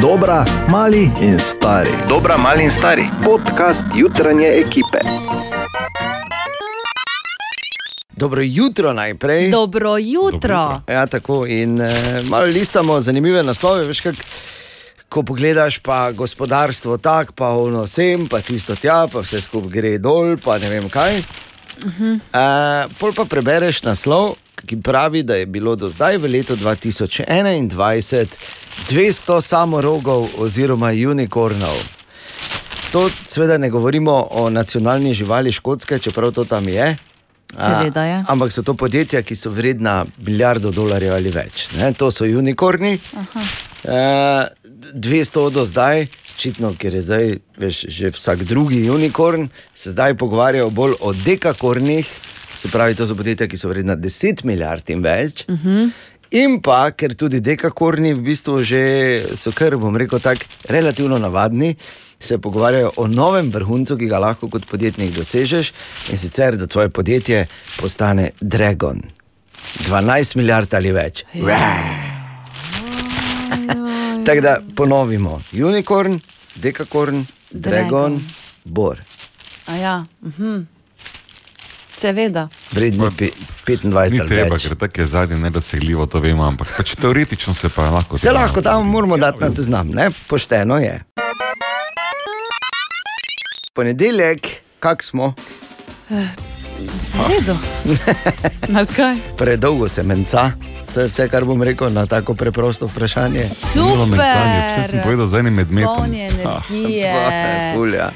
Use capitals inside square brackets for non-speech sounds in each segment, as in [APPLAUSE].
Dobra, mali in stari. Dobra, mali in stari. Podcast jutranje ekipe. Dobro jutro najprej. Dobro jutro. Ja, tako in eh, malo listamo zanimive naslove. Veš, kak, ko pogledaš, pa gospodarstvo tako, pa ono sem, pa tisto tja, pa vse skupaj gre dol, pa ne vem kaj. Uh -huh. uh, pol pa prebereš naslov, ki pravi, da je bilo do zdaj v letu 2021 200 samorogov oziroma unikornov. To seveda ne govorimo o nacionalni živali Škotske, čeprav to tam je. Seveda je. A, ampak so to podjetja, ki so vredna milijardo dolarjev ali več. Ne? To so unikorni. E, 200 do zdaj, očitno, ker je zdaj veš, že vsak drugi unikorn, se zdaj pogovarjajo bolj o dekakornih, se pravi, to so podjetja, ki so vredna 10 milijard in več. Uh -huh. In pa, ker tudi dekakorni v bistvu že so, kar bom rekel, tako relativno navadni, se pogovarjajo o novem vrhuncu, ki ga lahko kot podjetnik dosežeš in sicer, da tvoje podjetje postane Dragon. 12 milijard ali več. Tako da ponovimo: unikorn, dekakorn, Dragon, Dragon. Bor. A ja, mhm. Seveda. Vredni pe- 25 Ni ali treba, več. ker tako je zadnje nedosegljivo, to vemo, ampak pač teoretično se pa lahko. Se lahko tam moramo dati na seznam, ne? pošteno je. Ponedeljek, kak smo, V redu. [LAUGHS] Na kaj? predolgo se menca. To je vse, kar bom rekel na tako preprosto vprašanje. Super. Vse sem povedal z enim medmetom. Poln [LAUGHS] je. Fulja.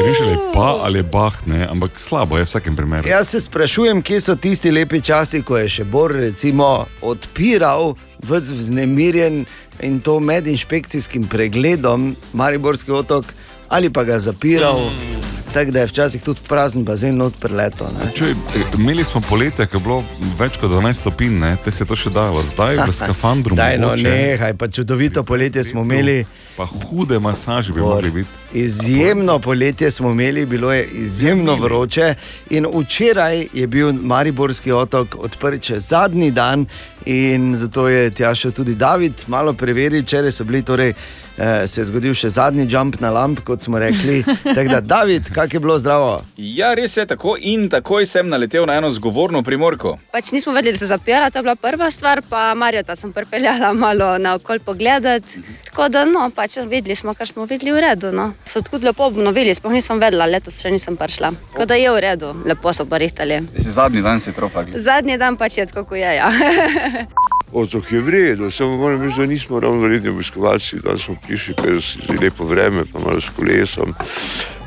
Križali pa ali bah, ne, ampak slabo je v vsakem primeru. Jaz se sprašujem, kje so tisti lepi časi, ko je še Bor recimo, odpiral vznemirjen in to med inšpekcijskim pregledom Mariborski otok ali pa ga zapiral, mm. Tako da je včasih tudi v prazen bazen not preleto. Čuj, imeli smo poletje, ko je bilo več kot 12 stopinj, ne, te se je to še dalo, zdaj v [LAUGHS] skafandru. Daj, no, nehaj, pa čudovito poletje smo imeli. Pa hude masaže bi Bor. mogli biti. Izjemno poletje smo imeli, bilo je izjemno vroče. In včeraj je bil Mariborski otok odprt še zadnji dan, in zato je tja šel tudi David malo preveriti. Včeraj so bili, torej, eh, se je zgodil še zadnji jump na lamp, kot smo rekli. [LAUGHS] Tako da, David, kak je bilo zdravo? Ja, res je tako. In takoj sem naletel na eno zgovorno primorko. Pač nismo vedeli, da se zapira, to je bila prva stvar, pa Marjota sem pripeljala malo na okol pogledati. Tako da, no, pač videli smo, kar smo videli v redu. No. So tako lepo obnovili, sploh nisem vedela, letos še nisem prišla. Tako da je v redu, lepo so pa rihtali. Zadnji dan si trofagli. Zadnji dan pač je tako, kot je. Ja. [LAUGHS] Otok je vredno, samo moram reči, da nismo ravno redni obiskovalci, da smo prišli, ker je lepo vreme, pa malo s kolesom,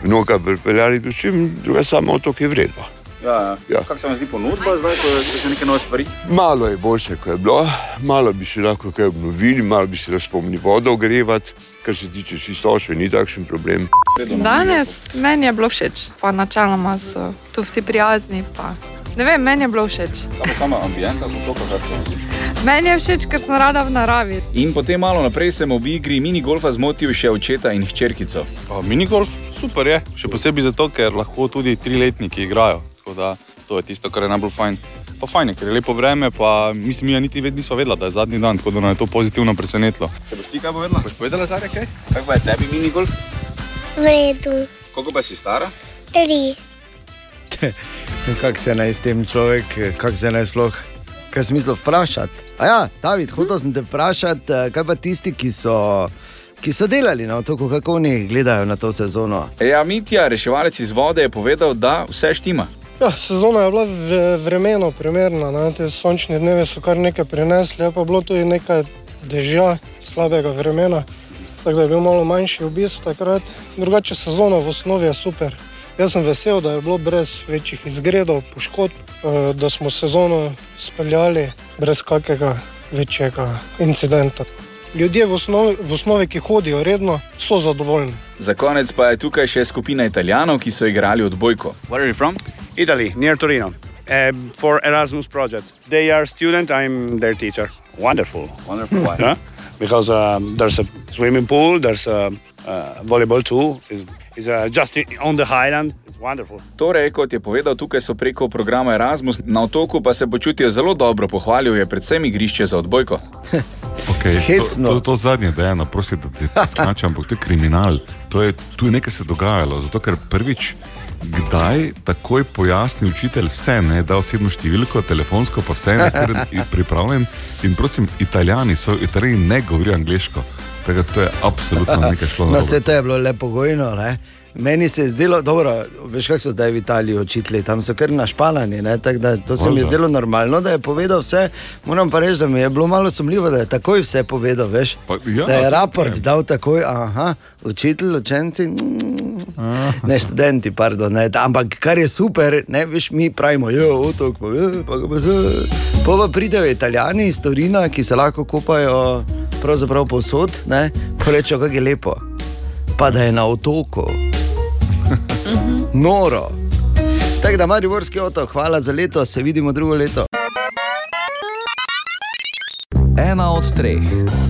mnoga pripeljali, do čim druga samo otok je vredno. Ja, Ja. Kako se vam zdi ponudba zdaj, ko so še neke nove stvari? Malo je boljše, kot je bilo, malo bi še lahko kaj obnovili, malo bi se razpomnili vodo ogrevati, kar se tiče čistoče, ni takšen problem. Danes meni je bilo všeč, pa načeloma so tu vsi prijazni. Pa. Ne vem, meni je bilo všeč. Samo sama ambijenta, to pa kar se vam zdi. Meni je všeč, ker sem rada v naravi. In potem malo naprej sem ob igri minigolfa zmotil še očeta in hčerkico. Pa Minigolf super je, še posebej zato, ker lahko tudi triletniki igrajo. Tako da to je tisto, kar je najbolj fajn. Pa fajn je, ker je lepo vreme, pa mislim, mi niti ved- nismo vedela, da je zadnji dan, tako da nas je to pozitivno presenetilo. Če boš ti kaj povedala? Boš povedala zadnje kaj? Kako pa je tebi minigolf? V redu, Koliko pa si stara? tri. [LAUGHS] Kako se naj s tem človek, kako se naj sploh, kaj smisel vprašati? A ja, David, hotel sem te vprašati, eh, kaj pa tisti, ki so, ki so delali na otoku, kako oni gledajo na to sezono. Ja, Mitja, reševalec iz vode, je povedal, da vse štima. Ja, sezona je bila v- vremeno primerna, ne? te sončne dneve so kar nekaj prinesli, je pa bilo tudi nekaj dežja, slabega vremena, tako da je bil malo manjši obisk takrat. Drugače sezona v osnovi je super. Jaz sem vesel, da je bilo brez večjih izgredov, poškodb, eh, da smo sezono speljali brez kakega večjega incidenta. Ljudje v osnovi, v osnovi, ki hodijo redno, so zadovoljni. Za konec pa je tukaj še skupina Italijanov, ki so igrali odbojko. Where are you from? Italy, near Torino, uh, for Erasmus project. They are student, I'm their teacher. Wonderful. Wonderful. [LAUGHS] Yeah? Because um, there's a swimming pool, there's a uh, volleyball too. It's, It's uh, just on the highland. It's wonderful. Torej, kot je povedal, tukaj so preko programa Erasmus, na otoku pa se počutijo zelo dobro, pohvalil je predvsem igrišče za odbojko. [LAUGHS] Okay, Hecno. to, to, to zadnje, da je eno, prosim, da ti skačem, ampak to je kriminal. To je, tu je nekaj se dogajalo, zato ker prvič. Kdaj takoj pojasni učitelj vse, ne, da osebno številko, telefonsko, pa vse je kar je pripravljen. In prosim, italijani so, italijani ne govorijo angliško. Tako da to je absolutno nekaj šlo. No, narobe. vse to je bilo lepo gojno. Ne? Meni se je zdelo, dobro, veš, kako so zdaj v Italiji učitelji, tam so kar našpalani. ne, da To se mi je zdelo normalno, da je povedal vse. Moram pa reči, da mi je bilo malo sumljivo, da je takoj vse povedal. Veš, Pa, ja, da je raport vem. dal takoj, aha, učitelj, učenci. mm, Ne študenti, pardon, ne, ampak kar je super, ne, veš, mi pravimo, jo, otok, pa, je, pa, pa, pa, pa pridejo italijani iz Torina, ki se lahko kopajo pravzaprav povsod, ne, pa rečejo, kako je lepo, pa da je na otoku. Noro. Tako da, Mariborski otok, hvala za leto, se vidimo drugo leto. Ena od treh,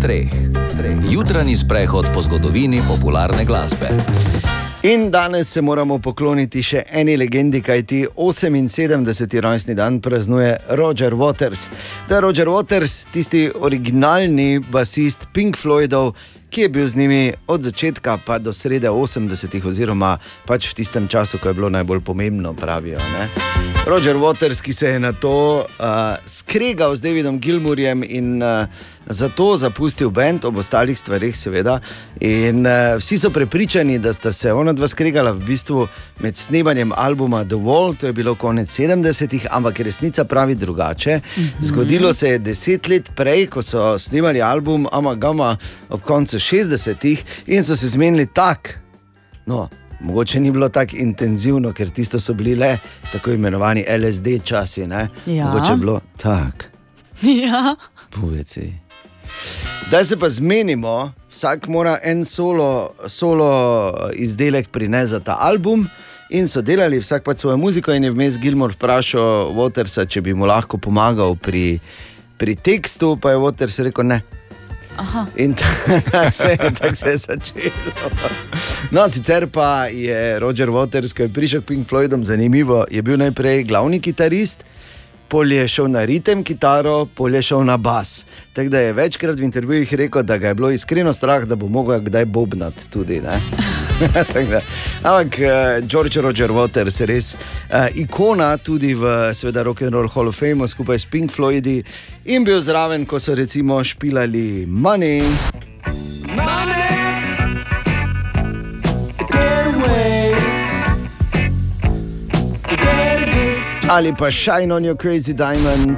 treh, treh. Jutranji sprehod po zgodovini popularne glasbe. In danes se moramo pokloniti še eni legendi, kajti 78. rojstni dan praznuje Roger Waters. Da je Roger Waters tisti originalni basist Pink Floydov, ki je bil z njimi od začetka pa do srede 80-ih, oziroma pač v tistem času, ko je bilo najbolj pomembno, pravijo. Ne? Roger Waters, ki se je na to uh, skregal z Davidom Gilmurjem in uh, zato zapustil bend, ob ostalih stvarih, seveda. In uh, vsi so prepričani, da sta se ona dva skregala v bistvu med snemanjem albuma The Wall, to je bilo konec 70-ih, ampak resnica pravi drugače. Zgodilo se je deset let prej, ko so snemali album Amagama ob koncu 60-ih in so se zmenili tako. No, mogoče ni bilo tako intenzivno, ker tisto so bili le tako imenovani LSD časi. Ne? Ja. Mogoče je bilo tako, [LAUGHS] Ja. poveci. Zdaj se pa zmenimo, vsak mora en solo, solo izdelek prinesti za ta album. In so delali vsak pa svojo muziko, in je vmes Gilmore vprašal Watersa, če bi mu lahko pomagal pri, pri tekstu, pa je Waters rekel ne. Aha. In ta- [LAUGHS] se tako se je začelo. No, sicer pa je Roger Waters, ki je prišel k Pink Floydom, zanimivo, je bil najprej glavni kitarist. Pol je šel na ritem kitaro, pol je šel na bas. Tako da je večkrat v intervjujih rekel, da ga je bilo iskreno strah, da bo mogel kdaj bobnati tudi. [LAUGHS] Ampak uh, George Roger Waters je res uh, ikona tudi v seveda Rock and Roll Hall of Fame skupaj s Pink Floydi in bil zraven, ko so recimo špilali Money. Ali pa Shine on Your Crazy Diamond.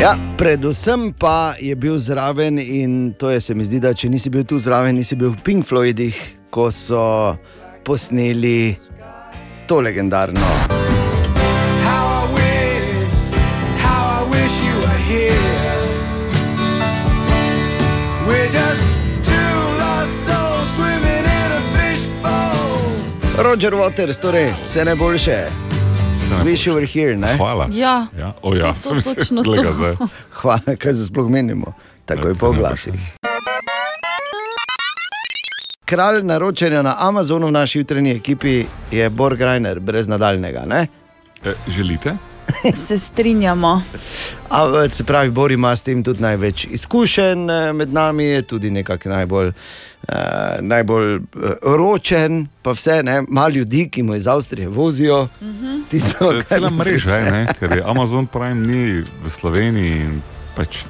Ja, predvsem pa je bil zraven in to je se mi zdi, da če nisi bil tu zraven, nisi bil v Pink Floydih, ko so posneli to legendarno. Roger Waters, torej vse najboljše. Wish you were here, ne? Hvala. Ja. Ja, o ja. To- to točno to. Hvala, kaj se sploh menimo, tako je po glasih. Kralj naročanja na Amazonu v naši jutranji ekipi je Borg Reiner, brez nadaljnega. Ne? E, želite? [LAUGHS] Se strinjamo. A, se pravi, Bor ima s tem tudi največ izkušenj, eh, med nami je tudi nekako najbolj, najbolj uh, ročen, pa vse, ne? malo ljudi, ki mu iz Avstrije vozijo. Tisto, To je kar cela jim mreža, je, ne? ker je Amazon Prime ni v Sloveniji. in Pač,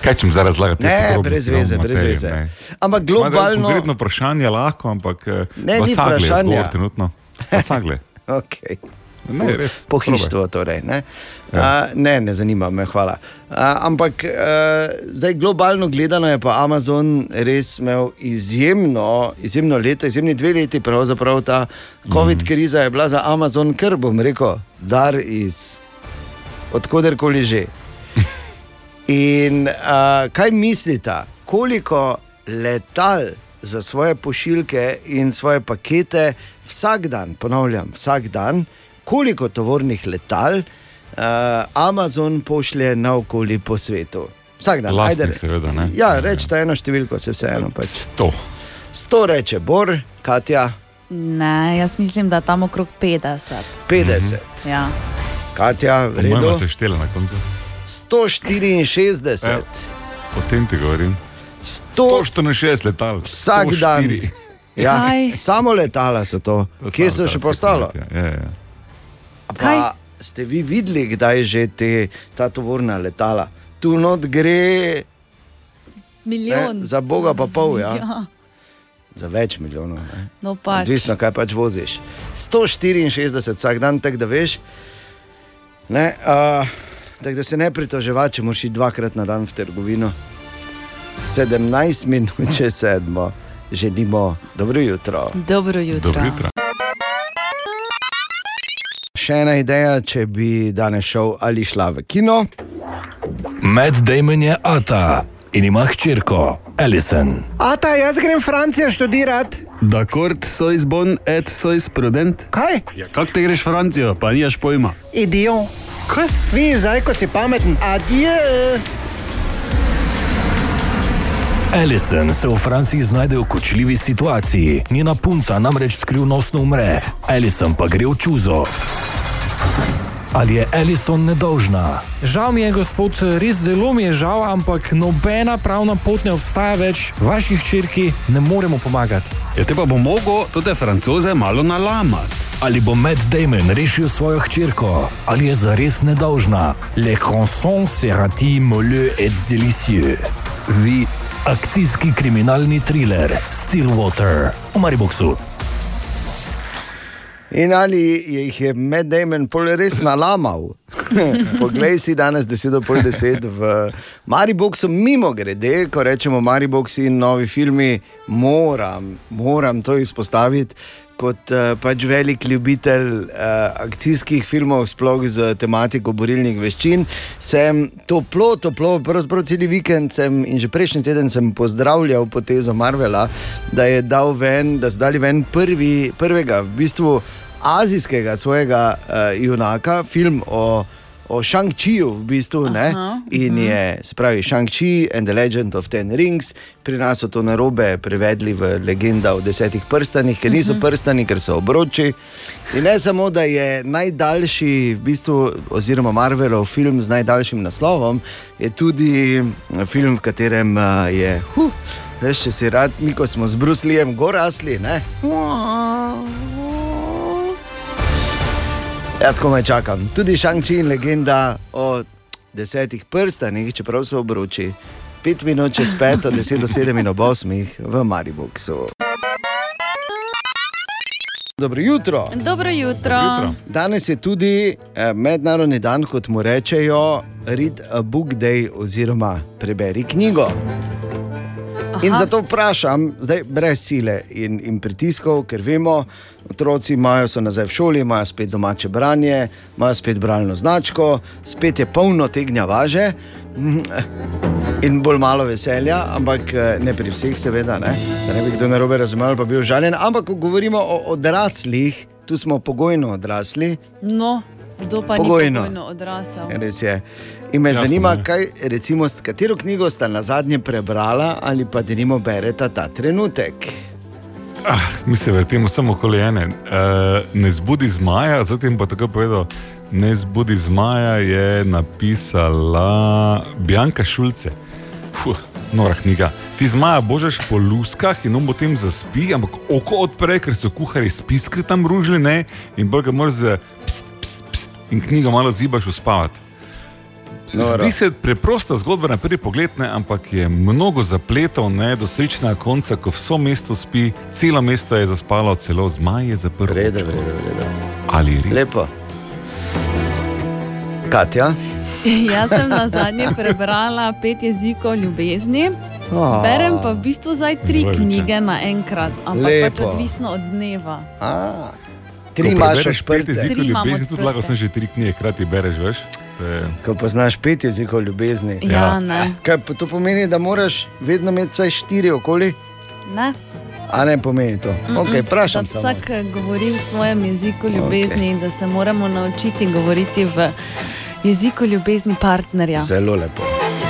kaj če mi zdaj razlagati? te Ne, brez veze, brez materiji, veze. ne. Ampak globalno. Konkretno vprašanje lahko, ampak eh, Ne, ni vasagle je vprašanja. odgovor trenutno. [LAUGHS] Vasagle. Okay. Ne, res, Pohištvo, torej. Ne? Ja. Uh, ne, ne zanima me, hvala. Uh, ampak uh, zdaj globalno gledano je pa Amazon res imel izjemno, izjemno leto, izjemni dve leti, pravzaprav ta COVID mm. kriza je bila za Amazon, kar bom rekel, dar iz odkuderkoli že. [LAUGHS] In uh, kaj mislite, koliko letal za svoje pošiljke in svoje pakete vsak dan, ponavljam, vsak dan, koliko tovornih letal uh, Amazon pošlje naokoli po svetu. Vsak dan, Lastnik, ajde. seveda, ne. Ja, rečete eno številko, se vseeno. Pač. Sto. Sto reče Bor, Katja, Ne, jaz mislim, da tam okrog 50. 50. Ja. Katja, v Mojma redu. se štela na koncu. 164. Evo. O tem ti govorim. 164 letal. Vsak 104. dan. Ja, Kaj? samo letala so to. To Kje so še postalo? podjetja, Ja, ja. Pa ste vi videli, kdaj je že te, ta tovorna letala? Tu not gre Milijon. Ne, za Boga pa pol, ja. [LAUGHS] ja. za več milijonov. Ne. No, pač. Odvisno, kaj pač voziš. 164 vsak dan, tako da veš. Ne, uh, tako da se ne pritoževa, če moraš iti dvakrat na dan v trgovino. 17 minut, če sedmo, želimo dobro jutro. Dobro jutro. Dobro jutro. Še ena ideja, če bi danes šel ali šla v kino. Med Damon je Ata in ima hčerko, Alison. Ata, jaz grem v Francijo študirati. Dakord, sois bon et sois prudent. Kaj? Ja, kak te greš v Francijo, pa nimaš pojma. Idiot. Kaj? Vi, zdaj, ko si pameten, adje. Alison se v Franciji znajde v kočljivi situaciji. Njena punca namreč skrivnostno umre, Alison pa gre v čuzo. Ali je Alison nedolžna? Žal mi je, gospod, res zelo mi je žal, ampak nobena pravna pot ne obstaja več, vaši hčerki ne moremo pomagati. Ja, te pa bo mogel tudi francoze malo nalamati. Ali bo Matt Damon rešil svojo hčerko? Ali je zares nedolžna? Le chanson serati moleux et délicieux. Vi, akcijski kriminalni thriller Stillwater v Mariboku. In ali jih je Med Damon pol res nalamal? [LAUGHS] Poglej si danes 10 do pol 10 v Mariboku, mimo grede, ko rečemo Mariboku in novi filmi, moram, moram to izpostaviti. Kot uh, pač velik ljubitelj uh, akcijskih filmov, sploh z tematiko borilnih veščin, sem toplo, toplo, pravzaprav cel vikend sem in že prejšnji teden sem pozdravljal potezo Marvela, da je dal ven, da so dali ven prvi, prvega, v bistvu azijskega svojega uh, junaka, film o, o Shang-Chiju, v bistvu. Aha, In je, se pravi, Shang-Chi and the Legend of Ten Rings, pri nas so to narobe prevedli v legenda o desetih prstanih, ker niso prstani, ker so obroči. In ne samo, da je najdaljši, v bistvu, oziroma Marvelov film z najdaljšim naslovom, je tudi film, v katerem uh, je, huh, veš, če si rad, mi ko smo z Bruslijem gorasli. Ne? Jaz komaj čakam. Tudi Shang-Chi in legenda o desetih prstanih, čeprav so obroči. Pet minut čez pet, od deset do sedem in ob osmih v Mariboku. Dobro jutro. Dobro jutro. Danes je tudi eh, mednarodni dan, kot mu rečejo, Read a Book Day oziroma preberi knjigo. In zato vprašam, zdaj brez sile in, in pritiskov, ker vemo, otroci imajo so nazaj v šoli, imajo spet domače branje, imajo spet bralno značko, spet je polno tegnja važe [LAUGHS] in bolj malo veselja, ampak eh, ne pri vseh, seveda, ne, da ne bi kdo narobe razumel pa bil žaljen. Ampak, ko govorimo o odraslih, tu smo pogojno odrasli, No, kdo pa Pogojno. ni pogojno odrasel? res je. In me Jasno, zanima, ne. kaj, recimo, katero knjigo sta na zadnje prebrala ali pa denimo bereta ta trenutek. Ah, mi se vrtimo samo okoli ene. Uh, ne zbudi zmaja, zatem pa tako povedal. Ne zbudi zmaja je napisala Bjanka Šulce. Fuh, nora knjiga. Ti zmaja božeš po luskah in on potem zaspi, ampak oko odpre, ker so kuhari spiskri tam ružili, ne? in bolj ga moraš z pst, pst, pst, in knjigo malo zibaš uspavati. Noro. Zdi se preprosta zgodba na prvi pogled, ne, ampak je mnogo zapletov, ne, do srečnega konca, ko vso mesto spi, celo mesto je zaspalo, celo zmaj je zaprl. Vrede, vrede, vrede. Ali res? Lepo. Katja, [LAUGHS] Jaz sem na zadnje prebrala pet jezikov ljubezni. A. Berem pa v bistvu zdaj tri Voliče. knjige naenkrat, ampak pač odvisno od dneva. A, Ko tri imaš prebereš pet jezikov ljubezni, tudi lahko sem že tri knjige, hkrati bereš, veš. Ko poznaš pet jezikov ljubezni. Ja, ne. Kaj pa to pomeni, da moraš vedno imeti vsaj štiri okoli? Ne? A ne pomeni to. Mm-mm. Okay, vprašam da samo. vsak eh, govori v svojem jeziku ljubezni in da se moramo naučiti govoriti v Jeziko ljubezni partnerja. Zelo lepo.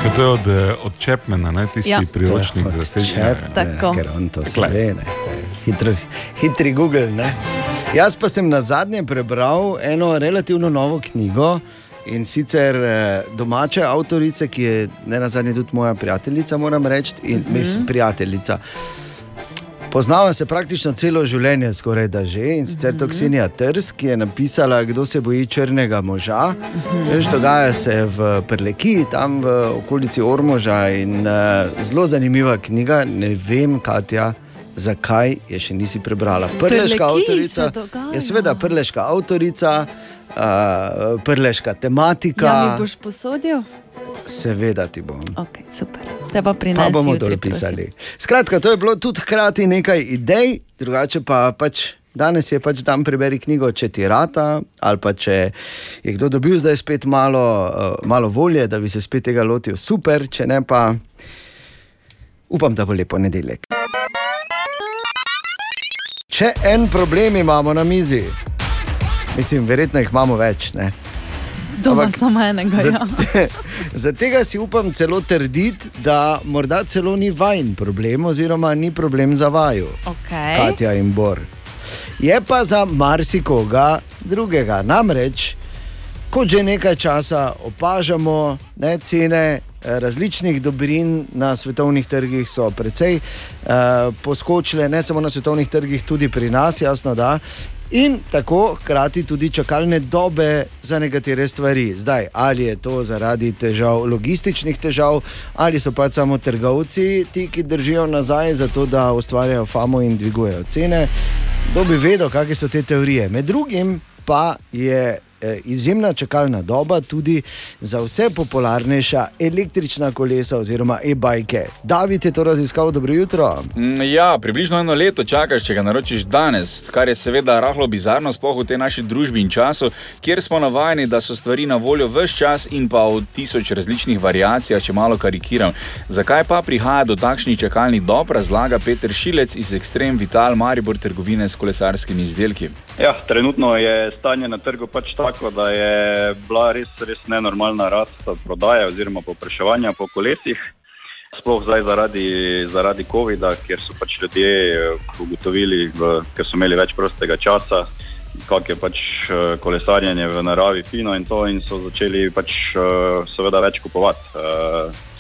Ja, To je od, eh, od Chapmana, ne, tisti Ja. ja. priročnik za. Chapmana, Tako. Ker on to ve. ne. Hitro, hitri Google. Ne? Jaz pa sem na zadnje prebral eno relativno novo knjigo. In sicer eh, domače avtorice, ki je ne na zadnje tudi moja prijateljica, moram reči, in Mhm. mislim, prijateljica. Poznava se praktično celo življenje, skoraj da že. In sicer to Ksenija Trs, ki je napisala, kdo se boji črnega moža. Veš, dogaja se v Prleki, tam v okolici Ormoža. In, uh, zelo zanimiva knjiga, ne vem, Katja. Zakaj je še nisi prebrala? Prleška Prleki avtorica. Je seveda prleška avtorica, uh, prleška tematika. Ja, mi boš posodil? Seveda ti bom. Okay, super. Te pa Pa prinesi. bomo to pisali. Skratka, to je bilo tudi hkrati nekaj idej, drugače pa pač. Danes je pač dan preberi knjigo, če ti rata, ali pa če je kdo dobil zdaj spet malo, uh, malo volje, da bi se spet tega lotil, super, če ne pa upam, da bo lepo nedeljek. Če en problem imamo na mizi, mislim, verjetno jih imamo več. Ne? Doma samo enega. za- Ja. [LAUGHS] Za tega si upam celo trditi, da morda celo ni vajen problem, oziroma ni problem za vaju, Okay. Katja in Bor. Je pa za marsikoga drugega. Namreč, kot že nekaj časa opažamo, ne, cene eh, različnih dobrin na svetovnih trgih so precej uh, poskočile, ne samo na svetovnih trgih, tudi pri nas, jasno da. In tako hkrati tudi čakalne dobe za nekatere stvari. Zdaj, ali je to zaradi težav, logističnih težav, ali so pač samo trgovci ti, ki držijo nazaj, zato da ustvarjajo famo in dvigujejo cene. Kdo bi vedel, kakšne so te teorije. Med drugim pa je izjemna čakalna doba tudi za vse popularnejša električna kolesa oziroma e-bajke. David je to raziskal, dobro jutro. Mm, Ja, približno eno leto čakaš, če ga naročiš danes, kar je seveda rahlo bizarno, sploh v tej naši družbi in času, kjer smo navajeni, da so stvari na voljo vse čas in pa v tisoč različnih variacijah, če malo karikiram. Zakaj pa prihaja do takšnih čakalnih dob, razlaga Peter Šilec iz Extreme Vital Maribor trgovine s kolesarskimi izdelki. Ja, trenutno je stanje na trgu pač tako, da je bila res, res nenormalna rast prodaje oziroma popraševanja po kolesih. Sploh zdaj zaradi, zaradi COVID-a, kjer so pač ljudje eh, ugotovili, v, ker so imeli več prostega časa, kako je pač eh, kolesarjenje v naravi fino in to, in so začeli pač eh, seveda več kupovati.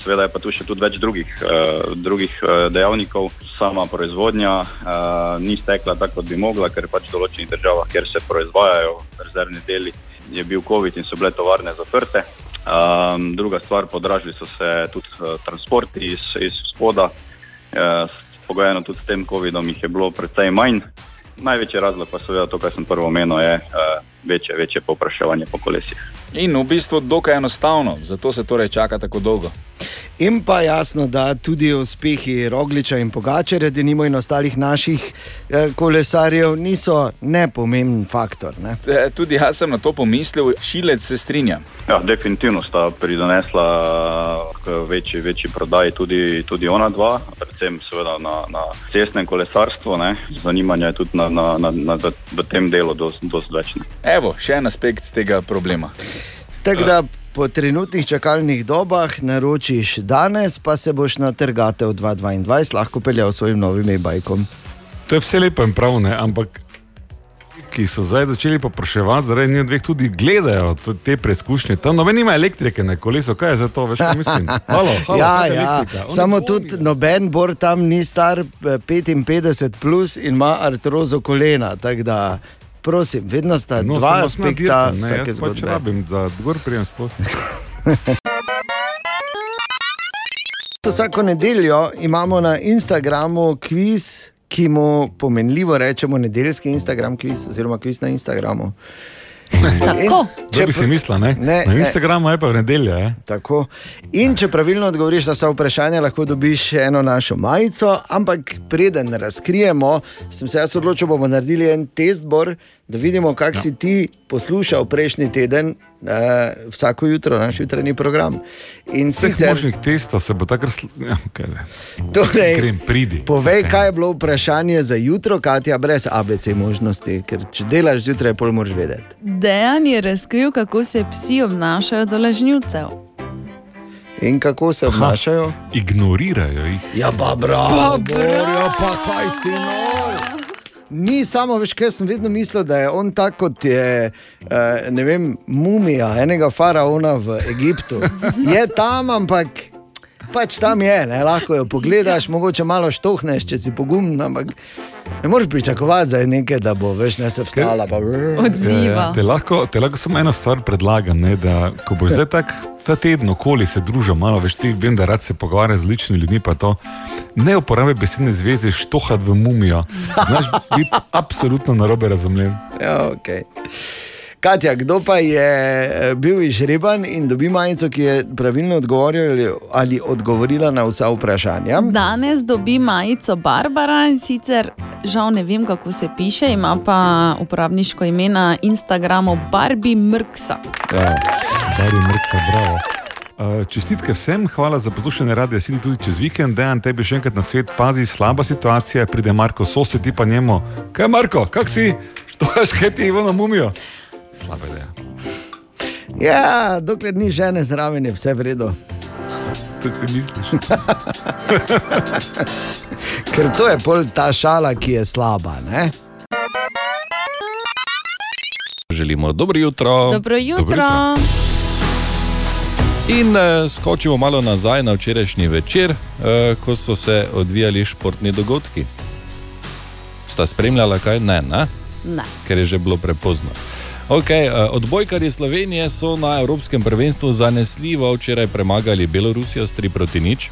Eh, Seveda je pa tu še tudi več drugih, uh, drugih uh, dejavnikov. Sama proizvodnja uh, ni stekla tako, kot bi mogla, ker pač v določenih državah, kjer se proizvajajo rezervni deli, je bil COVID in so bile tovarne zaprte. Um, druga stvar, podražili so se tudi uh, transporti iz, iz spoda, uh, pogojeno tudi s tem COVID-om jih je bilo precej manj. Največji razlog pa seveda to, kar sem prvo omenil, je uh, večje, večje povpraševanje po kolesih. In v bistvu dokaj enostavno, zato se torej čaka tako dolgo. In pa jasno, da tudi uspehi Rogliča in Pogačarja, denimo in ostalih naših eh, kolesarjev, niso nepomemben faktor. Ne? E, Tudi jaz sem na to pomislil, šilec se strinja. Ja, definitivno sta pridonesla k večji, večji prodaji tudi, tudi ona dva, predvsem seveda na, na cestnem kolesarstvu. Ne. Zanimanje je tudi na, na, na, na, v tem delu dosti dost več. Evo, še en aspekt tega problema. Tako da po trenutnih čakalnih dobah naročiš danes, pa se boš na trgatev 2022 lahko peljal s svojim novim e-bajkom. To je vse lepo in prav, ne? ampak ki so zdaj začeli popraševati, zaradi njih dveh tudi gledajo to- te preizkušnje. Tam noben ima elektrike na kolesu, kaj je za to, veš, kaj mislim. [LAUGHS] Halo, halo, ja, je ja. Samo tudi noben bor tam ni star eh, 55 plus in ima artrozo kolena. tako Da, prosim, vedno sta No, dva aspekta nadirkan, ne, jaz pač zgodbe. rabim, da gor prijem sploh. [LAUGHS] Vsako nedeljo imamo na Instagramu kviz, ki mu pomenljivo rečemo nedeljski Instagram kviz, oziroma kviz na Instagramu. [LAUGHS] Tako. Če bi si mislil, ne? Ne, na ne. Instagramu je pa v nedeljo. Eh? Tako. In če pravilno odgovoriš na vsa vprašanja, lahko dobiš eno našo majico. Ampak preden razkrijemo, sem se jaz odločil, bomo naredili en test, bor, da vidimo, kako ja. si ti poslušal prejšnji teden, eh, vsako jutro naš jutranji program. In Vseh sicer, možnih testov se bo takrat. Ja, ne. torej, Grem, pridi. povej, kaj je bilo vprašanje za jutro, Katja, brez ABC možnosti, ker če delaš zjutraj, pol moraš vedeti. Dejan je razkril, kako se psi obnašajo do lažnivcev. In kako se obnašajo? Ignorirajo jih. Ja, pa bravo, Pa Borja, pa kaj si nor. Ni samo, veš, kaj sem vedno mislil, da je on tako kot je, eh, vem, mumija enega faraona v Egiptu. Je tam, ampak pač tam je, ne? lahko jo pogledaš, mogoče malo štohneš, če si pogumen, ampak ne moreš pričakovati za nekaj, da bo veš, ne se vstala. Pa... Odziva. Ja, te, lahko, te lahko samo ena stvar predlagam, ne, da ko bo zdaj tak, ta teden okoli se družil, malo več ti, vem, da rad se pogovarja z ličnimi ljudmi, pa to. Ne uporabi besedne zveze štohat v mumijo. Znaš biti absolutno narobe razumljen. Ja, okay. Katja, kdo pa je eh, bil izžreban in dobi majico, ki je pravilno odgovorila ali, odgovorila na vsa vprašanja? Danes dobi majico Barbara in sicer žal ne vem, kako se piše, ima pa uporabniško ime na Instagramu Barbie Mrksa. Ja. Dari mrca, bravo. Uh, čestitke vsem, hvala za poslušanje radia, sedi tudi čez vikend, dejan tebi še enkrat na svet, pazi, slaba situacija, pride Marko, sosed ti pa njemu. Kaj Marko, kak si? Što veš, kaj ti je na mumijo? Slaba ideja. Ja, dokler ni žene zraven, je vse v redu. To si misliš? [LAUGHS] Ker to je pol ta šala, ki je slaba. Ne? Želimo dobro jutro. Dobro jutro. In uh, skočimo malo nazaj na včerajšnji večer, uh, ko so se odvijali športni dogodki. Sta spremljala kaj? Ne, ne? Ne. ker je že bilo prepozno. Okay, uh, odbojkarji Slovenije so na Evropskem prvenstvu zanesljivo včeraj premagali Belorusijo s 3 proti nič,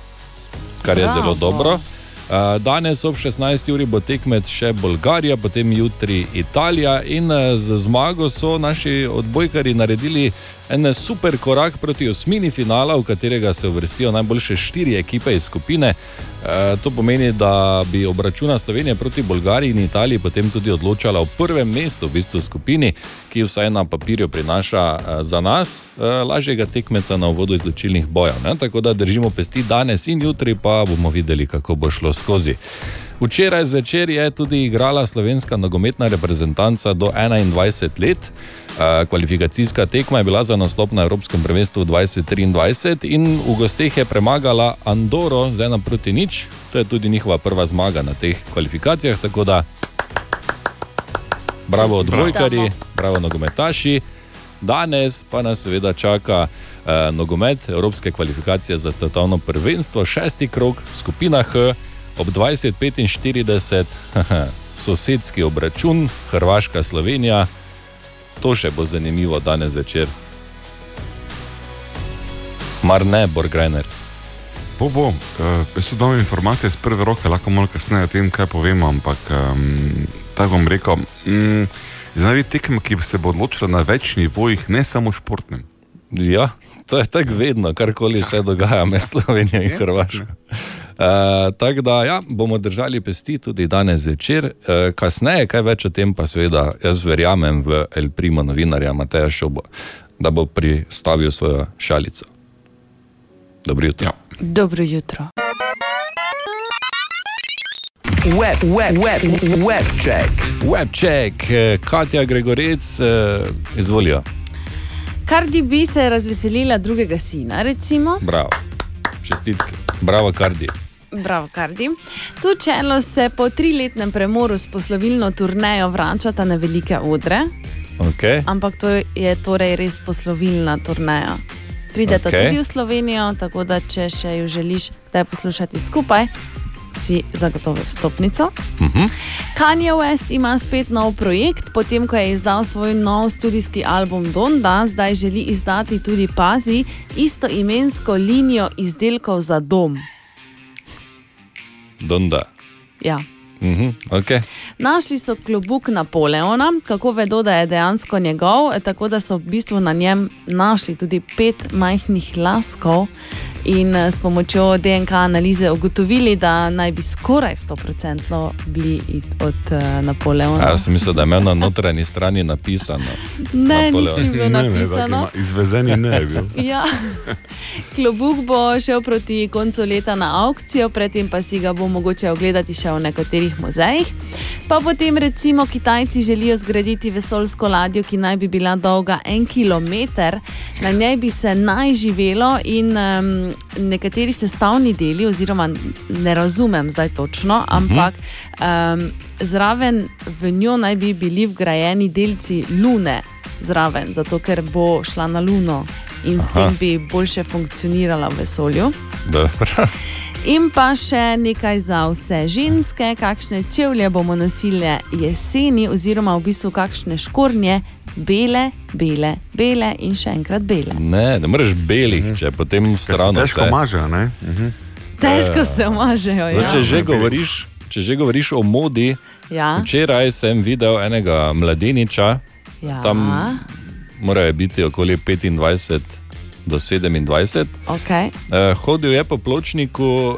kar je Bravo. zelo dobro. Uh, Danes ob 16. uri bo tekmec še Bolgarija, potem jutri Italija in uh, z zmago so naši odbojkari naredili en super korak proti osmini finala, v katerega se uvrstijo najboljše štiri ekipe iz skupine. Uh, to pomeni, da bi obračuna Slovenije proti Bolgariji in Italiji potem tudi odločala o prvem mestu v bistvu skupini, ki vsaj na papirju prinaša uh, za nas uh, lažjega tekmeca na uvodu izločilnih bojev. Ne? Tako da držimo pesti danes in jutri, pa bomo videli, kako bo šlo skozi. Včeraj zvečer je tudi igrala slovenska nogometna reprezentanca do 21 let. Kvalifikacijska tekma je bila za nastop na Evropskem prvenstvu 2023 in v gosteh je premagala Andoro z ena proti nič. To je tudi njihova prva zmaga na teh kvalifikacijah, tako da bravo odbojkari, bravo nogometaši. Danes pa nas seveda čaka eh, nogomet, Evropske kvalifikacije za svetovno prvenstvo, šesti krok, skupina H ob 20:45, sosedski obračun, Hrvaška, Slovenija. To še bo zanimivo danes večer. Mar ne, Borgrajner. Bo, bo. Uh, jaz sem dobil informacije iz prve roke, lahko malo kasneje o tem, kaj povemo, ampak um, tako bom rekel. Um, Zdaj, tekma, ki se bo odločila na več nivojih, ne samo športnem. Ja, to je tako vedno, karkoli se dogaja med Slovenijo in Hrvaško. Uh, tako da ja, bomo držali pesti tudi danes zvečer, uh, kasneje, kaj več o tem, pa seveda jaz verjamem v El Primo novinarja Mateja Šobo, da bo pristavil svojo šalico. Dobro jutro. Ja. Dobro jutro. Web, web, web, web check. Web check, eh, Katja Gregorec, izvolijo. Cardi B se je razveselila drugega sina, recimo. Bravo, čestitke, bravo, Kardi. Bravo, Cardi. Tu čelo se po triletnem premoru s poslovilno turnejo vračata na velike odre, Okay. ampak to je torej res poslovilna turneja. Pridete okay. tudi v Slovenijo, tako da če še jo želiš kdaj poslušati skupaj, si zagotovi vstopnico. Mhm. Kanye West ima spet nov projekt, potem ko je izdal svoj nov studijski album Donda, zdaj želi izdati tudi Pazi, istoimensko linijo izdelkov za dom. Donda. Ja. Mhm, okay. Našli so klobuk Napoleona, kako vedo, da je dejansko njegov, tako da so v bistvu na njem našli tudi pet majhnih laskov in eh, s pomočjo DNK analize ugotovili, da naj bi skoraj 100% bili od uh, Napoleona. A, Jaz sem mislil, da je imel na notranji strani napisano. [LAUGHS] Ne, Napoleon. ni bilo Ne, ne, napisano. ima- Izvezeni ne je bil. [LAUGHS] Ja. Klobuk bo šel proti koncu leta na aukcijo, predtem pa si ga bo mogoče ogledati še v nekaterih muzejih. Pa potem recimo Kitajci želijo zgraditi vesoljsko ladjo, ki naj bi bila dolga en kilometr, na njej bi se naj živelo in um, nekateri sestavni deli, oziroma ne razumem zdaj točno, ampak um, zraven v njo naj bi bili vgrajeni delci Lune. Zraven, zato ker bo šla na Luno in s Aha. tem bi boljše funkcionirala v vesolju. Dobro. In pa še nekaj za vse ženske, kakšne čevlje bomo nosile jeseni, oziroma v bistvu kakšne škornje, bele, bele, bele in še enkrat bele. Ne, ne moreš belih, če potem vsrano. težko mažejo, ne? Težko se mažejo. No, Ja. če, že govoriš, če že govoriš o modi, Ja. včeraj sem videl enega mladeniča, Ja. tam morajo biti okoli 25 do 27. Okay. Uh, hodil je po pločniku, uh,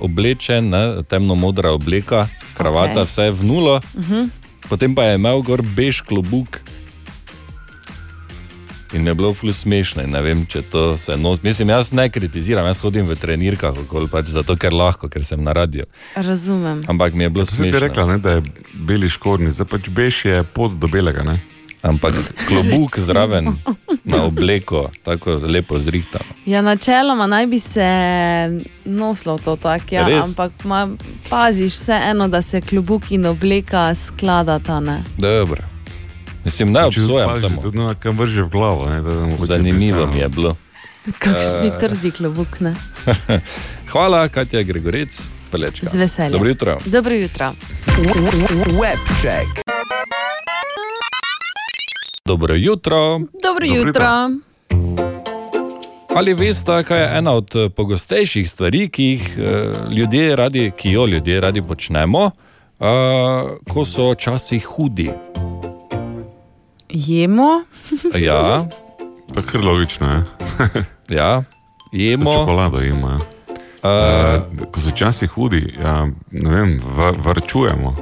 oblečen, ne, temno-modra obleka, kravata, okay. vse v nulo, Uh -huh. potem pa je imel gor bež klobuk. In je bilo ful smešno, in ne vem, če to se nos. Mislim, jaz ne kritiziram, jaz hodim v trenirkah, okoli, pač zato ker lahko, ker sem na radiju. Razumem. Ampak mi je bilo Zdaj smešno. bi rekla, ne, da je beli škorni, zdaj pač bež je pot do belega. Ne? Ampak klobuk zraven na obleko, tako lepo zrihtano. Ja, načeloma naj bi se nosilo to tako, ja, Res? ampak ma, paziš vseeno, da se klobuk in obleka skladata. Ne? Dobro. Mislim, ne obsojam samo. Tudi na kam vrže v glavo. Ne, Zanimivo mi je bilo. Kakšni Eh, trdi klobuk. Ne? [LAUGHS] Hvala, Katja Gregorec, pelečka. Z veseljem. Dobro jutro. Dobro jutro. Webcheck. Dobro jutro. Dobro jutro. Ali veste, kaj je ena od eh, pogostejših stvari, ki jih eh, ljudje radi, ki jo ljudje radi počnemo, eh, ko so časi hudi? Jemo, Ja, Pa kar logično je. [LAUGHS] ja, jemo. Čokolado ima. Uh, Uh, ko so časi hudi, ja, ne vem, va, varčujemo.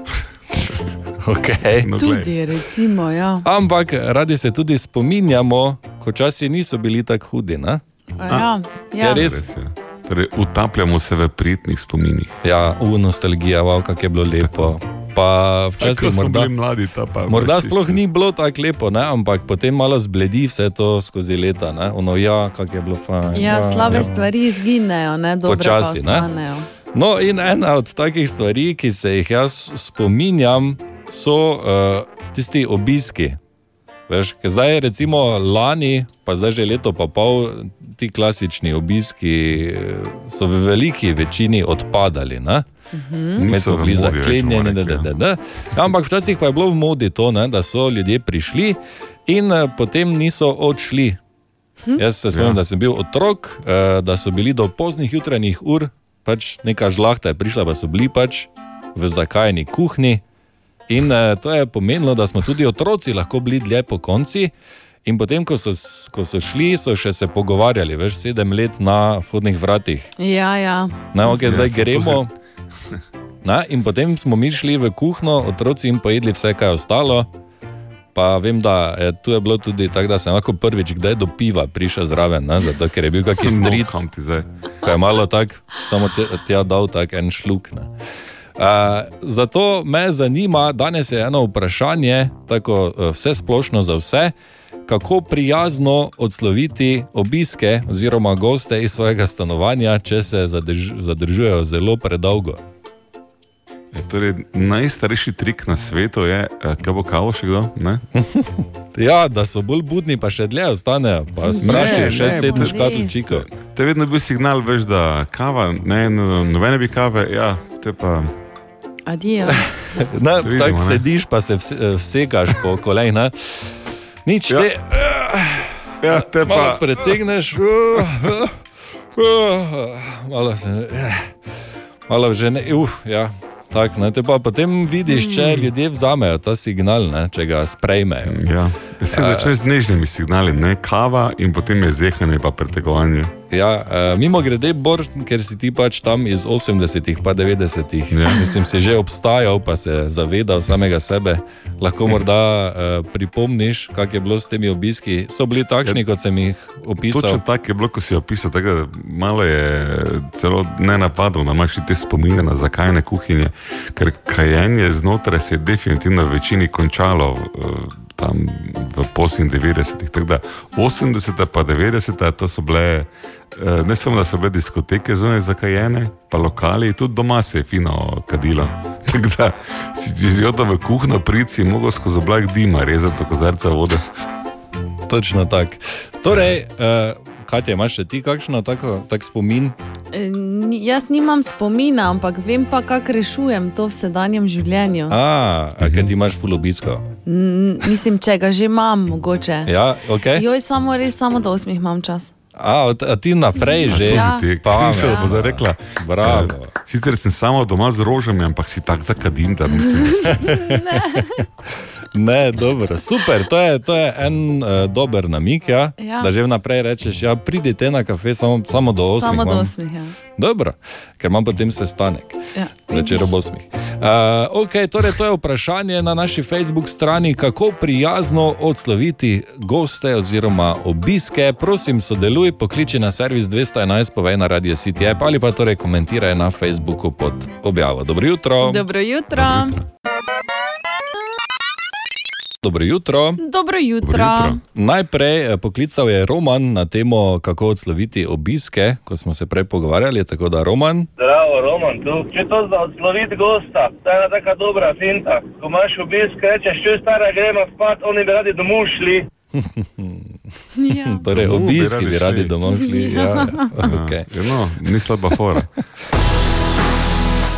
[LAUGHS] okay. No, tudi recimo. Ja. Ampak radi se tudi spominjamo, ko časi niso bili tako hudi. Ne? A Ja, Je ja. res? Res je. Torej, utapljamo se v prijetnih spominih. Ja, v nostalgija, wow, kako je bilo lepo. Pa včasih morda, mladi, ta pa. morda sploh ni bilo tako lepo, ne? ampak potem malo zbledi vse to skozi leta. Ne? Ono, ja, kako je bilo fajn. Ja, slabe stvari izginejo, ne dobre Počasi, pa ne? ostanejo. No, in ena od takih stvari, ki se jih jaz spominjam, so uh, tisti obiski. Veš, zdaj, recimo lani, pa zdaj že leto pa pol, ti klasični obiski eh, so v veliki večini odpadali. Ne? Niso Mi smo v bili zaklenjeni, da, da, ja. da, da. ampak včasih pa je bilo v modi to, ne, da so ljudje prišli in eh, potem niso odšli. Jaz se spomnim, Ja. da sem bil otrok, eh, da so bili do poznih jutranjih ur, pač neka žlahta je prišla, pa so bili pač v zakajni kuhinji. In eh, to je pomenilo, da smo tudi otroci lahko bili dlje po konci. In potem, ko so, ko so šli, so še se pogovarjali, veš, sedem let na vhodnih vratih. Ja, ja. Na, okay, Ja, zdaj gremo. Na, in potem smo mi šli v kuhno, otroci in pojedli vse, kar je ostalo. Pa vem, da je, tu je bilo tudi tako, da sem lahko prvič kdaj do piva prišel zraven, ne, zato ker je bil kakšen [LAUGHS] No, stric, ko je malo tako, samo je dal tak en šluk. Ne. Uh, zato me zanima, danes je eno vprašanje, tako uh, vse splošno za vse, kako prijazno odsloviti obiske oziroma goste iz svojega stanovanja, če se zadrž, zadržujejo zelo predolgo. Je, torej, najstarejši trik na svetu je, eh, kaj bo kavo še kdo? Ne? [LAUGHS] Ja, da so bolj budni, pa še dlje ostanejo, pa sprašujejo Ne, še ne, sedem škatličikov. To je vedno bil signal, veš, da kava, ne, no, nobene bi kave, ja, te pa. Adijo. [LAUGHS] Ne, Se vidimo, tako ne? sediš, pa se vse, eh, vsekaš po kolenih. Nič Ja. te, Ja, te malo pa. pretegneš, malo se, malo že ne, uf, ja. Tak, ne, te pa potem vidiš, če ljudje vzamejo ta signal, ne, če ga sprejmejo. Ja. Se začne z nežnimi signali, ne kava in potem je zehanje pa pretegovanje. Ja, uh, mimo grede, Bor, ker si ti pač tam iz 80-ih, pa 90-ih, ja. mislim, si že obstajal, pa se zavedal samega sebe. Lahko morda uh, pripomniš, kak je bilo s temi obiski. So bili takšni, kot sem jih opisal. Točno tako je bilo, ko si opisal. Tako, da malo je celo ne napadlo, da imaš te spomine na zakajne kuhinje, ker kajenje znotraj se je definitivno v večini končalo. Uh, Tam v 90-ih, tako da 80-te pa 90-te, to so bile, eh, ne samo da so bile diskoteke zunaj zakajene, pa lokali, tudi doma se je fino kadilo. [LAUGHS] Tako da si izjodil v kuhno, prici, mogo skozi oblak dima rezati kozarca vode. Točno tako. Torej, uh, Katja, imaš še ti kakšno tako, tak spomin? E, Jaz nimam spomina, ampak vem pa, kako rešujem to v sedanjem življenju. A, a kaj ti imaš ful N- Mislim, če ga že imam, mogoče. Ja, ok. Joj, samo res, samo do osmih imam čas. A, a ti naprej že? Ja. Pa še da bo zdaj rekla. Bravo. eh, Sicer sem samo doma z rožami, ampak si tak zakadim, da mislim, [LAUGHS] [LAUGHS] Ne, dobro, super, to je, to je en uh, dober namik, ja? Ja. da že vnaprej rečeš, ja, pridite na kafe samo, samo do 8. Samo do osmih. Ja. Dobro, ker imam potem sestanek. Ja. Začer ob 8. Uh, okay, torej to je vprašanje na naši Facebook strani, kako prijazno odsloviti goste oziroma obiske. Prosim, sodeluj, pokliči na servis 211, povej na Radio City App ali pa torej komentiraj na Facebooku pod objavo. Dobro jutro. Dobro jutro. Dobro jutro. Dobro jutro. Najprej eh, poklical je Roman na temo, kako odsloviti obiske, ko smo se prej pogovarjali. Tako da, Roman, Zdravo, Roman, tu. Če to za odsloviti gosta, to je ena taka dobra finta. Ko imaš obisk, rečeš, čuj stara, gremo spat, oni bi radi domov šli. [LAUGHS] Ja. torej Uh, bi obiski radi bi radi domov šli. Ja, [LAUGHS] ja. Okay. no, ni slaba fora.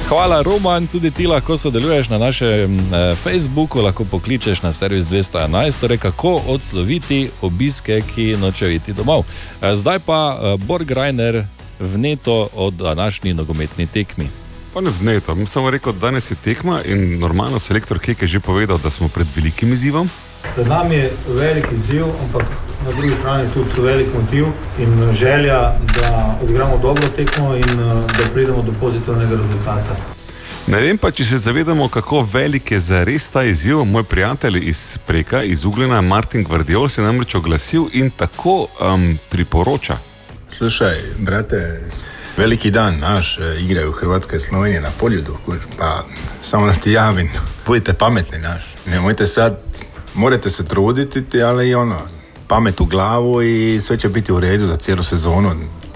Hvala, Roman, tudi ti lahko sodeluješ na našem eh, Facebooku, lahko pokličeš na servis 211, torej kako odsloviti obiske, ki nočejo iti domov. Eh, zdaj pa eh, Borg Reiner vneto o današnji nogometni tekmi. Pa ne vneto, bom samo rekel, danes je tekma in normalno selektor Kek je že povedal, da smo pred velikim izzivom. Pred nami je velik izziv, ampak na drugi strani tudi velik motiv in želja, da odigramo dobro tekmo in eh, da pridemo do pozitivnega rezultata. Ne vem pa, če se zavedamo, kako velik je za res ta izziv. Moj prijatelj iz Preka, iz Ugljena, Martin Gvardiol, se je namreč oglasil in tako um, priporoča. Slušaj, brate, veliki dan naš e, igre v Hrvatskoj Sloveniji na poljudu, kuž, pa samo da ti javim, [LAUGHS] budite pametni naš, nemojte sad, morate se truditi, ali ono, pamet u glavu i sve će biti u redu za cijelu sezonu.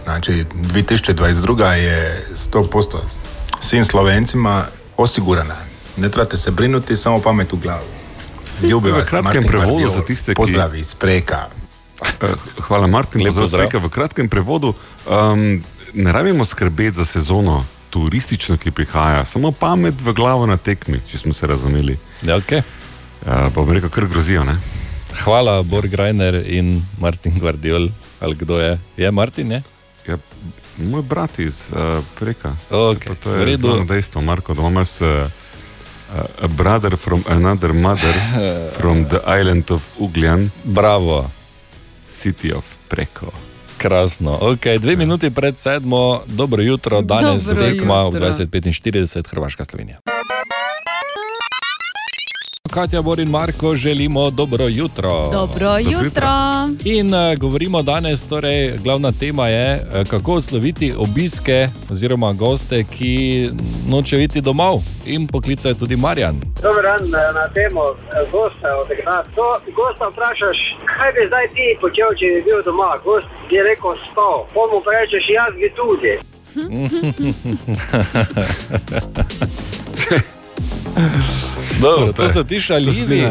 Znači, 2022. je 100% svim Slovencima osigurana. Ne trebate se brinuti, samo pamet u glavu. Ljubi V vas, Martin Guardiol. za tiste, ki- Pozdrav iz Preka. Eh, Hvala, Martin, Lep za pozdrav. uspeh. V kratkem prevodu um, ne rabimo skrbeti za sezono turistično, ki prihaja, samo pamet v glavo na tekmi, če smo se razumeli. Ja, okay. Uh, bom rekel, kar grozijo. Ne? Hvala, Borg Reiner in Martin Guardiol. Ali kdo je? Je Martin? Je? Ja, moj brat iz uh, Preka. Okay. To je znano dejstvo, Marko, da imaš uh, a brother from another mother [LAUGHS] from the island of Ugljan. Bravo. City of Preko. Krasno. Okay, dve minuti pred sedmo, dobro jutro, danes Dobro tekma ob jutro. 20:45, Hrvaška Slovenija. Katja, Bor in Marko želimo dobro jutro. Dobro jutro. In uh, govorimo danes, torej glavna tema je, uh, kako odsloviti obiske oziroma goste, ki nočejo iti domov. In poklica je tudi Marjan. Dober dan eh, na temo gosta odigrati. To gosta vprašaš, kaj bi zdaj ti počel, če bi bil doma. Gost je rekel spal, pomu pa rečeš, jaz bi tudi. [LAUGHS] [LAUGHS] [LAUGHS] Dobro, To so ti šaljivi.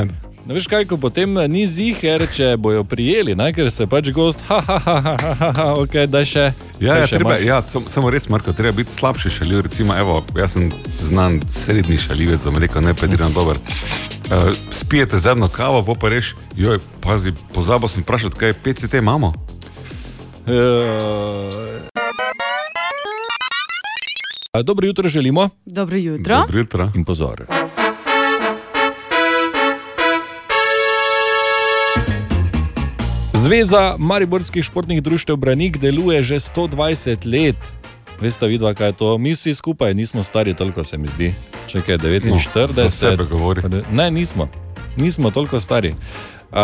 Ne veš kaj, ko potem ni ziger, če bojo prijeli, ne? ker se pač gost, ha, ha, ha, ha, ha, ha, ok, da še. Ja, ja, še treba, imaš. ja sam, samo res, Marko, treba biti slabši šaljiv. Recimo, evo, jaz sem znan srednji šaljivec, bom rekel, ne pediran dober. Uh, spijete zadnjo kavo, pa pa reš, joj, pazi, pozabil sem vprašati, kaj PCT imamo. Uh, dobro jutro želimo. Dobro jutro. Dobro jutro. In pozor. Zveza Mariborskih športnih društev Branik deluje že 120 let. Veste, vidva, kaj je to? Mi vsi skupaj nismo stari toliko, se mi zdi. Čakaj, 49. za sebe govori. Ne, nismo. Nismo toliko stari. Uh,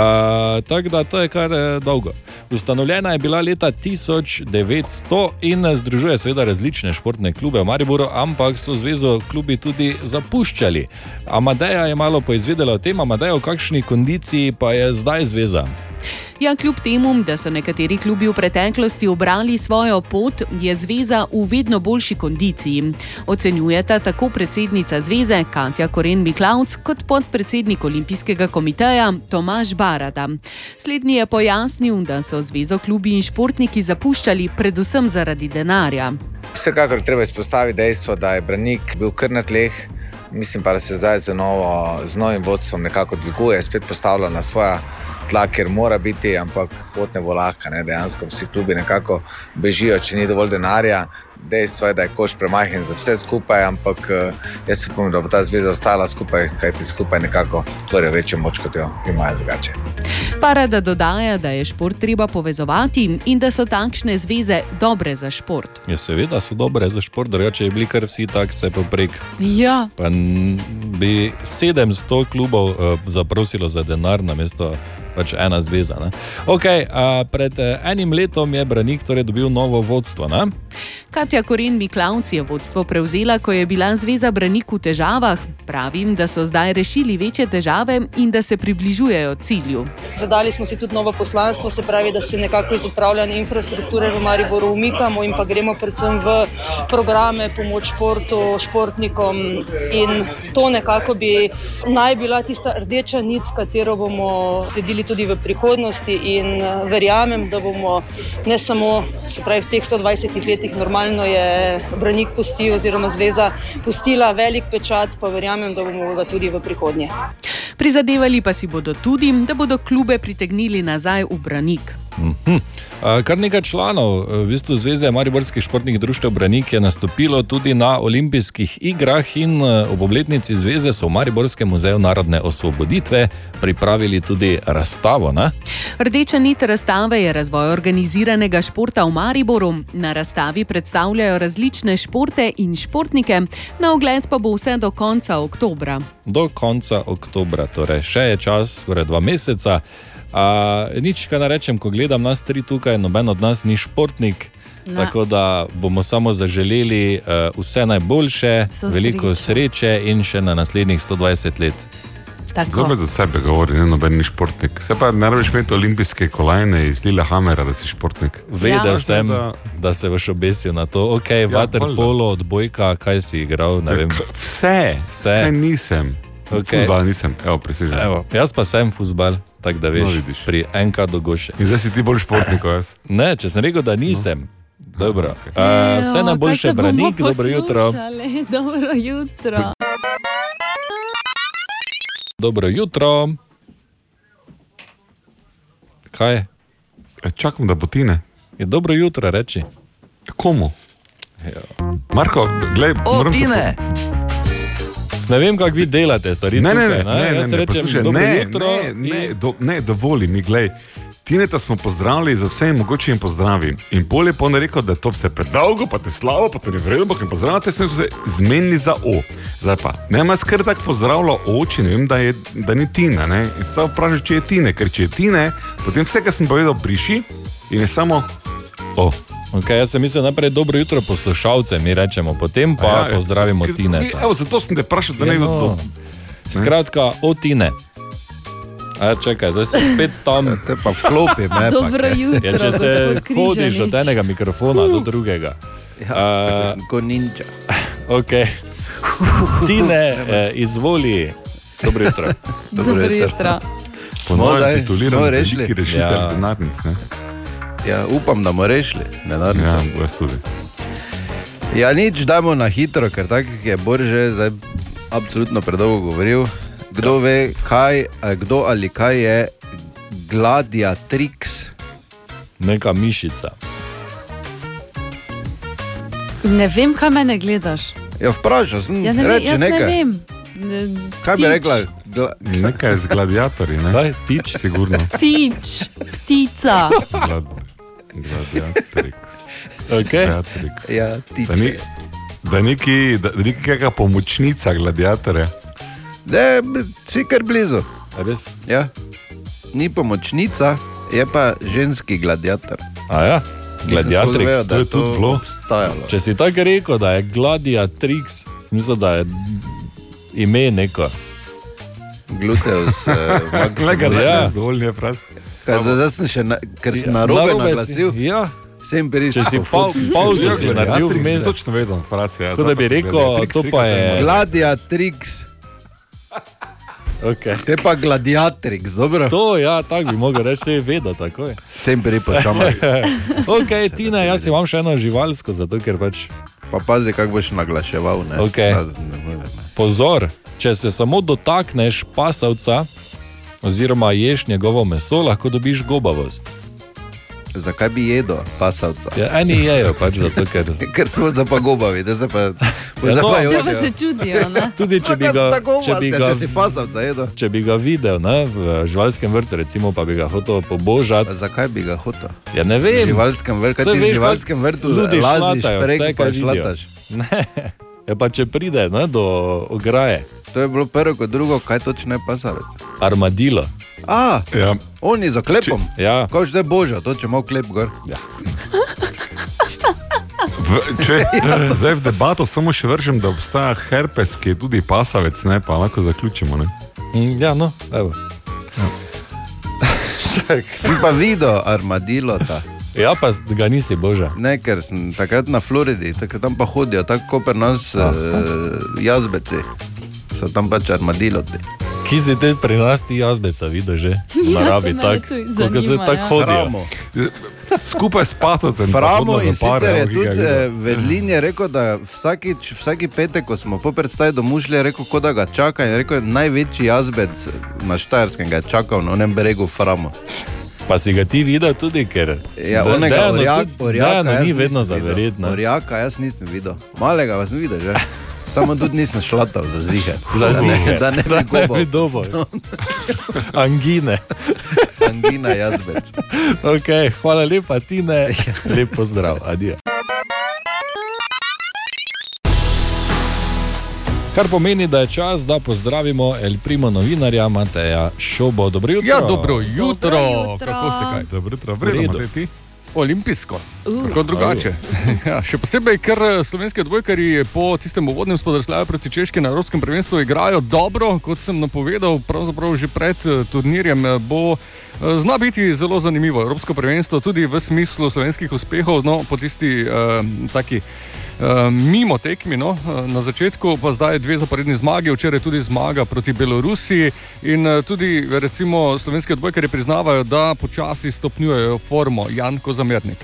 tako da to je kar eh, dolgo. Ustanovljena je bila leta 1900 in eh, združuje seveda različne športne klube v Mariboru, ampak so zvezo klubi tudi zapuščali. Amadeja je malo poizvedela o tem, Amadeja v kakšni kondiciji pa je zdaj zveza. Ja, kljub temu, da so nekateri klubi v preteklosti obrali svojo pot, je zveza v vedno boljši kondiciji. Ocenjujeta tako predsednica zveze Katja Koren Miklavc kot podpredsednik olimpijskega komiteja Tomaš Barada. Slednji je pojasnil, da so zvezo klubi in športniki zapuščali predvsem zaradi denarja. Vsekakor treba izpostaviti dejstvo, da je Branik bil kar na tleh. Mislim pa, da se zdaj z, novo, z novim vodstvom nekako dviguje, spet postavlja na svoja tla, ker mora biti, ampak pot ne bo lahka. Ne? Dejansko vsi klubi nekako bežijo, če ni dovolj denarja. Dejstvo je, da je koš premajhen za vse skupaj, ampak eh, jaz upam, da bo ta zveza ostala skupaj, kajti skupaj nekako tvorijo večjo moč, kot jo imajo drugače. Parada dodaja, da je šport treba povezovati in da so takšne zveze dobre za šport. Ja, seveda so dobre za šport, drugače je bili kar vsi tak, se poprek. Ja. Pa bi 700 klubov uh, zaprosilo za denar, namesto pač ena zveza. Ne? Okay, uh, pred uh, enim letom je Branik torej dobil novo vodstvo. Ne? Katja Koren Miklavc je vodstvo prevzela, ko je bila zveza Branik v težavah. Pravim, da so zdaj rešili večje težave in da se približujejo cilju. Zadali smo si tudi novo poslanstvo, se pravi, da se nekako iz upravljanja infrastrukture v Mariboru umikamo in pa gremo predvsem v programe, pomoč športu, športnikom. In to nekako bi naj bila tista rdeča nit, katero bomo sledili tudi v prihodnosti. In eh, verjamem, da bomo ne samo pravi, v teh 120 letih, normalno je Branik pustil, oziroma zveza pustila velik pečat, pa verjamem, da bomo ga tudi v prihodnje. Prizadevali pa si bodo tudi, da bodo klube pritegnili nazaj v Branik. Mhm. Uh, Kar nekaj članov uh, v bistvu Zveze Mariborskih športnih društev Branik je nastopilo tudi na olimpijskih igrah in uh, ob obletnici zveze so v Mariborskem muzeju narodne osvoboditve pripravili tudi razstavo. Ne? Rdeča nit razstave je razvoj organiziranega športa v Mariboru. Na razstavi predstavljajo različne športe in športnike, na ogled pa bo vse do konca oktobra. Do konca oktobra, torej še je čas, skoraj dva meseca. Uh, nič, kaj rečem, ko gledam nas tri tukaj, noben od nas ni športnik. Ne. Tako da bomo samo zaželeli uh, vse najboljše, Vso veliko sreče in še na naslednjih 120 let. Zopet za sebe govori, ne noben ni športnik. Se pa ne rabiš imeti olimpijske kolajne iz Lillehammera, da si športnik. Vedel Ja. sem, Da- da se boš obesil na to. Ok, ja, vaterpolo, odbojka, kaj si igral. ne vem. Vse, Vse. Kaj nisem. Okej. Futbala nisem, evo, presežem. Evo, jaz pa sem futbal, tako da veš, No, vidiš. pri NK dogoše. In zdaj si ti bolj športnik kot jaz. Ne, če sem rekel, da nisem. No. Dobro. Ejo, Uh, vse najboljše, Branik, dobro jutro. [LAUGHS] Dobro jutro. Dobro jutro. Kaj je? E, čakam, da bo tine. Je dobro jutro, reči. Komu? Ja. Marko, gledaj, moram te Tine! Ne vem, kako vi delate, stvari. Ne, ne, tukaj, ne, ne, Jaz ne, rečem, poslušaj, ne, jutro. ne, ne, do, ne, dovoli mi, glej. Tineta smo pozdravili za vse mogoče jim pozdravi. In pol je pol rekel, da je to vse predolgo, pa te slabo, pa to ni vredno, ampak jim pozdravljate, se se zmenili za O. Zdaj pa, ne me skrbi tako pozdravlja oči, ne vem, da, je, da ni Tina, ne. In se vprašaj, če je Tine, ker če je Tine, potem vse, kar sem povedal, briši in je samo O. Okay, jaz sem mislil najprej dobro jutro poslušalcem, mi rečemo, potem pa A ja, pozdravimo ki- Tine. mi- Evo, zato sem te vprašal, da ne Ja, bi no. bilo to. Skratka, o Tine. A, čakaj, zdaj si spet tam. [LAUGHS] Te pa vklopi me. Dobro jutro, ja, če se hodiš od enega mikrofona do drugega. Ja, kot ninja. [LAUGHS] Okay. Tine, [LAUGHS] eh, izvoli. Dobro jutro. Dobro Dobro jutro. jutro. Po Smo novem zdaj- tituliran smo veliki rešili? rešitelj Ja. denarnic, ne? Ja, upam, da bomo rešili. Ja, jaz tudi. Ja, nič, dajmo na hitro, ker tako je Bor že zdaj absolutno predolgo govoril. Kdo ja. ve, kaj, kdo ali kaj je gladiatrix? Neka mišica. Ne vem, kaj me ne gledaš. Ja, vprašaj, sem Ja, ne vem, reči jaz ne nekaj. vem. Kaj bi rekla? Gla... Nekaj z gladiatorji, ne? Kaj, tič? Sigurno. Ptič, ptica. Glad, gladiatrix. Okay. Gladiatrix. Ja. Da ni, da neki, da, da neki kakšna pomočnica gladiatorja. Ne, si kar blizu. Res? Ja. Ni pomočnica, je pa ženski gladiator. A ja, to je je to tudi bilo. obstajalo. Če si tako rekel, da je gladiatrix, mislim, da je ime neko. Gluteus, eh, [LAUGHS] maximus. ja. dovolj je prost. Kaj, zdaj, zdaj sem še, na, ker sem Ja, narobe narobe si- naglasil. ja. Sem pri Če si [LAUGHS] pau- pauzo si naredil vmes. Točno vedno, frasi. Ja, Tako da bi rekel, to pa je- Gladiatrix. Okay. Te pa gladiatrix, dobro. To, ja, tako bi mogel reči, to je vedno takoj. Sem pri pošamar. [LAUGHS] ok, Tina, jaz imam še eno živalsko, zato ker pač. Pa pazi, kako boš naglaševal. Ne? Okay. Da, ne ne. Pozor, če se samo dotakneš pasavca, oziroma ješ njegovo meso, lahko dobiš gobavost. Zakaj bi jedel pasavca? Ja, eni jejo [LAUGHS] pač zato, ker. Ker so za pa gobavi, da se pa, Ja, no. pa pa se čudijo, ne? [LAUGHS] Tudi če bi ga, če bi ga, če si pasavca jedel. če bi ga videl ne, v živalskem vrtu, recimo, pa bi ga hotel pobožati. Zakaj bi ga hotel? Ja, ne vem. V živalskem vrtu, kaj ti v živalskem pa vrtu laziš prek, pa šlataš. [LAUGHS] Ne, ja, pa če pride ne, do ograje. To je bilo prvo, kot drugo, kaj točno je pasavec. Armadilo. A, ja. oni za klepom. Ja. Kaj že je božja, to če malo klep gor. Ja. V, če, zdaj v debato samo še vržem, da obstaja herpes, ki je tudi pasavec, ne, pa lahko zaključimo. Ne? Mm, Ja, no, evo. Si pa videl armadilo. Ta. Ja, pa ga nisi boža. Ne, ker sem takrat na Floridi, takrat tam pa hodijo, tako kot pri nas uh, jazbeci. So tam pač armadiloti. Ki si te pri nas ti jazbeca videl že? [LAUGHS] V naravi Ja, tako, kot te tako ja. hodijo. Framo. Skupaj s pasovcem. Framo in sicer je tudi eh, Vedlin je rekel, da vsakič, vsaki petek, ko smo po predstavi do mušlje, je rekel, da ga čaka in je rekel, največji jazbec na Štajerskem ga je čakal na onem bregu Framo. Pa si ga ti videl tudi, ker. Ja, De- onega Dejano orjak, orjaka, Dejano ni vedno nisem za videl. verjetno. Orjaka jaz nisem videl, malega vas videl že. [LAUGHS] Samo tudi nisem šlatal za zihe. Za zihe. Da ne bi Da ne bi dobil. [LAUGHS] Angine. Angina jazbec. Okay, hvala lepa, Tine. Lep pozdrav, adijo. Kar pomeni, da je čas, da pozdravimo El Primo novinarja Mateja Šobo. Dobro jutro. Ja, dobro jutro. Dobro jutro. Kako ste kaj? Dobro jutro, V redu. vredno, Matej, ti. Olimpijsko, Uh. kako drugače. [LAUGHS] Ja, še posebej, ker eh, slovenski odbojkari po tistem uvodnem spodrsljaju proti Češki na Evropskem prvenstvu igrajo dobro, kot sem napovedal, pravzaprav že pred eh, turnirjem eh, bo. eh, Zna biti zelo zanimivo Evropsko prvenstvo, tudi v smislu slovenskih uspehov, no, po tisti uh, taki mimo tekmi. No, eh, na začetku pa zdaj dve zaporedni zmagi, včeraj tudi zmaga proti Belorusiji. In eh, tudi recimo, slovenski odbojkari priznavajo, da počasi stopnjujejo formo Janko Zamernik.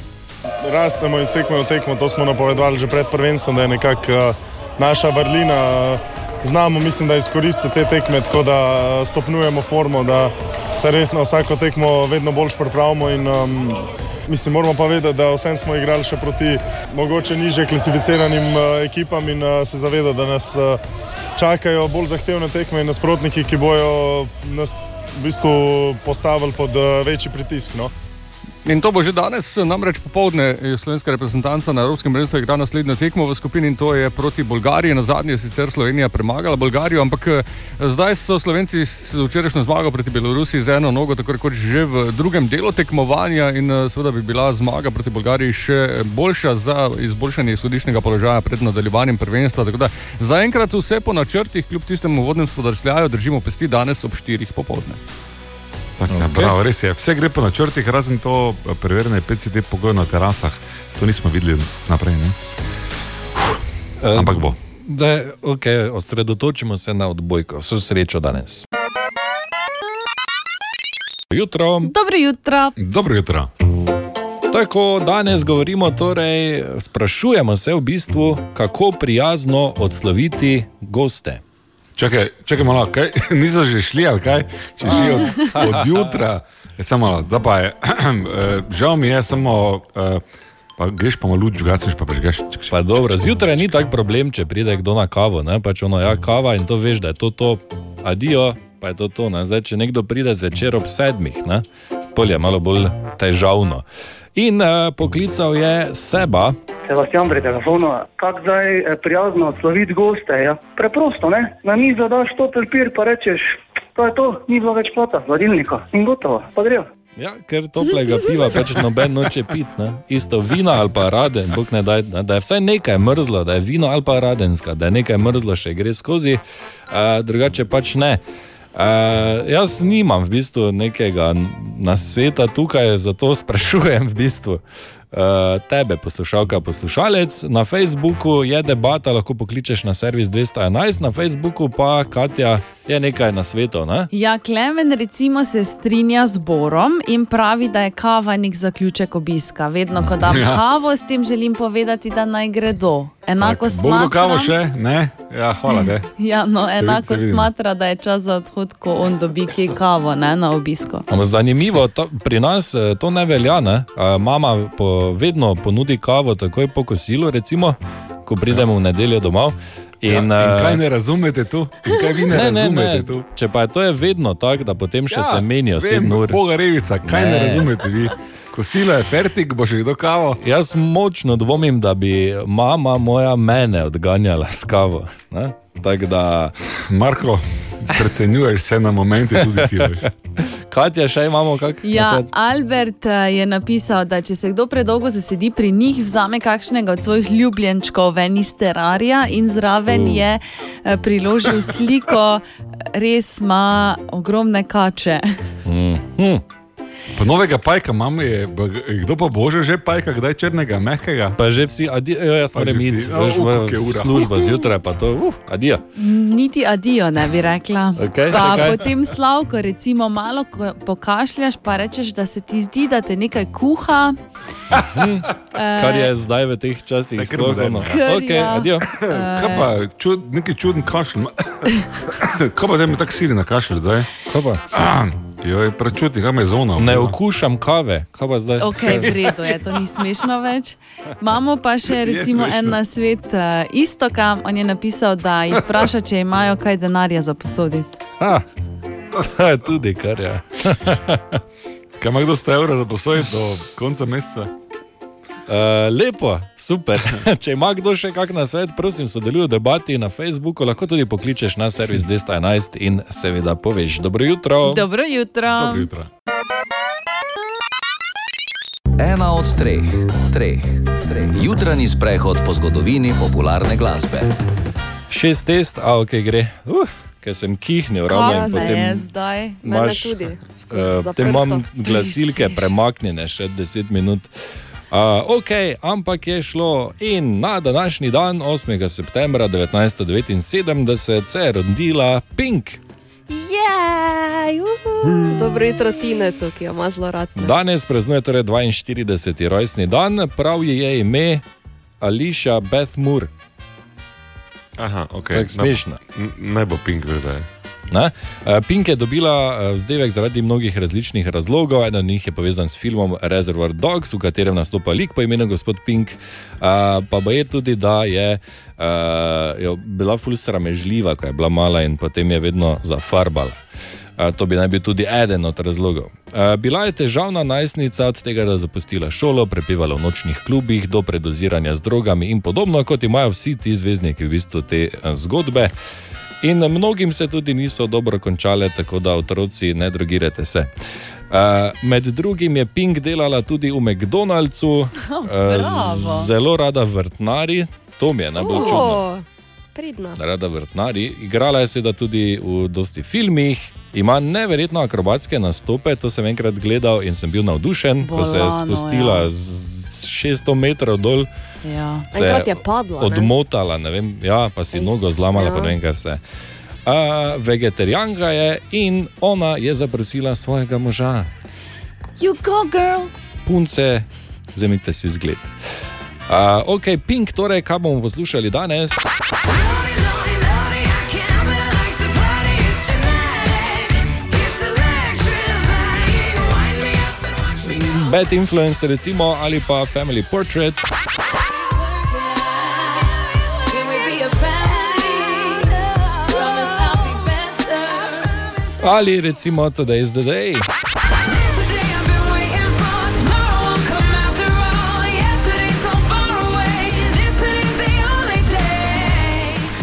Rastemo iz tekme v tekmo, to smo napovedali že pred prvenstvom, da je nekako eh, naša vrlina. eh, Znamo, mislim, da izkoristiti te tekme, tako da eh, stopnjujemo formo, da se res na vsako tekmo vedno bolj pripravimo. In, um, mislim, moramo pa vedeti, da vsem smo igrali še proti mogoče niže klasificiranim uh, ekipam in uh, se zavedati, da nas uh, čakajo bolj zahtevne tekme in nasprotniki, ki bojo nas v bistvu postavili pod večji pritisk. No? In to bo že danes, namreč popovdne je slovenska reprezentanca na Evropskem prvenstvu igra naslednjo tekmo v skupini in to je proti Bolgariji. Na zadnje je sicer Slovenija premagala Bolgarijo, ampak eh, zdaj so Slovenci s včerajšnjo zmago proti Belorusiji z eno nogo, tako rekoč že v drugem delu tekmovanja in eh, seveda bi bila zmaga proti Bolgariji še boljša za izboljšanje izhodišnjega položaja pred nadaljevanjem prvenstva. Tako da zaenkrat vse po načrtih, kljub tistemu vodnem spodrsljaju, držimo pesti danes ob 4 popovdne. Tak, okay. Bravo, res je. Vse gre po načrtih, razen to eh, preverjanje PCT pogojev na terasah. To nismo videli naprej. Ne? Uf, Ampak bo. Da, okay, osredotočimo se na odbojko. Vso srečo danes. Jutro. Dobro jutro. Dobro jutro. Tako danes govorimo, torej sprašujemo se v bistvu, kako prijazno odsloviti goste. Čakaj, čakaj malo, kaj? [LAUGHS] niso že šli ali kaj? Če že od, od jutra, je samo malo, da pa je. [CLEARS THROAT] eh, Žal mi je samo. Uh, Pa greš pa malo gasiš pa prežgeš. Pa dobro, zjutraj ni tak problem, če pride kdo na kavo, ne? pač ono, ja, kava in to veš, da je to to, adijo, pa je to to. Ne? Zdaj, če nekdo pride zvečer ob sedmih, ne? Pol je malo bolj težavno. In uh, poklical je seba, Sebastian pri telefonu, kako zdaj eh, prijazno odsloviti goste. Ja? Preprosto, ne? na mizo daš to pelpir, pa rečeš, to je to, ni bilo več plata, hladilnika in gotovo, pa grejo. Ja, ker toplega piva pač noben noče piti. ne. Isto vino ali pa raden, bog ne daj, ne, da je vsaj nekaj mrzlo, da je vino ali pa radenska, da je nekaj mrzlo še gre skozi, uh, drugače pač ne. Uh, jaz nimam v bistvu nekega nasveta tukaj, zato sprašujem v bistvu. Uh, tebe, poslušalka, poslušalec, na Facebooku je debata, lahko pokličeš na servis 211, na Facebooku pa Katja je nekaj na svetu. Ne? Ja, Klemen recimo se strinja z Borom in pravi, da je kava nek zaključek obiska. Vedno, ko dam Ja. [LAUGHS] ja. kavo, s tem želim povedati, da naj gredo. Enako Bogo kavo smatram, še? Ne? Ja, hvala te. [LAUGHS] ja, no, Se enako se vidi. smatra, da je čas za odhod, ko on dobi kje kavo ne, na obisku. Ampak Zanimivo, to, pri nas eh, to ne velja. Ne? Mama po, vedno ponudi kavo takoj po kosilu, recimo, ko pridemo v nedeljo domov. In, Ja, in eh, kaj ne razumete tu? Kaj ne, ne, ne, razumete ne. tu? Če pa je to je vedno tako, da potem še ja, se menijo vem, 7 ur. Boga revica, kaj ne, ne razumete vi? Kosilo je fertik, bo še kdo kavo. Jaz močno dvomim, da bi mama moja mene odganjala s kavo. ne. Tako da. Marko, precenjuješ se na momente, tudi ti veš. [LAUGHS] Katja, še imamo kak Ja? Albert eh, je napisal, da če se kdo predolgo zasedi pri njih, vzame kakšnega od svojih ljubljenčkov ven iz terarija in zraven Uh. uh. je eh, priložil sliko, res ima ogromne kače. Mm. Hm. Pa novega pajka imamo, je, b- kdo pa bože že pajka, kdaj črnega, mehkega? Pa že vsi, adi, jo, jaz Pa moram že vsi. iti, A, veš, u, moja koliko je ura. služba zjutraj, pa to, uf, adijo. Niti adijo, ne bi rekla. Okej, pa kaj? potem slavko, recimo, malo ko pokašljaš, pa rečeš, da se ti zdi, da te nekaj kuha. Kar je zdaj v teh časih kar sploh moderno. ono. Kar Ok, ja. adijo. Kaj pa, čud, neki čuden kašelj. [LAUGHS] Kaj pa zdaj mi tako sili na kašelj zdaj? Kaj pa? Jo, je prečuti, kaj me je zona. Ne okušam kave, kaj pa zdaj? Ok, v redu je, to ni smešno več. Imamo pa še recimo en nasvet uh, Istoka. On je napisal, da jih vpraša, če imajo kaj denarja za posoditi. Ah, [LAUGHS] tudi kar je. [LAUGHS] Kaj ima kdo 100 evrov za posojiti do konca meseca? Uh, lepo, super. [LAUGHS] Če ima kdo še kak na svet, prosim, sodeluj v debati na Facebooku, lahko tudi pokličeš na servis 211 in seveda poveš dobro jutro. Dobro jutro. Dobro jutro. Ena od treh, treh, treh. Jutranji sprehod po zgodovini popularne glasbe. Šest test, a ok, gre. Uh, ker sem kihnil, ravno in potem. je zdaj? Imaš, uh, potem imam glasilke premaknjene še 10 minut. Uh, ok, ampak je šlo in na današnji dan, 8. septembra 1979, se je rodila Pink. Jej, uhu. Dobro jutro, Tinetu, ki jo ima zelo rad. ne. Danes praznuje torej 42. rojstni dan, prav ji je ime Alicia Beth Moore. Aha, ok. Tako smešno. Ne bo pink, vedaj. Ne? Eh, Pink je dobila eh, vzdevek zaradi mnogih različnih razlogov. Eden od njih je povezan s filmom Reservoir Dogs, v katerem nastopa lik po imenu gospod Pink. Eh, Pa pa je tudi, da je jo bila ful sramežljiva, ko je bila mala in potem je vedno zafarbala. To bi naj bil tudi eden od razlogov. Bila je težavna najstnica, od tega, da je zapustila šolo, prepevala v nočnih klubih, do predoziranja z drogami in podobno, kot imajo vsi ti zvezdniki v bistvu te zgodbe. In mnogim se tudi niso dobro končale, tako da otroci ne drogirate se. Uh, med drugim je Pink delala tudi v McDonald'su, [LAUGHS] bravo. zelo rada vrtnari, to mi je najbolj čudno. O, Pridna. Rada vrtnari, igrala je seveda tudi v dosti filmih, ima neverjetno akrobatske nastope. To sem enkrat gledal in sem bil navdušen, ko se je Bolano, spustila ja. z 600 metrov dol. Ja. Enkrat je padla? Odmotala, ne vem, ja, pa si nogo zlamala, ja. pa ne vem, kaj vse. Uh, vegetarijanka je in ona je zaprosila svojega moža, You go, girl. punce, vzemite si zgled. Uh, ok, Pink, torej, kaj bomo poslušali danes? Bad Influence, recimo, ali pa Family Portrait. Ali recimo Today's the Day.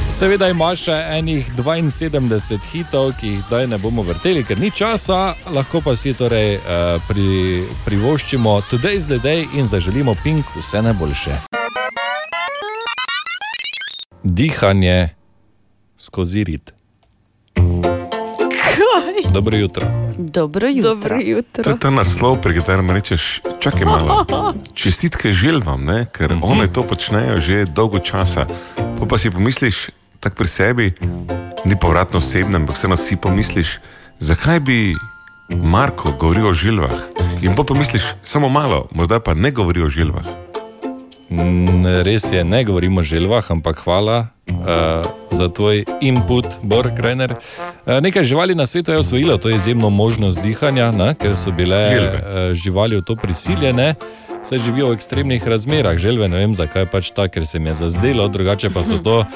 Seveda imaš še enih 72 hitov, ki jih zdaj ne bomo vrteli, ker ni časa, lahko pa si torej uh, pri, privoščimo Today's the Day in zaželimo Pink vse najboljše. Dihanje skozi rit. Dobro jutro. Dobro jutro. Dobro To je ta naslov, pri katerem rečeš, čakaj malo. [LAUGHS] Čestitke želvam, ne? ker uh -huh. one to počnejo že dolgo časa. Pa, pa si pomisliš, tako pri sebi, ni povratno osebno, ampak vseeno si pomisliš, zakaj bi Marko govoril o žilvah. In pa pomisliš, samo malo, morda pa ne govori o žilvah. Res je, ne govorimo o želvah, ampak hvala uh, za tvoj input, Bor Krajner. Uh, nekaj živali na svetu je osvojilo to izjemno možnost dihanja, ne, ker so bile Želve. uh, živali v to prisiljene. Se živijo v ekstremnih razmerah, želve ne vem zakaj pač tako, ker se mi je zazdelo, drugače pa so to uh,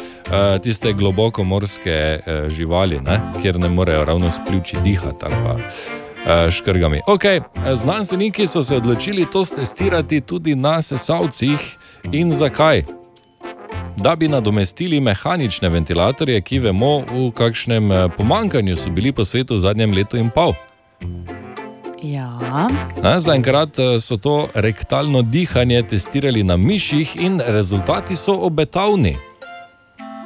tiste globoko morske uh, živali, ne, kjer ne morejo ravno s pljuči dihati ali pa uh, škrgami. Okay, znanstveniki so se odločili to testirati tudi na sesalcih in zakaj? Da bi nadomestili mehanične ventilatorje, ki vemo, v kakšnem eh, pomankanju so bili po svetu v zadnjem letu in pol. Ja. Ne, Zaenkrat eh, so to rektalno dihanje testirali na miših in rezultati so obetavni.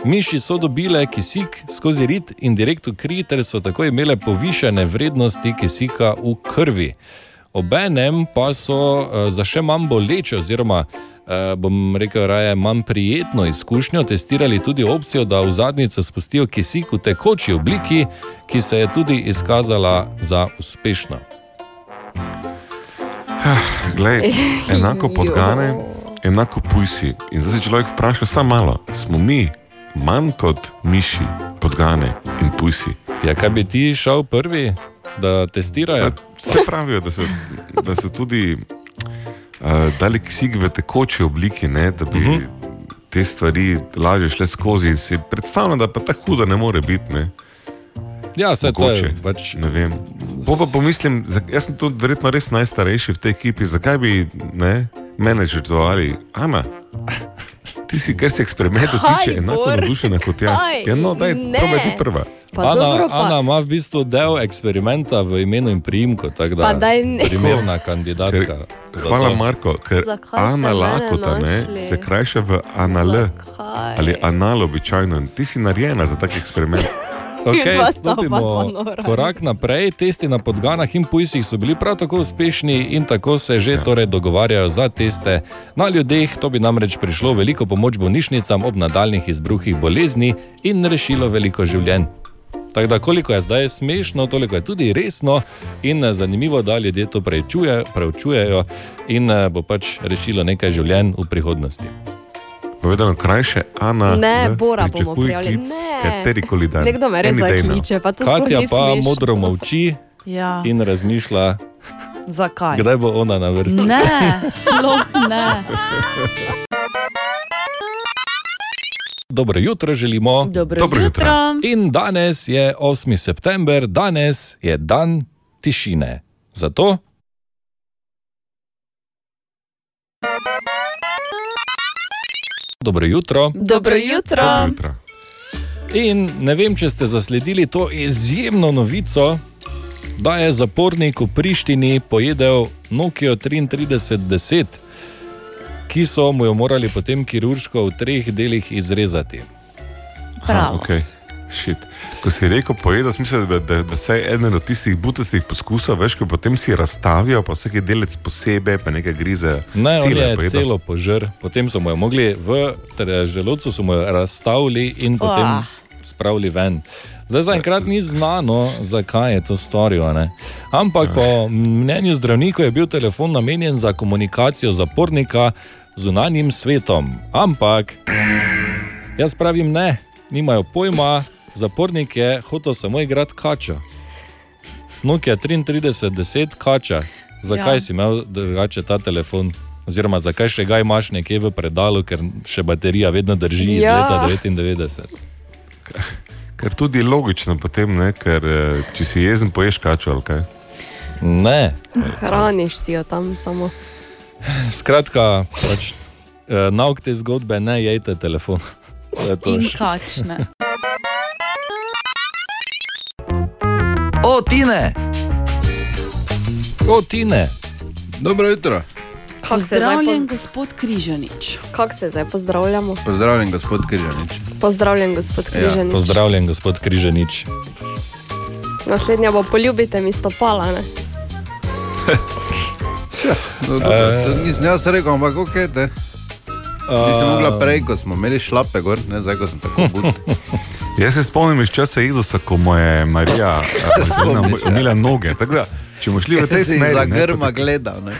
Miši so dobile kisik skozi rit in direkt v kri, ter so tako imele povišene vrednosti kisika v krvi. Obenem pa so eh, za še manj boleče, oziroma eh, bom rekel, raje manj prijetno izkušnjo, testirali tudi opcijo, da v zadnjico spustijo kisik v tekoči obliki, ki se je tudi izkazala za uspešno. Glej, [LAUGHS] enako podgane, enako pujsi. In zdaj se človek vpraša, samo malo, smo mi manj kot miši, podgane in pujsi. Ja, kaj bi ti šel prvi, da testirajo? Vse pravijo, da so, da so tudi uh, dali kisik v tekoči obliki, ne, da bi uh -huh. te stvari lažje šle skozi. In si predstavljam, da pa tako hudo ne more biti. Ne. Ja, se to je. Pač... Ne vem. Po pa pomislim, jaz sem tudi verjetno res najstarejši v tej ekipi, zakaj bi ne, mene žrtvovali, Ana. Ti si, kar se eksperimentov tiče, enako navdušena kot jaz. Kaj? Ja, no, daj, probaj ti prva. Pa Ana, dobro, pa- Ana ima v bistvu del eksperimenta v imenu in priimku, tako da ne. primerna kandidatka. za Hvala, to. Marko, ker Zakaj Ana Lakota ne, se krajša v Anal ali Anal običajno. Ti si narejena za tak eksperiment. Okay, stopimo korak naprej. Testi na podganah in pujsih so bili prav tako uspešni in tako se že ja. torej dogovarjajo za teste na ljudeh. To bi namreč prišlo veliko pomoč bolnišnicam ob nadaljnih izbruhih bolezni in rešilo veliko življenj. Tako da, koliko je zdaj smešno, toliko je tudi resno in eh, zanimivo, da ljudje to preučuje- preučujejo in eh, bo pač rešilo nekaj življenj v prihodnosti. Povedano krajše, Ana. Ne, v Bora bomo prijavili. Ne. Katerikoli dan. Nekdo me res zakliče, pa to Katja pa modro molči Ja. in razmišlja, Zakaj? kdaj bo ona na vrsti. Ne, sploh ne. Dobro jutro želimo. Dobro Dobro jutro. jutro. In danes je 8. september, danes je dan tišine. Zato Dobro jutro. Dobro jutro. Dobro jutro. In ne vem, če ste zasledili to izjemno novico, da je zapornik v Prištini pojedel Nokia 3310, ki so mu jo morali potem kirurško v treh delih izrezati. Aha, okay. Shit. Ko si rekel, pojedel, sem mislil, da, da, da se eden od tistih butastih poskusov, veš, ko potem si razstavijo, pa vsak delec posebej, pa nekaj grize. Ne, Cele je pojedel. celo požr, potem so mu jo mogli v želodcu so mu jo razstavili in potem Ah. spravili ven. Zdaj zaenkrat ni znano, zakaj je to storil. a ne. Ampak po mnenju zdravnikov je bil telefon namenjen za komunikacijo zapornika z zunanjim svetom. Ampak jaz pravim ne, nimajo pojma, zapornik je hotel samo igrati kačo. Nokia 3310 kača. zakaj Ja. si imel drugače ta telefon? Oziroma, zakaj še ga imaš nekje v predalu, ker še baterija vedno drži iz Ja. leta 99. Ker tudi logično potem, ne, ker eh, če si jezen, poješ kačo ali kaj. Ne. Hraniš si jo tam samo. Skratka, pač, eh, nauk te zgodbe, ne jejte telefon. [LAUGHS] To je to In še. O, Tine! O, Tine! Dobro jutro. Kako se Pozdravljen, poz- gospod Križanič. Kako se zdaj pozdravljamo? Pozdravljen, gospod Križanič. Pozdravljen, gospod Križanič. Ja, pozdravljen, gospod Križanič. Naslednja bo poljubite mi stopala, ne? [LAUGHS] No, dobro, Eh. to nisem jaz rekel, ampak ok, te. Nisem mogla prej, ko smo imeli šlape gor, ne zdaj, ko sem tako bud. [LAUGHS] Jaz se spomnim iz časa Jezusa, ko mu je Marija [LAUGHS] eh, ja. umila noge. Tako Da, če bomo šli v tej smeri, za ne, grma gledal, ne?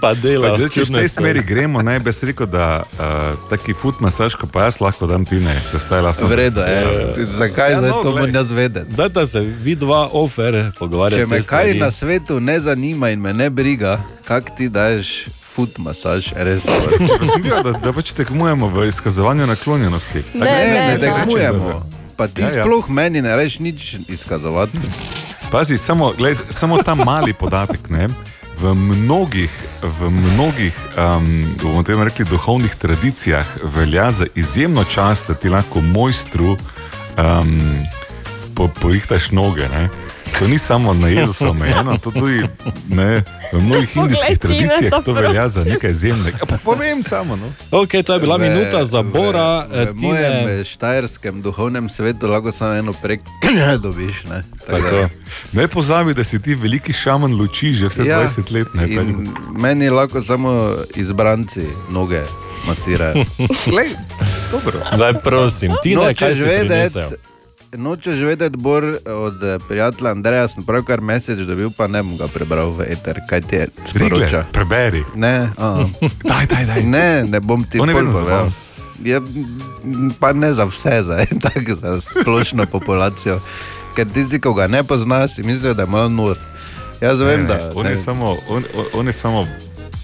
Pa dela. Pa, zdaj, če v tej smeri gremo, naj bi rekel, da uh, taki foot masaž, ko pa jaz lahko dam ti ne, se stajala sem. V redu, je. Zakaj Ja, no, to moram jaz vedeti? Dajte se, vi dva ofer pogovarjate. Če me te kaj stvari. na svetu ne zanima in me ne briga, kak ti daješ foot masaž, res. Sem bil, da, da pač tekmujemo v izkazovanju naklonjenosti. Ne, ne, ne tekmujemo. Pa ti Ja, ja. sploh meni ne rečeš nič izkazovati. Pazi, samo, glej, samo ta mali podatek. Ne? V mnogih, v mnogih um, bomo temu rekli, duhovnih tradicijah velja za izjemno čast, da ti lahko mojstru um, po, porihtaš noge. Ne? To ni samo na Jezusa omejeno, to tudi ne, v mnogih indijskih tradicijah to velja za nekaj izjemnega. Pa povem samo. No. Ok, to je bila V- minuta za Bora. V, eh, v mojem Tine. eh, štajerskem duhovnem svetu lahko samo eno prek [CLEARS THROAT] dobiš. Ne, Tako. Ne pozabi, da si ti veliki šaman luči že vse Ja, 20 let. Ne, tako meni lahko samo izbranci noge masirajo. [LAUGHS] Glej, dobro. Zdaj prosim, Tine, kaj si prinesel? Nočeš vedeti, Bor, od eh, prijatelja Andreja sem pravkar mesec dobil, pa ne bom ga prebral v eter, kaj ti je sporoča. preberi. Ne, daj, daj, daj. Ne, ne bom ti ne povedal. Je, m, pa ne za vse, za, [LAUGHS] tako za splošno populacijo. Ker tisti, ki ga ne poznaš, si mislijo, da je malo nor. Jaz vem, Ne, da ne, on, je samo, on, on je samo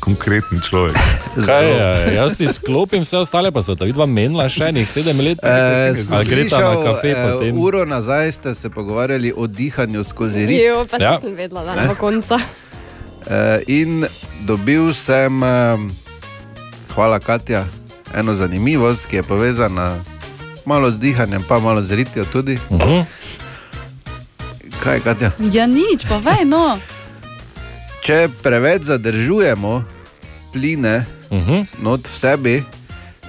konkreten človek. [LAUGHS] Kaj, je, jaz si sklopim vse ostale, pa so ta vidva menila še enih sedem let. Eh, Ali gre ta na kafe eh, potem? Uro nazaj ste se pogovarjali o dihanju skozi rit. Jo, pa Ja. ja. sem vedela, da je do konca. Eh, in dobil sem, hvala Katja, eno zanimivost, ki je povezana malo z dihanjem, pa malo z ritjo tudi. Uh -huh. Kaj, Katja? Ja, nič, pa vej, no. Če preveč zadržujemo pline uh -huh. not v sebi,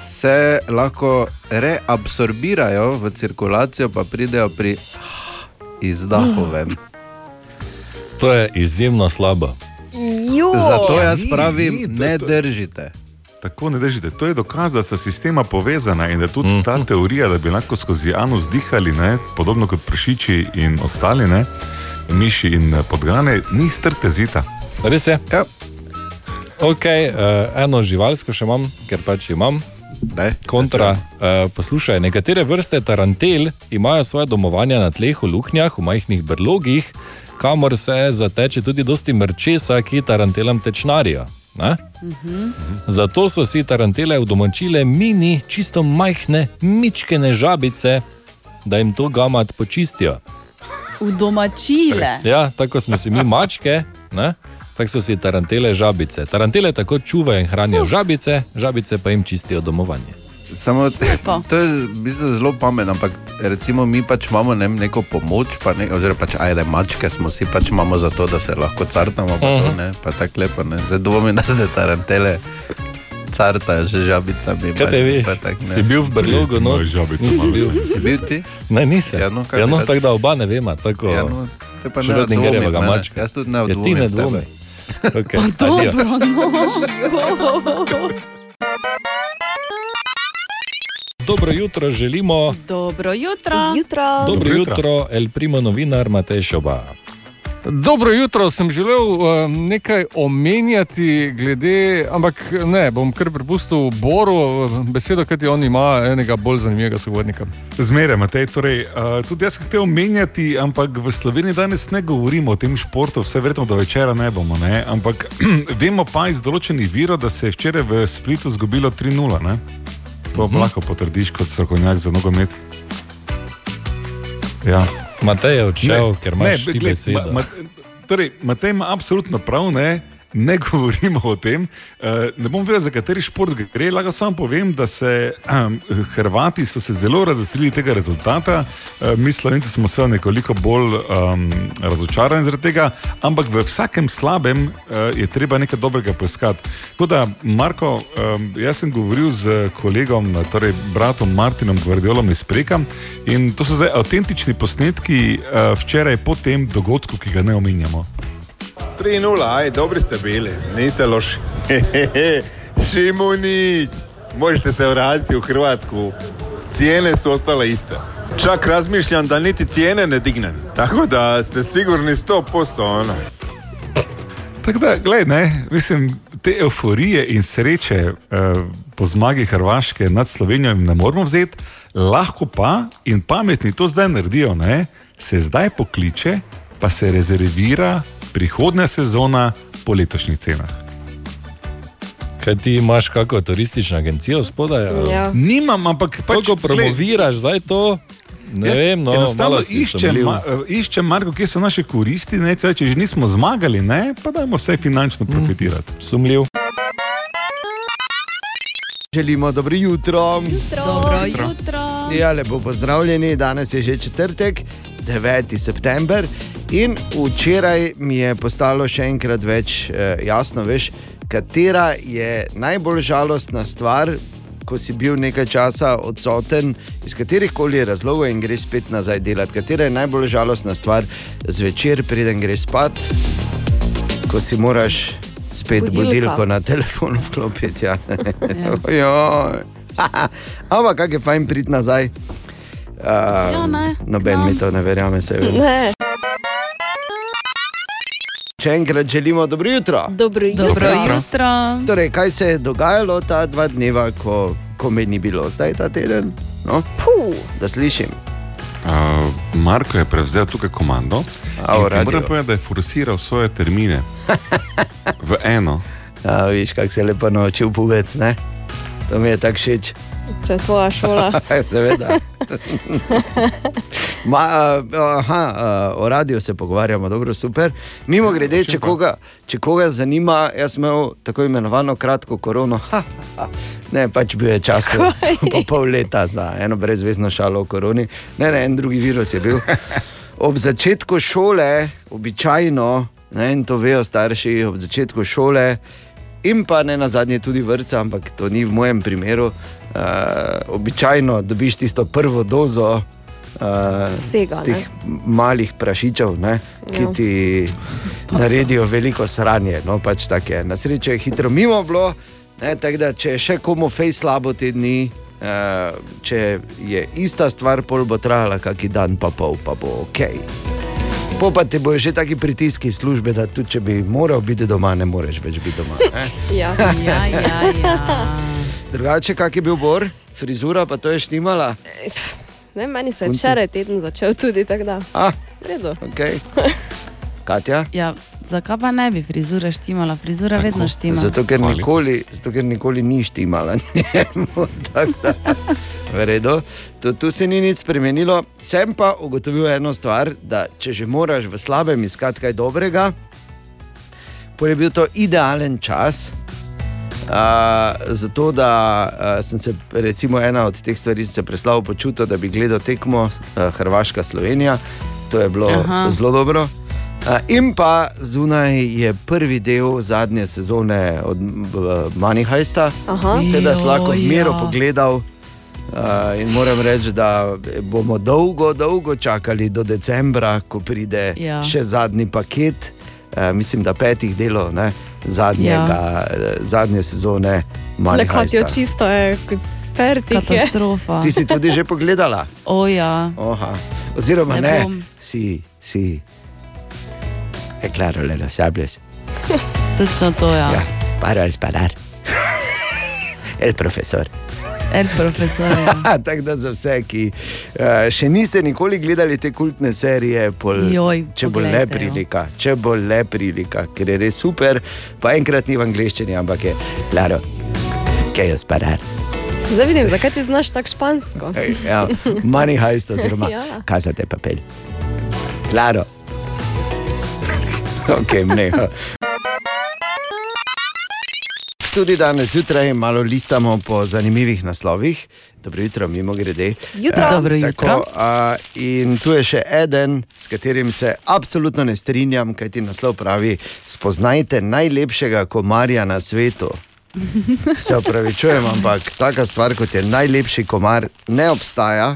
se lahko reabsorbirajo v cirkulacijo, pa pridejo pri izdahu ven. To je izjemno slabo. Zato jaz pravim, ni, to- ne to- držite. Tako ne držite. To je dokaz, da so sistema povezana in da tudi mm ta teorija, da bi lahko skozi anus dihali, ne, podobno kot prašiči in ostali, ne, miši in podgane, ni strte zita. Res je? Ja. Ok, uh, eno živalsko še imam, ker pač imam. Daj, Kontra. Uh, poslušaj, nekatere vrste tarantel imajo svoje domovanje na tleh, v luknjah, v majhnih brlogih, kamor se zateče tudi dosti mrčesa, ki tarantelam tečnarijo. Ne? Zato so si tarantele udomačile mini, čisto majhne, mičkene žabice, da jim to gamat počistijo. V domačile. Ja, tako smo si mi mačke, ne? Tako so si tarantele žabice. Tarantele tako čuvajo in hranijo žabice, žabice pa jim čistijo domovanje. Samo, [LAUGHS] to je v bistvu zelo pametno, ampak recimo mi pač imamo ne, neko pomoč, pa ne, oziroma pač ajde, mačke smo si pač imamo za to, da se lahko cartamo, pa, to, Mhm. ne, pa tako lepo. Ne. Zdaj dvomim, da se tarantele cartajo že žabicami. Kaj te pač, veš? pa tak, ne. Si bil v Brlogu, no? Nisi bil. Si bil ti? Ne, nisem. Ja, no, ja, no, tako da oba ne veva. Tako... Ja, no, te pa ne dvomim, mačka. Jaz tudi ne Ja, ti dvomim ne v Okay, Dobro, no. Dobro jutro želimo. Dobro jutro. Jutro. Dobro jutro, El Primo novinar Matej Šoba. Dobro jutro, sem želel uh, nekaj omenjati, glede, ampak ne, bom kar prepustil Boru besedo, ker on ima enega bolj zanimivega sogovornika. Zmeraj, Matej, torej, uh, tudi jaz sem hotel omenjati, ampak v Sloveniji danes ne govorimo o tem športu, vse verjetno do večera ne bomo, ne? ampak [CLEARS THROAT] vemo pa iz določenih virov, da se je včeraj v Splitu zgubilo 3-0. ne? To uh Mhm. -huh. lahko potrdiš kot strokovnjak za nogomet. Ja. Matej je odšel, ker imaš ne, ti glej, besedo. Ma, ma, torej, Matej ima absolutno prav, ne, ne [LAUGHS] govorimo o tem. Uh, ne bom vedel, za kateri šport gre, lahko samo povem, da se um, Hrvati so se zelo razveselili tega rezultata. Uh, mi, Slovenci, smo seveda nekoliko bolj um, razočarani zaradi tega, ampak v vsakem slabem uh, je treba nekaj dobrega poiskati. Tako da, Marko, um, jaz sem govoril z kolegom, torej bratom Martinom Gvardiolom iz Preka in to so zdaj avtentični posnetki uh, včeraj po tem dogodku, ki ga ne omenjamo. 3-0, aj, dobri ste bili, niste loši. [LAUGHS] Šimunić, možete se vratiti u Hrvatsku, cijene su ostale iste. Čak razmišljam da niti cijene ne dignem, tako da ste sigurni 100% ono. Tako da, gledaj, ne, mislim, te euforije in sreče uh, po zmagi Hrvaške nad Slovenijo jim ne moramo vzeti, lahko pa in pametni to zdaj naredijo, ne, se zdaj pokliče, pa se rezervira prihodnja sezona po letošnjih cenah. Kaj ti imaš kako turistično agencijo spodaj? ali? Ja. Nimam, ampak pač, Kako promoviraš zdaj to? Ne Jaz vem, no, enostavno iščem, ma, eh, iščem, Marko, kje so naše koristi. Ne, če že nismo zmagali, ne, pa dajmo vse finančno profitirati. Sumljiv. Želimo dobro jutro. Dobro jutro. Ja, lepo pozdravljeni. Danes je že četrtek, 9. september. In včeraj mi je postalo še enkrat več eh, jasno, veš, katera je najbolj žalostna stvar, ko si bil nekaj časa odsoten iz katerih koli razlogov in greš spet nazaj delati. Katera je najbolj žalostna stvar zvečer, preden greš spat, ko si moraš spet Budilka. budilko na telefon vklopiti. Ja. Ja. [LAUGHS] [LAUGHS] Ampak kak je fajn priti nazaj. Uh, Ja, ne. Noben Ja. mi to ne verjame, se. Ne. Še enkrat želimo dobro jutro. Dobro jutro. Dobro jutro. Torej, kaj se je dogajalo ta dva dneva, ko, ko me ni bilo zdaj ta teden? No? Puh. Da slišim. Uh, Marko je prevzel tukaj komando. A. Moram povedati, da je forsiral svoje termine [LAUGHS] v eno. Ja, viš, kako se je lepo naučil povedati. ne? To mi je tako všeč. Če je tvoja šola. [LAUGHS] Seveda. [LAUGHS] Ma, aha, o radiju se pogovarjamo, dobro, super. Mimo grede, če koga, če koga zanima, jaz sem imel tako imenovano kratko korono. Ha, [LAUGHS] ha. Ne, pač bil je čas po, po pol leta za eno brezvezno šalo o koroni. Ne, ne, en drugi virus je bil. Ob začetku šole, običajno, ne, in to vejo starši, ob začetku šole, in pa ne na zadnje tudi vrca, ampak to ni v mojem primeru. Uh, običajno dobiš tisto prvo dozo uh, Vsega, teh malih prašičev, ne, ki Ja. ti naredijo veliko sranje. No, pač. Na srečo je hitro mimo bilo, ne, da če je še komu fej slabo te dni. Uh, če je ista stvar, pol bo trajala kaki dan, pa pol, pa bo ok. Po pa ti bojo že taki pritiski iz službe, da tudi če bi moral biti doma, ne moreš več biti doma. Ne? [LAUGHS] Ja. Ja, ja, ja. Drugače, kak je bil bor, frizura pa to je štimala. Ne, meni se je včeraj teden začel tudi tako da. Ah, V redu. okay. [LAUGHS] Katja? Ja, zakaj pa ne bi frizura štimala? Frizura vedno štima. Zato ker, nikoli, zato, ker nikoli ni štimala. [LAUGHS] njemu, tako da, v redu. Tu, tu se ni nič spremenilo. Sem pa ugotovil eno stvar, da če že moraš v slabem iskati kaj dobrega, potem je bil to idealen čas. Uh, zato, da uh, sem se, recimo, ena od teh stvari, sem se preslavo počutil, da bi gledal tekmo uh, Hrvaška-Slovenija. To je bilo Aha. zelo dobro. In pa zunaj je prvi del zadnje sezone od Manihajsta, da sem lahko v miru Jojo. pogledal. Uh, in moram reči, da bomo dolgo, dolgo čakali do decembra, ko pride Ja. še zadnji paket, uh, mislim, da petih delov ne, zadnjega, ja. zadnje sezone Le Malih kot Hajsta. čisto je, fertik je. Katastrofa. Ti si tudi že pogledala? O ja. Oha. Oziroma Ne ne, si, si. Je claro, le los hables. Točno [LAUGHS] to, ja. Ja, para el sparar. El profesor. El profesor. Ja. [LAUGHS] Tako da za vse, ki uh, še niste nikoli gledali te kultne serije, pol, Joj, če bo le poglejte, jo. prilika, če bo le prilika, ker je res super, pa enkrat ni v angleščini, ampak je, claro, kaj je sparar. Zdaj vidim, zakaj ti znaš tako špansko. Ja, money heist, oziroma [LAUGHS] Ja. kazate papel. Claro. Ok, mneha. Tudi danes zjutraj malo listamo po zanimivih naslovih. Dobro jutro, mimo grede. Jutro. Dobro jutro. A, in tu je še eden, s katerim se absolutno ne strinjam, kaj ti naslov pravi: Spoznajte najlepšega komarja na svetu. Se upravičujem, ampak taka stvar, kot je najlepši komar, ne obstaja.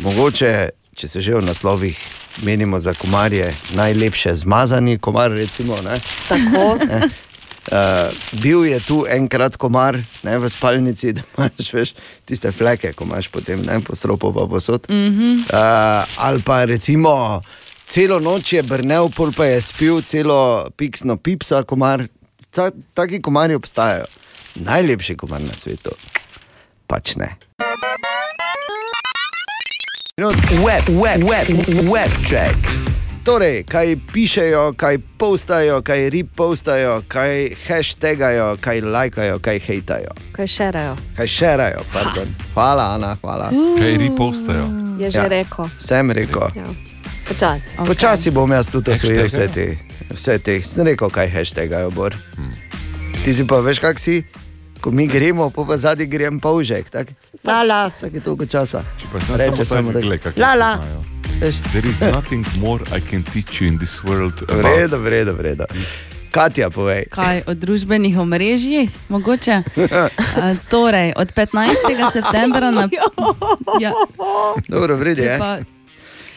Mogoče, če se že v naslovih menimo za komarje, najlepše zmazani komar. Recimo, ne? Tako. [LAUGHS] Ne. Uh, bil je tu enkrat komar ne, v spalnici, [LAUGHS] da imaš veš, tiste fleke, ko imaš potem ne, po stropu pa posod. Mhm. Uh, ali pa recimo celo noč je brnil, pol pa je spil celo piksno pipsa, komar. Ta, taki komarji obstajajo. Najlepši komar na svetu. Pač ne. Web, web, web, web check. Torej, kaj pišejo, kaj postajo, kaj repostajo, kaj hashtagajo, kaj lajkajo, kaj hejtajo. Kaj šerajo. Kaj šerajo, pardon. Hvala, Ana, hvala. Kaj repostajo? Je že Ja. rekel. Sem rekel. Ja. Počasi. Okay. Počasi bom jaz tudi osvojil vse Hashtagajo? te, vse te. Sem rekel, kaj hashtagajo, Bor. Ti si pa veš, kak si, ko mi gremo, pa v zadnji grem pa užek. Tak? Lala, vsake toliko časa. Pa sem Reče samo tako. glej, kako Lala. There is nothing more I can teach you in this world. V redu, v redu, v redu. Katja, povej. Kaj o družbenih omrežjih, mogoče? [LAUGHS] Uh, torej, od 15. [LAUGHS] septembra naprej. Ja, Dobro, v redu Če je. pa-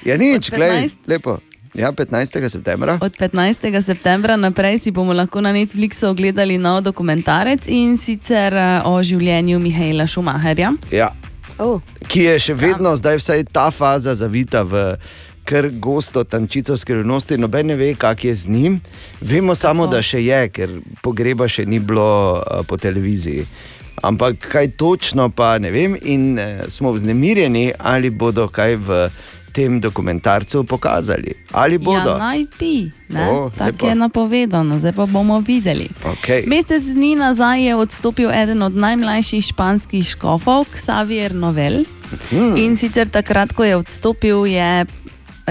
Ja, nič, od klej, 15 lepo. Ja, 15. septembra. Od 15. septembra naprej si bomo lahko na Netflixu ogledali nov dokumentarec in sicer eh, o življenju Mihaela Schumacherja. Ja. Oh. Ki je še vedno, zdaj vsaj ta faza zavita v kar gosto tančico skrivnosti, noben ne ve, kak je z njim. Vemo Tako. samo, da še je, ker pogreba še ni bilo uh, po televiziji. Ampak kaj točno, pa ne vem, in uh, smo vznemirjeni, ali bodo kaj v tem dokumentarcu pokazali. Ali bodo. Ja, naj bi, ne? O, tako je napovedano, zdaj pa bomo videli. Okay. Mesec dni nazaj je odstopil eden od najmlajših španskih škofov, Xavier Novel. Hmm. In sicer takrat, ko je odstopil, je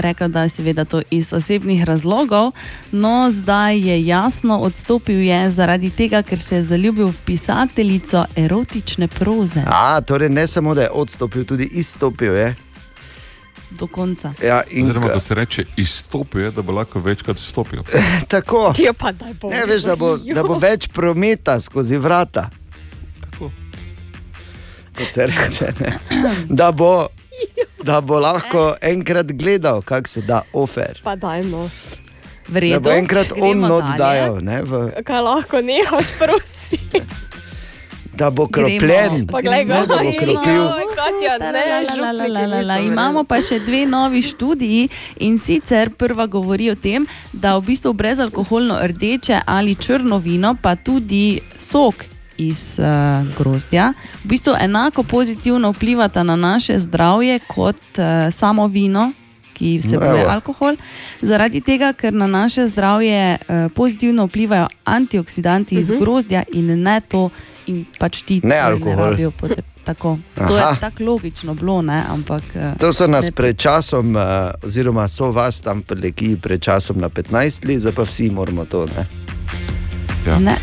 rekel, da je seveda to iz osebnih razlogov, no zdaj je jasno, odstopil je zaradi tega, ker se je zaljubil v pisateljico erotične proze A, torej ne samo, da je odstopil, tudi izstopil je. Do konca. Ja, in Oziroma, ka- ko se reče izstopil, je, da bo lahko večkrat vstopil. [LAUGHS] Tako. Ti pa daj bo. Ne, veš, da bo, da bo več prometa skozi vrata. Kot se reče, ne. da bo, da bo lahko enkrat gledal, kako se da ofer. Pa dajmo. V Da bo enkrat on not dajal, ne, v, Kaj lahko nehaš, prosi. Da bo kropljen. Pa glej ga, ne, da bo kropil. Imamo pa še dve novi študiji in sicer prva govori o tem, da v bistvu brezalkoholno rdeče ali črno vino, pa tudi sok iz uh, grozdja, v bistvu enako pozitivno vplivata na naše zdravje kot uh, samo vino. Ki vsebuje evo. alkohol, zaradi tega, ker na naše zdravje eh, pozitivno vplivajo antioksidanti iz grozdja in ne to, in pač ti Ne alkohol. rabijo potre- Tako. To je Aha. tako logično bilo, ne? ampak. eh, To so nas ne- pred časom, uh, oziroma so vas tam preleki pred časom na 15 let, zdaj pa vsi moramo to. Ne? Ja. Ne.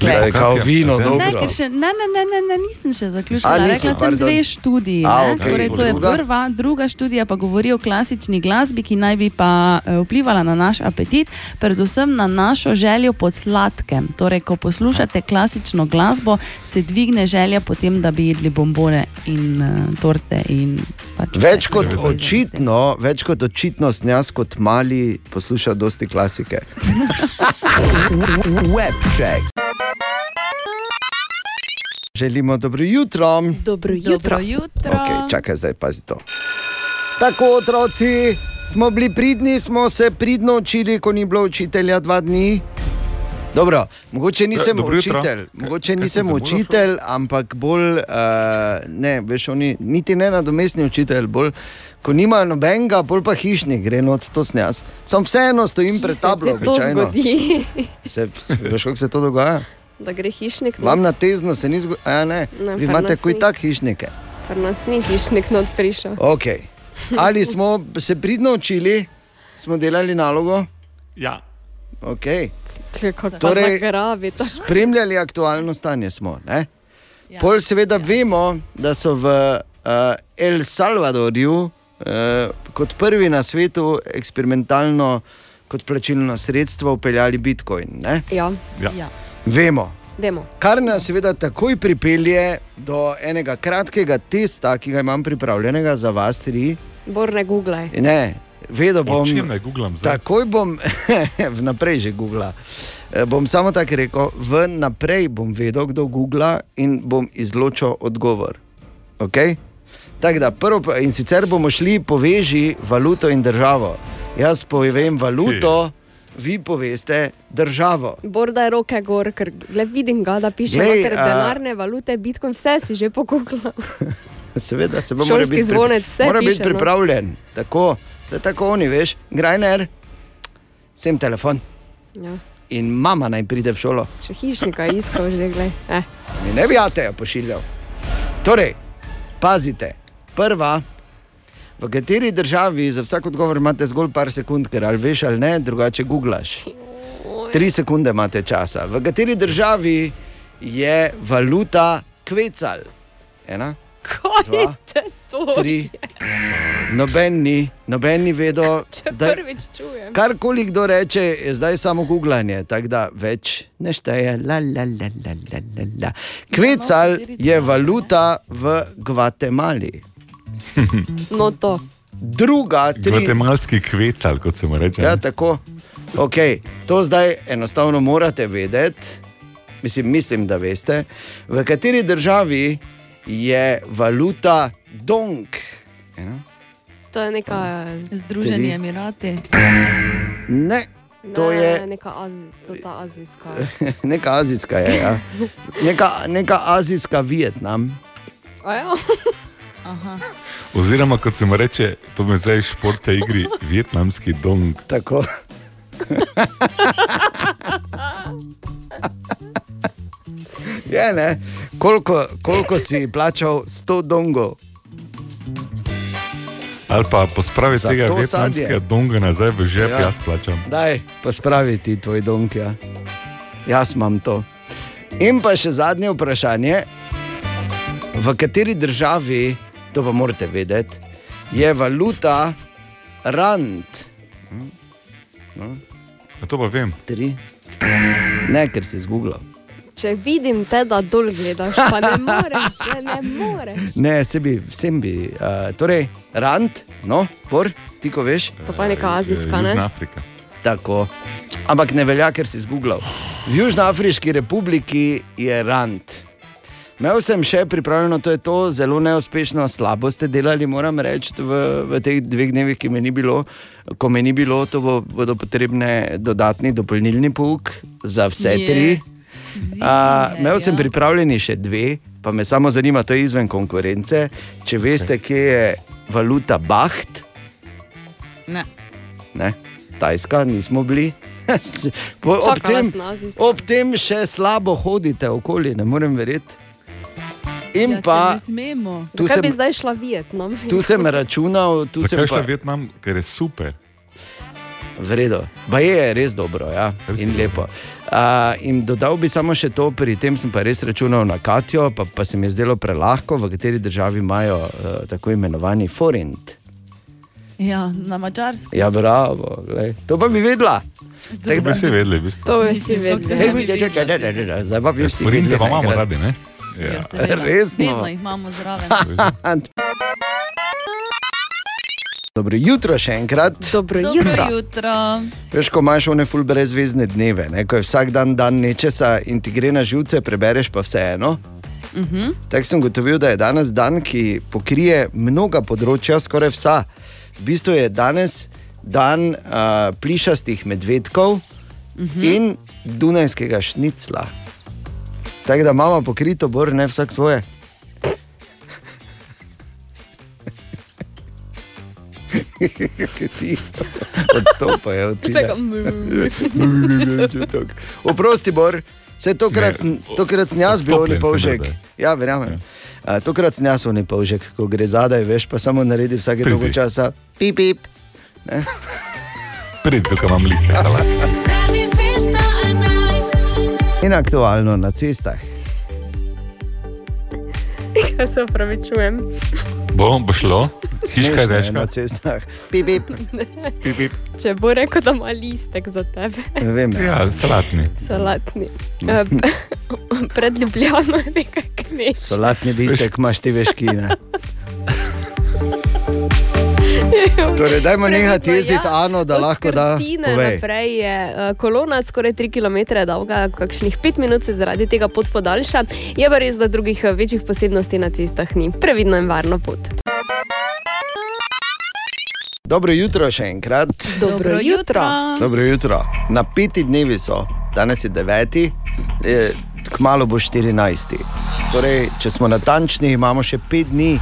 Da je kao vino Ne, dobro. ker še, ne, ne, ne, ne, ne, nisem še zaključila. A, nisi, Rekla sem pardon. dve študiji. A, ne. okej, torej, to je prva, druga študija pa govori o klasični glasbi, ki naj bi pa eh, vplivala na naš apetit, predvsem na našo željo po sladkem. Torej, ko poslušate klasično glasbo, se dvigne želja potem, da bi jedli bombone in uh, torte. In pač Več kot tem. očitno, več kot očitno, sem jaz kot mali poslušal dosti klasike. [LAUGHS] Webcheck. Želimo dobro jutro. Dobro jutro. Dobro jutro. Okay, čakaj, zdaj pazi to. Tako, otroci, Smo bili pridni, smo se pridno učili, ko ni bilo učitelja dva dni. Dobro, mogoče nisem dobro jutro. učitelj, mogoče kaj nisem zamudil, učitelj, ampak bolj, uh, ne, veš, oni niti ne nadomestni učitelj, bolj, ko nimajo nobenega, bolj pa hišnik gre not, to sem jaz. Sam vseeno stojim pred tablo, To običajno. Se, veš, kako se to dogaja? Da gre hišnik. not. Vam na tezno se ni zgodilo, a ne, Ne, vi imate kuj tak hišnike. Ker nas ni hišnik not prišel. Okay. Ali smo se pridno učili, smo delali nalogo? Ja. Okay. Kako Torej, zagrabi to. Spremljali aktualno stanje smo. Ne? Pol seveda vemo, da so v uh, El Salvadorju uh, kot prvi na svetu eksperimentalno kot plačilno sredstvo upeljali Bitcoin. Ne? Ja, Ja. Vemo. vemo. Kar nas seveda takoj pripelje do enega kratkega testa, ki ga imam pripravljenega za vas tri. Bor ne googlaj. Ne, vedel bom. Čem naj googlam zdaj? Takoj bom, [LAUGHS] vnaprej že googla. Eh, Bom samo tako rekel, vnaprej bom vedel, kdo googla in bom izločil odgovor. Okay? Tako da, prvo, in sicer bomo šli poveži valuto in državo. Jaz povem valuto, vi poveste državo. Bor da je roke gor, ker le vidim ga, da piše, Glej, ker a- denarne valute, bitcoin, vse si že pogooglal. [LAUGHS] Seveda se bo Šolski mora biti, zvonec, vse mora biti piše, no. pripravljen. Tako, da tako oni, veš, grajner, sem telefon Ja. in mama naj pride v šolo. Če hišnika iskal, že gledaj. Eh. Ne bi Ateja pošiljal. Torej, pazite, prva, v kateri državi za vsak odgovor imate zgolj par sekund, ker ali veš ali ne, drugače googlaš. Tri sekunde imate časa. V kateri državi je valuta kvecal? Ena, Kaj Dva, je to? tri, noben ni, noben ni vedel. [LAUGHS] Zdaj. Karkoli kdo reče, je zdaj samo googlanje, tako da več ne šteje. La, la, la, la, la, la, la. Kvecal je valuta v Gvatemali. [LAUGHS] No, to. Druga, tri. Gvatemalski kvecal, kot se mu reče. Ja, tako. Okay. To zdaj enostavno morate vedeti, mislim, mislim, da veste, v kateri državi je valuta dong. Ena, To je neka. Združeni. Emirati. Ne, to ne, je neka az, to azijska. [LAUGHS] neka azijska, je, ja. neka, neka azijska Vietnam. [LAUGHS] Aha. Oziroma, kot se mu reče, to me zdaj športe igri, vietnamski dong. Tako. [LAUGHS] Je, ne? Koliko, koliko si plačal 100 dongov? Ali pa pospravi Za tega vietnamskega donga nazaj v žep, Ja. jaz plačam. Daj, pospravi ti tvoj dong. Ja. Jaz imam to. In pa še zadnje vprašanje. V kateri državi, to pa morate vedeti, je valuta rand? Hm? No, Ja, to pa vem. tri. Ne, ker si zgooglal. Če vidim te, da dol gledaš, pa ne moreš, ne, ne moreš. Ne, sebi, vsem bi. Uh, torej, rand, no, por, ti ko veš. To pa je neka azijska, ne? Južna Afrika. Tako. Ampak ne velja, ker si zgooglal. V Južnoafriški republiki je rand. Imel sem še pripravljeno, to je to, zelo neuspešno, slabo ste delali, moram reči, v, v teh dveh dnevih, ki me ni bilo. Ko me ni bilo, to bo, bodo potrebne dodatni dopolnilni pouk za vse Je. tri. Uh, imel sem ja. pripravljeni še dve, pa me samo zanima, to je izven konkurence. Če veste, kje je valuta Baht, Ne. ne? Tajska, nismo bili. [LAUGHS] Po, ob, tem, ob tem še slabo hodite okoli, ne morem verjeti. In Ja, pa tu Kaj sem, bi zdaj šla Vietnam? tu sem računal, tu sem Zakaj šla pa Vietnam, ker je super. Vredo. Ba je res dobro ja? in lepo. Uh, in dodal bi samo še to, pri tem sem pa res računal na Katijo, pa, pa se mi je zdelo prelahko, v kateri državi imajo uh, tako imenovani forint. Ja, na mačarskem. Ja, bravo, glej. to pa bi vedela. To bi vsi vedeli, v bistvu. To bi si vedel. Zdaj pa bi vsi Forinte vedeli pa imamo radi, ne? Ja, seveda. [LAUGHS] Resno? Vedno jih imamo zraven. [LAUGHS] Dobro jutro še enkrat. Dobro Dobro jutro. jutro. Veš, ko imaš one ful brezvezne dneve, ne? ko je vsak dan dan nečesa in ti gre na živce, prebereš pa vseeno. Uh -huh. Tako sem gotovil, da je danes dan, ki pokrije mnoga področja, skoraj vsa. V bistvu je danes dan uh, plišastih medvedkov Mhm. in dunajskega šnicla. Tako da imamo pokrito, bor ne vsak svoje. Ti odstopajo od cilja. Tako, [LAUGHS] Oprosti, Bor, se tokrat, Ne, ne, tokrat sem jaz bil oni polžek. Ja, verjamem. Ja. Tokrat sem jaz oni polžek, ko gre zadaj, veš, pa samo naredi vsake Pridi. dolgo časa, pip, pip. Ne? Prid, tukaj imam liste. In aktualno na cestah. Kaj se upravičujem? Bo, bo šlo, siš kaj Smešno je težko. Na cestah. Pip, pip. Pip, pip. Če bo rekel, da ima listek za tebe. Ne vem. Ja, salatni. Salatni. Eh, [LAUGHS] Pred Ljubljano je nekaj kneš. Solatni listek imaš ti veš, kine. [LAUGHS] Torej, dajmo nehati jeziti Ano, da lahko da. Naprej je eh, kolona skoraj 3 km dolga, kakšnih 5 minut se zaradi tega pot podaljša. Je pa res, da drugih eh, večjih posebnosti na cestah ni. Previdno in varno pot. Dobro jutro še enkrat. Dobro jutro. Dobro jutro. Na peti dnevi so, danes je deveti, eh, kmalo bo 14. Torej, če smo natančni, imamo še pet dni,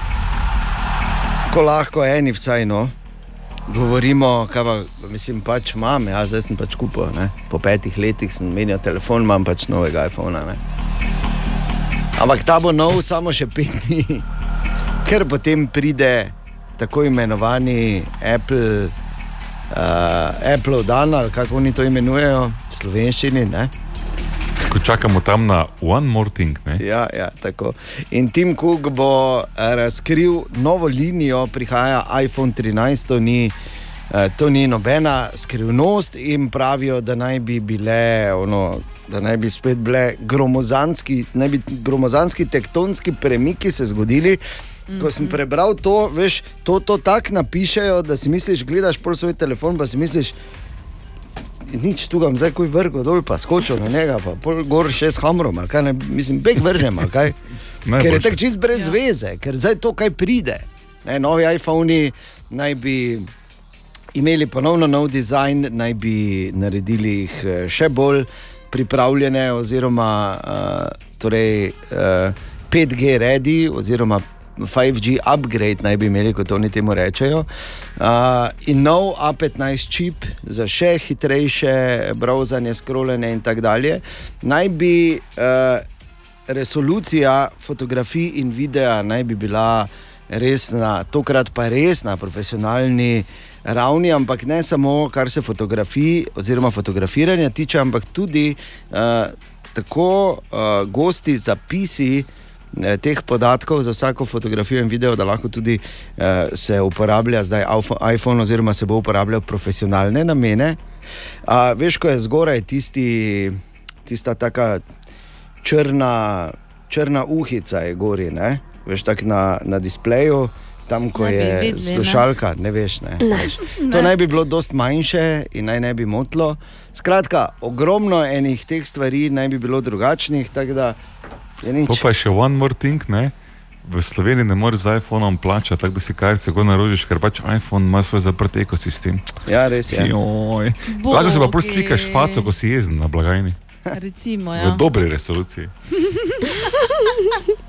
ko lahko eni vsaj no. Govorimo, kaj pa, mislim, pač imam, jaz zdaj sem pač kupil. Ne? Po petih letih sem menjal telefon, imam pač novega iPhona. Ne? Ampak ta bo nov samo še pet dni, ker potem pride tako imenovani Apple. Uh, Apple dan ali kako oni to imenujejo v slovenščini. Ne? Ko čakamo tam na One More Thing, ne? Ja, ja, tako. In Tim Cook bo eh, razkril novo linijo, prihaja iPhone 13, to ni, eh, to ni nobena skrivnost, in pravijo, da naj bi bile, ono, da naj bi spet bile gromozanski, naj bi gromozanski tektonski premiki se zgodili. Ko sem prebral to, veš, to, to tako napišejo, da si misliš, gledaš pol svoj telefon, pa si misliš, nič tu ga zdaj, ko je vrgel dol, pa skočil na njega, pa pol gor še s hamrom, ali kaj ne, mislim, beg vržem, ali kaj. [LAUGHS] ker je tako čist brez ja. veze, ker zdaj to kaj pride. Ne, novi iPhoni naj bi imeli ponovno nov dizajn, naj bi naredili jih eh, še bolj pripravljene, oziroma uh, torej, uh, 5G ready, oziroma 5G upgrade naj bi imeli, kot oni temu rečejo. Uh, in nov A15 čip za še hitrejše browsanje, scrollanje in tako dalje. Naj bi uh, resolucija fotografij in videa naj bi bila res na, tokrat pa res na profesionalni ravni, ampak ne samo kar se fotografij oziroma fotografiranja tiče, ampak tudi uh, tako uh, gosti zapisi. Eh, Teh podatkov za vsako fotografijo in video, da lahko tudi uh, se uporablja zdaj iPhone- oziroma se bo uporabljal profesionalne namene. Uh, veš, ko je zgoraj tisti, tista taka črna, črna uhica, je gori, ne? veš, tako na, na displeju, tam, ko Ne je videli, ne. slušalka, ne veš. Ne, Ne. veš. To naj bi bilo dosti manjše in naj ne bi motlo. Skratka, ogromno enih teh stvari naj bi bilo drugačnih, tako da pa je še One More Thing, ne? V Sloveniji ne moreš z iPhonom plačati, tako da si kartice tako naročiš, ker pač iPhone ima svoj zaprt ekosistem. Ja, res je. Joj. Lahko se pa prav Bogi. slikaš faco, ko si jezen na blagajni. Recimo, V ja. dobri resoluciji. [LAUGHS]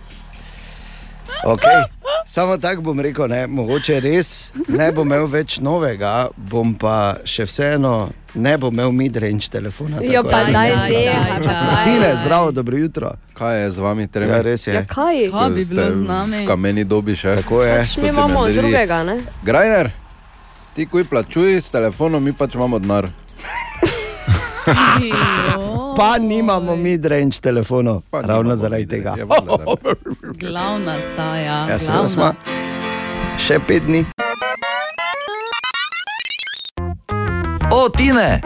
Okay. Samo tako bom rekel, ne, mogoče res ne bom imel več novega, bom pa še vseeno ne bom imel midrange telefona. Ja, tako pa ne. nehaj, pa daj. Tine, zdravo, dobro jutro. Kaj je z vami treba? Ja, res je. Ja, kaj? Kaj bi bilo z nami? V kameni dobi še. Tako je. Pač mi imamo drugega, ne? Grajner, ti kuj plačuj s telefonom, mi pač imamo denar. Pa nimamo midrange telefonov, Pa ravno zaradi tega. je valjda, da Glavna staja. Ja, seveda smo. Še pet dni. O, Tine!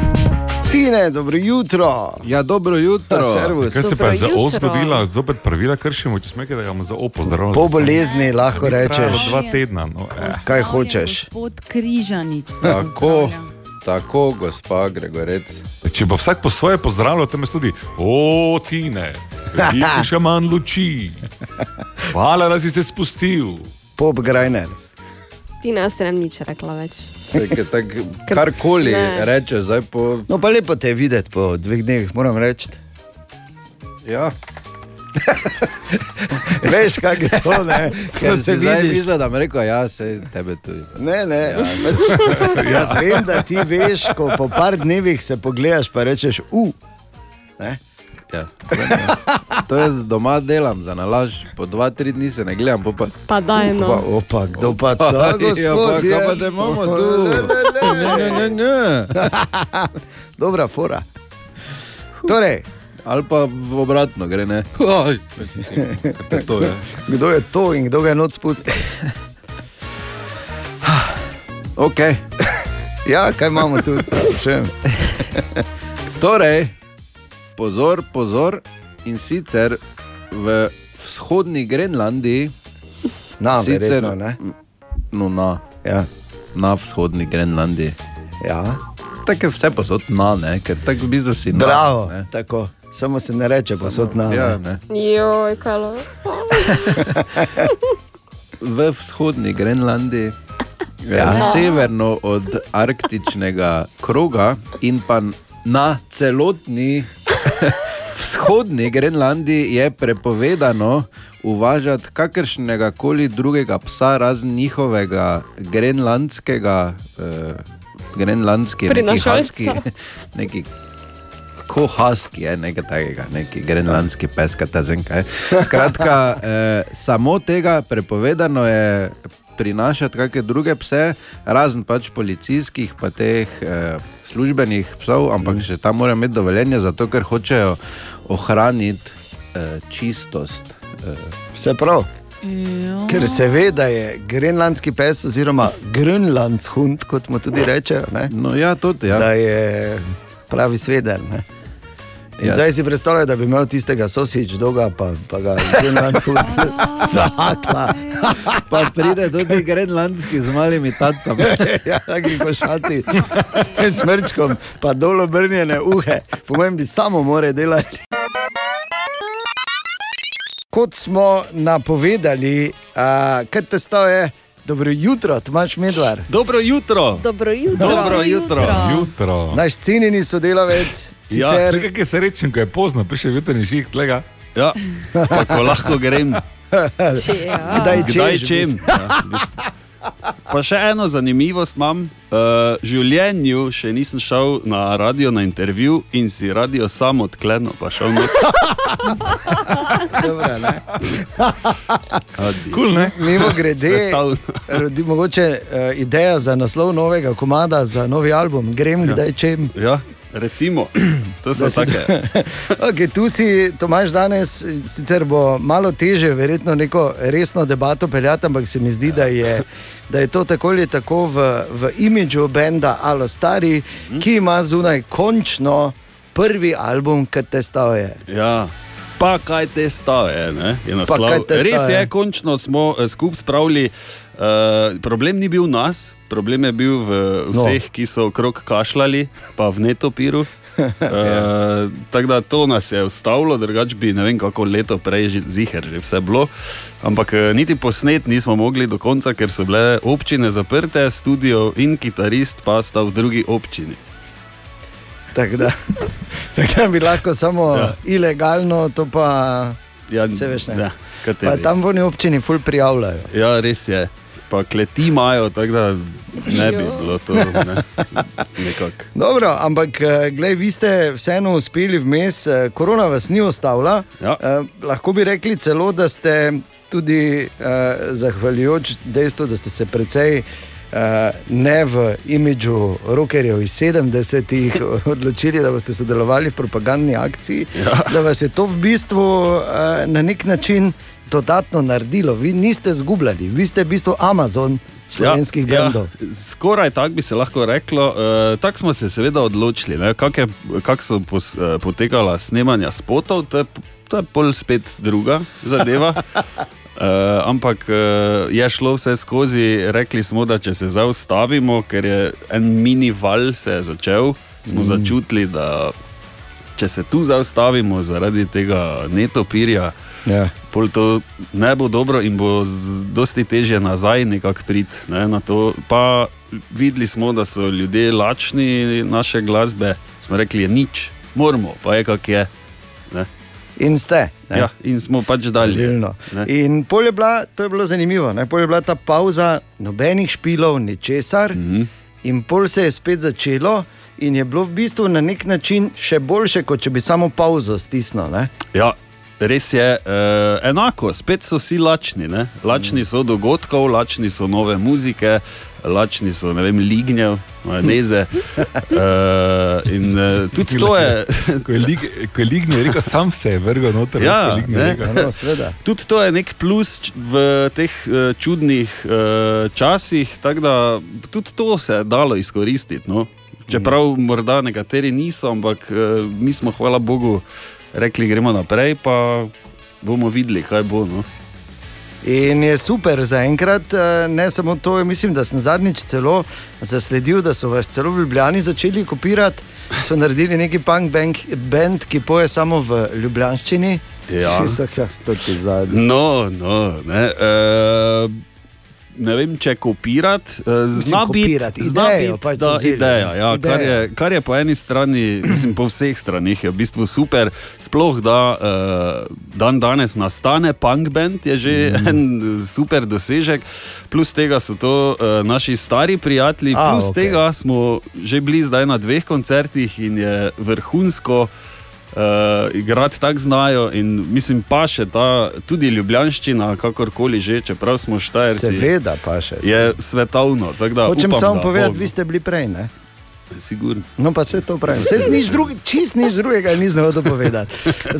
Tine, dobro jutro. Ja, dobro jutro. Servus. Kaj se pa je za O zgodilo, zopet pravila kršimo, če smeke, da imamo za O pozdravljati. Po bolezni lahko rečeš, dva tedna. No, eh. kaj hočeš. Gospod Križanič. Tako, pozdravlja. Tako, gospa Gregorec. Če bo vsak po svoje pozdravljal, tam je tudi, o, Tine, vidiš še manj luči. Hvala, da si se spustil. Pop Grajner. Ti ne ostanem nič rekla več. Tak, [LAUGHS] tak, karkoli Ne. reče, zdaj po. No, pa lepo te je videti po dveh dneh, moram reči. Ja. [LAUGHS] Veš, kaj je to, ne? Ker Ko se vidiš. mislil, da mi reko, ja, se tebe tudi. Ne, ne. Ja. Pač, [LAUGHS] jaz vem, da ti veš, ko po par dnevih se pogledaš, pa rečeš, u. Ne? Ja, to jaz doma delam, za nalaž, po dva, tri dni se ne gledam, pol pa. Pa daj no. Opa, opa, kdo pa to, Ja, pa gospod? kaj je? pa te imamo tu? Le. Ne, ne, ne, ne. [LAUGHS] Dobra, fora. Torej, Ali pa obratno gre, ne. Oj, to je. kdo je to in kdo ga je noč spustil? Ok. Ja, kaj imamo tu, če Torej, pozor, pozor, in sicer v vzhodni Grenlandiji, Na, verjetno, ne? No, na, ja. na vzhodni Grenlandiji. Ja. Tako je vse posod na, ne? ker tako v bistvu si na. Bravo, ne. tako. Samo se ne reče, posod na. Ja, ne. Joj, kalo. v vzhodni Grenlandiji, Ja. ja. severno od arktičnega kroga in pa na celotni [LAUGHS] vzhodni Grenlandiji je prepovedano uvažati kakršnega koli drugega psa, razen njihovega grenlandskega, eh, grenlandski, neki Prinašalca. haski, neki Kohaski je nekaj takega, neki grenlandski pes, kaj ta zem kaj. Skratka, [LAUGHS] eh, samo tega prepovedano je prinašati kakšne druge pse, razen pač policijskih, pa teh eh, službenih psov, ampak še tam morajo imeti dovoljenje, zato ker hočejo ohraniti eh, čistost. Eh. Vse prav. Ker se ve, da je grenlandski pes, oziroma grenlandshund, kot mu tudi rečejo, ne? No, ja, tudi, ja. da je pravi sveder. Ne? In Ja. Zdaj si predstavljaj, da bi imel tistega sosič dolga, pa, pa ga grenlandshund [LAUGHS] [LAUGHS] zahakla. [LAUGHS] Pa pride tudi grenlandski z malimi tacami. ja, taki košati, s smrčkom, pa dol obrnjene uhe. Po mojem bi samo more delati. Kot smo napovedali, uh, kaj te stoje, dobro jutro, Tomaš Medvar. Dobro jutro. Dobro jutro. Dobro jutro. Jutro. Naš cenjeni sodelavec, Ja, sicer še kaj se reče, ko je pozno, piše jutrni ših, tlega. Ja, pa ko lahko grem. [LAUGHS] ja. Kdaj Kdaj češ, v čem? bistvu. Ja, v bistvu. Pa še eno zanimivost imam. Uh, življenju še nisem šel na radio na intervju in si radio samo odklenil, pa šel na Dobro, ne? Cool, ne? Mimo grede, rodi, mogoče uh, ideja za naslov novega komada, za novi album, grem ja. kdaj čem. Ja, recimo, to so take. [LAUGHS] Okay, tu si, Tomaš, danes sicer bo malo teže, verjetno neko resno debato peljati, ampak se mi zdi, da je, da je to tako ali tako v, v imidžu benda Alo Stari, Mhm. ki ima zunaj končno prvi album, ki te stavuje. Ja. Pa kaj te stave, ne? je naslov. te Res je, končno smo eh, skupaj spravili. Uh, problem ni bil nas, problem je bil v vseh, no. ki so okrog kašljali, pa v netopiru. Uh, [LAUGHS] tako da to nas je ustavilo, drugače bi ne vem, kako leto prej že ziger že vse bilo. Ampak eh, niti posnet nismo mogli do konca, ker so bile občine zaprte, studio in kitarist pa sta v drugi občini. Tako da, [LAUGHS] tako da bi lahko samo ja. ilegalno, to pa Ja, se veš. Ne. Ja, tam v oni občini ful prijavljajo. Ja, res je. Pa kleti imajo, tako da ne bi bilo to ne, nekako. Dobro, ampak eh, glej, vi ste vseeno uspeli vmes, eh, korona vas ni ostavila. Ja. Eh, lahko bi rekli celo, da ste tudi eh, zahvaljujoč dejstvu, da ste se precej. Uh, ne v imidžu rokerjev iz 70-ih [LAUGHS] odločili, da boste sodelovali v propagandni akciji, ja. da vas je to v bistvu uh, na nek način dodatno naredilo. Vi niste zgubljali, vi ste v bistvu Amazon slovenskih ja, bendov. Ja, skoraj tako bi se lahko reklo. Uh, tako smo se seveda odločili, kako kak so pos, uh, potekala snemanja spotov, to je, to je pol spet druga zadeva. Uh, [LAUGHS] ampak uh, je šlo vse skozi, rekli smo, da če se zaustavimo, ker je en mini val se je začel, smo mm. začutili, da če se tu zaustavimo zaradi tega netopirja, Ja. Pol to ne bo dobro in bo dosti težje nazaj nekako priti. Ne, na to. pa videli smo, da so ljudje lačni naše glasbe. Smo rekli, je nič, moramo, pa je kak je. Ne. In ste. ne? Ja, in smo pač dali. In pol je bila, to je bilo zanimivo, ne? pol je bila ta pauza, nobenih špilov, ničesar, mm. -hmm. in pol se je spet začelo, in je bilo v bistvu na nek način še boljše, kot če bi samo pauzo stisnil. Ne? Ja, res je uh, enako, spet so vsi lačni. Ne? Lačni so dogodkov, lačni so nove muzike, lačni so ne vem, lignjev, majoneze. Uh, [LAUGHS] in uh, tudi to je. ko je, lig, ko je lignil, rekel, sam se je vrgel noter. Ja. No, seveda. Tudi to je nek plus v teh uh, čudnih uh, časih, tako da tudi to se je dalo izkoristiti. No? Čeprav morda nekateri niso, ampak uh, mi smo, hvala Bogu, rekli, gremo naprej, pa bomo videli, kaj bo. No? In je super za enkrat, eh, ne samo to, mislim, da sem zadnjič celo zasledil, da so vas celo v Ljubljani začeli kopirati. So naredili neki punk band, band ki poje samo v ljubljanščini. Ja. Še so kaj stoti zadnji. No, no, ne. Uh, ne vem, če kopirati, uh, zna biti, pač da ideja. Ja, kar, Ideja. je, kar je po eni strani, mislim, po vseh stranih, je v bistvu super. Sploh da uh, dan danes nastane punk band, je že mm. en super dosežek. Plus tega so to uh, naši stari prijatelji, A, plus okej. tega smo že bili zdaj na dveh koncertih in je vrhunsko. Uh, igrati tako znajo, in mislim, pa še ta tudi ljubljanščina, kakorkoli že, čeprav smo štajerci. Seveda, pa še. Je svetovno. Da, Hočem upam, samo da povedati, bo, vi ste bili prej. Ne? Sigurno. No, pa vse to pravim. Vse nič drugi, čist nič drugega ni znal dopovedati.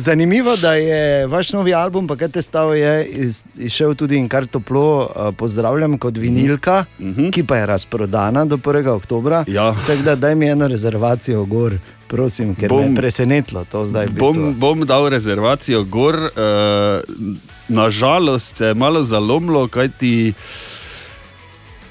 Zanimivo, da je vaš novi album, pa kaj te stav je iz, izšel tudi in kar toplo uh, pozdravljam kot vinilka, mm -hmm. ki pa je razprodana do 1. oktobra. Ja. Tako da daj mi eno rezervacijo gor, prosim, ker bom, me je presenetilo to zdaj. Bom, bom dal rezervacijo gor, uh, nažalost se je malo zalomilo, kajti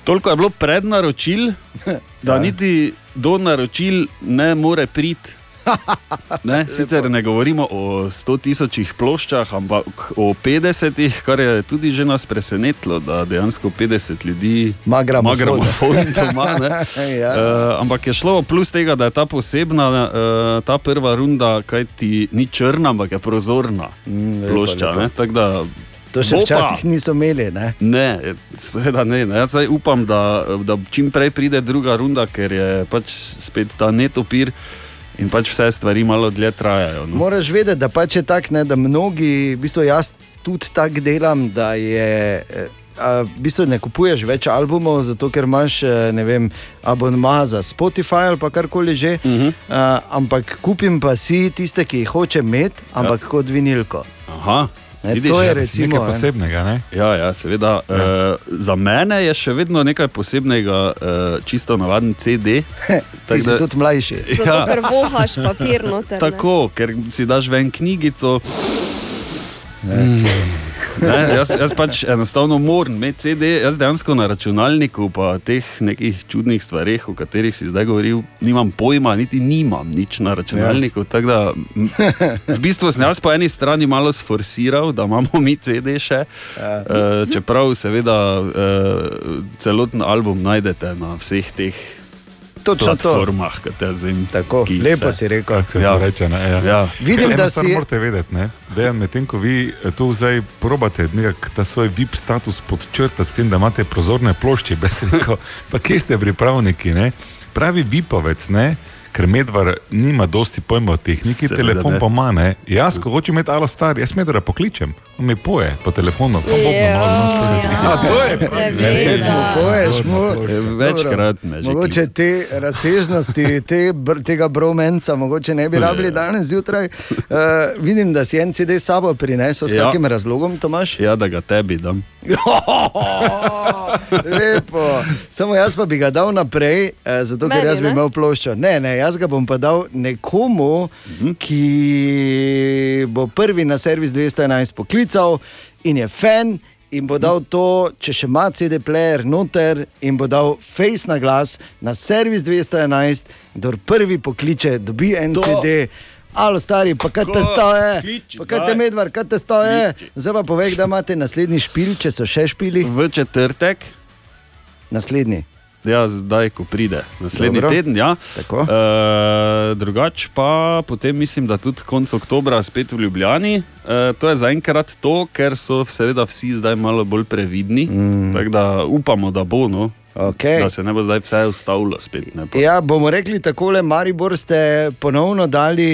toliko je bilo prednaročil, [LAUGHS] da Ja. niti do naročil ne more priti. [LAUGHS] Ne, sicer ne govorimo o 100 tisočih ploščah, ampak o 50, kar je tudi že nas presenetilo, da dejansko 50 ljudi ima gramofon doma. ne. [LAUGHS] Ja. Uh, ampak je šlo plus tega, da je ta posebna, uh, ta prva runda, kaj ti ni črna, ampak je prozorna Mm, plošča. lepo. ne, tako Da, To še bo pa. včasih niso imeli. Ne? Ne, seveda ne. ne. Jaz upam, da, da čim prej pride druga runda, ker je pač spet ta netopir in pač vse stvari malo dlje trajajo. No. Moraš vedeti, da pač je tako, da mnogi, v bistvu jaz tudi tako delam, da je. eh, A, v bistvu ne kupuješ več albumov, zato ker imaš eh, vem, abonma za Spotify ali karkoli že. Uh -huh. uh, ampak kupim pa si tiste, ki jih hočem imeti, ampak ja. kot vinilko. Aha. Ne, Vidiš, to je ja, recimo Nekaj posebnega, ne? Ja, ja, seveda. Ja. Uh, za mene je še vedno nekaj posebnega, uh, čisto navaden CD. [LAUGHS] Ti si tudi mlajši. Zato, ker vohaš papir noter. ne. Tako, ker si daš ven knjigico. Mm. Ne, jaz, jaz pač enostavno moram imeti CD, jaz dejansko na računalniku, pa teh nekih čudnih stvareh, o katerih si zdaj govoril, nimam pojma, niti nimam nič na računalniku. Ja. tako Da, v bistvu sem jaz po eni strani malo sforsiral, da imamo mi CD še, Ja. uh, čeprav seveda uh, celoten album najdete na vseh teh. Točno to. platformah, kot jaz vem. Tako, lepo se- si rekel. Se ja. reče, ne, ja. Ja. Vidim, Ker da si- morate vedeti, ne, da je medtem, ko vi eh, to zdaj probate, nekak ta svoj VIP status podčrtati s tem, da imate prozorne plošče, brez rekel, [LAUGHS] pa kje ste pripravniki, ne? Pravi VIP-ovec, ne? Ker medvar nima dosti pojma o tehniki, Seveda telefon ne. pa ima. Ne? Jaz, ko hočem imeti alo star, jaz medvara pokličem, mi poje po telefonu. Pa me malo znotraj. A, to je res, mu poješ, mu. Večkrat Dobro, me že Mogoče te razsežnosti te, br, tega bromenca, mogoče ne bi rabili danes zjutraj. Uh, vidim, da si en CD sabo prinesel, s Ja. kakim razlogom to imaš? Ja, da ga tebi dam. [LAUGHS] Lepo. Samo jaz pa bi ga dal naprej, eh, zato ker Meni, jaz bi ne? imel ploščo. Ne, ne, jaz ga bom pa dal nekomu, Mhm. ki bo prvi na servis 211 poklical in je fan. In bo dal to, če še ima CD-player noter, in bo dal face na glas na servis 211, kdo prvi pokliče, dobi en To- CD. Alo, stari, pa kaj te stoje? Pa kaj te medvar, kaj te stoje? Zdaj pa povej, da imate naslednji špil, če so še špili. V četrtek. Naslednji. Ja, zdaj, ko pride, naslednji Dobro. Teden. Ja. Tako. E, drugač pa potem mislim, da tudi konec oktobra spet v Ljubljani. E, to je zaenkrat to, ker so seveda vsi zdaj malo bolj previdni. Mm. Tako da upamo, da bo. No. Okay. Da se ne bo zdaj vse ustavilo spet. Ne, pa. Ja, bomo rekli takole, Maribor ste ponovno dali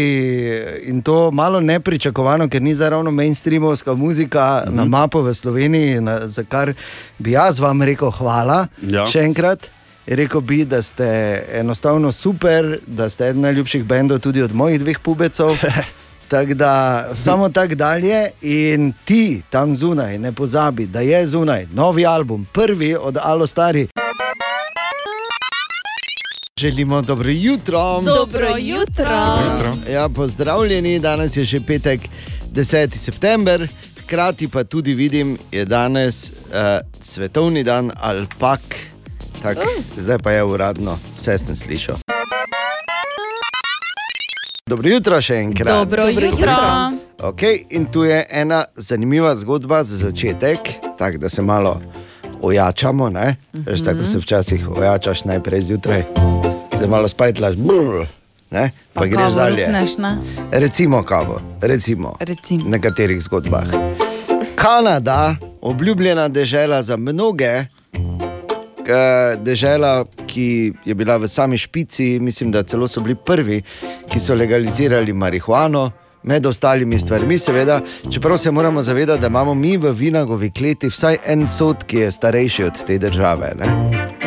in to malo nepričakovano, ker ni zdaj ravno mainstreamovska muzika mm -hmm. na mapo v Sloveniji, na, za kar bi jaz vam rekel hvala Ja. še enkrat. Rekel bi, da ste enostavno super, da ste eden najljubših bendov tudi od mojih dveh pubecov. [LAUGHS] Tako da samo tako dalje, in ti tam zunaj, ne pozabi, da je zunaj novi album, prvi od Alo Stari. Želimo dobro jutro. Dobro jutro. Ja, pozdravljeni, danes je že petek, 10. september, hkrati pa tudi vidim, je danes uh, svetovni dan alpak. Tak, zdaj pa je uradno, vse sem slišal. Dobro jutro še enkrat. Dobro jutro. Okay, in tu je ena zanimiva zgodba za začetek, tako da se malo ojačamo. Ne? Veš, tako se včasih ojačaš najprej zjutraj, da malo spajtlaš, brr, ne? pa, pa greš dalje. Rukneš, ne? Recimo kavo, recimo, Recimo. v nekaterih zgodbah. Kanada, obljubljena dežela za mnoge, dežela, ki je bila v sami špici, mislim, da celo so bili prvi, ki so legalizirali marihuano. Med ostalimi stvarmi, seveda, čeprav se moramo zavedati, da imamo mi v Vinagovi kleti vsaj en sod, ki je starejši od te države. Ne?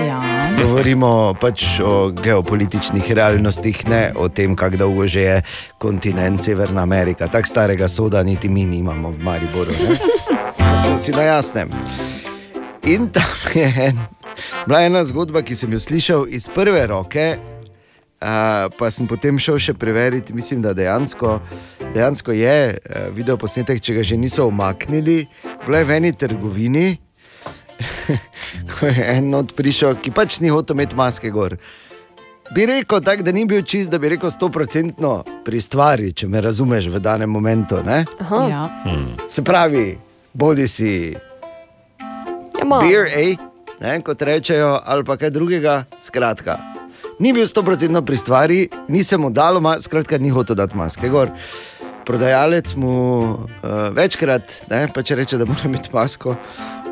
Ja. Govorimo pač o geopolitičnih realnostih, ne o tem, kako dolgo že je kontinent Severna Amerika. Tako starega soda niti mi nimamo v Mariboru. Ne? [LAUGHS] Smo si na jasnem. In tam je en, bila ena zgodba, ki sem jo slišal iz prve roke. Uh, pa sem potem šel še preveriti, mislim, da dejansko, dejansko je uh, video posnetek, če ga že niso omaknili. Bila je v eni trgovini, [LAUGHS] ko je en od prišel, ki pač ni hotel imeti maske gor. Bi rekel tako, da ni bil čist, da bi rekel stoprocentno pri stvari, če me razumeš v danem momentu. ne? Ja. Se pravi, bodi si Ja, beer, ej, ne, kot rečejo, ali pa kaj drugega. Skratka, ni bil stoprocentno pri stvari, ni se mu dalo, ma, skratka, ni hotel dati maske gor. Prodajalec mu uh, večkrat, ne, pa če reče, da mora imeti masko,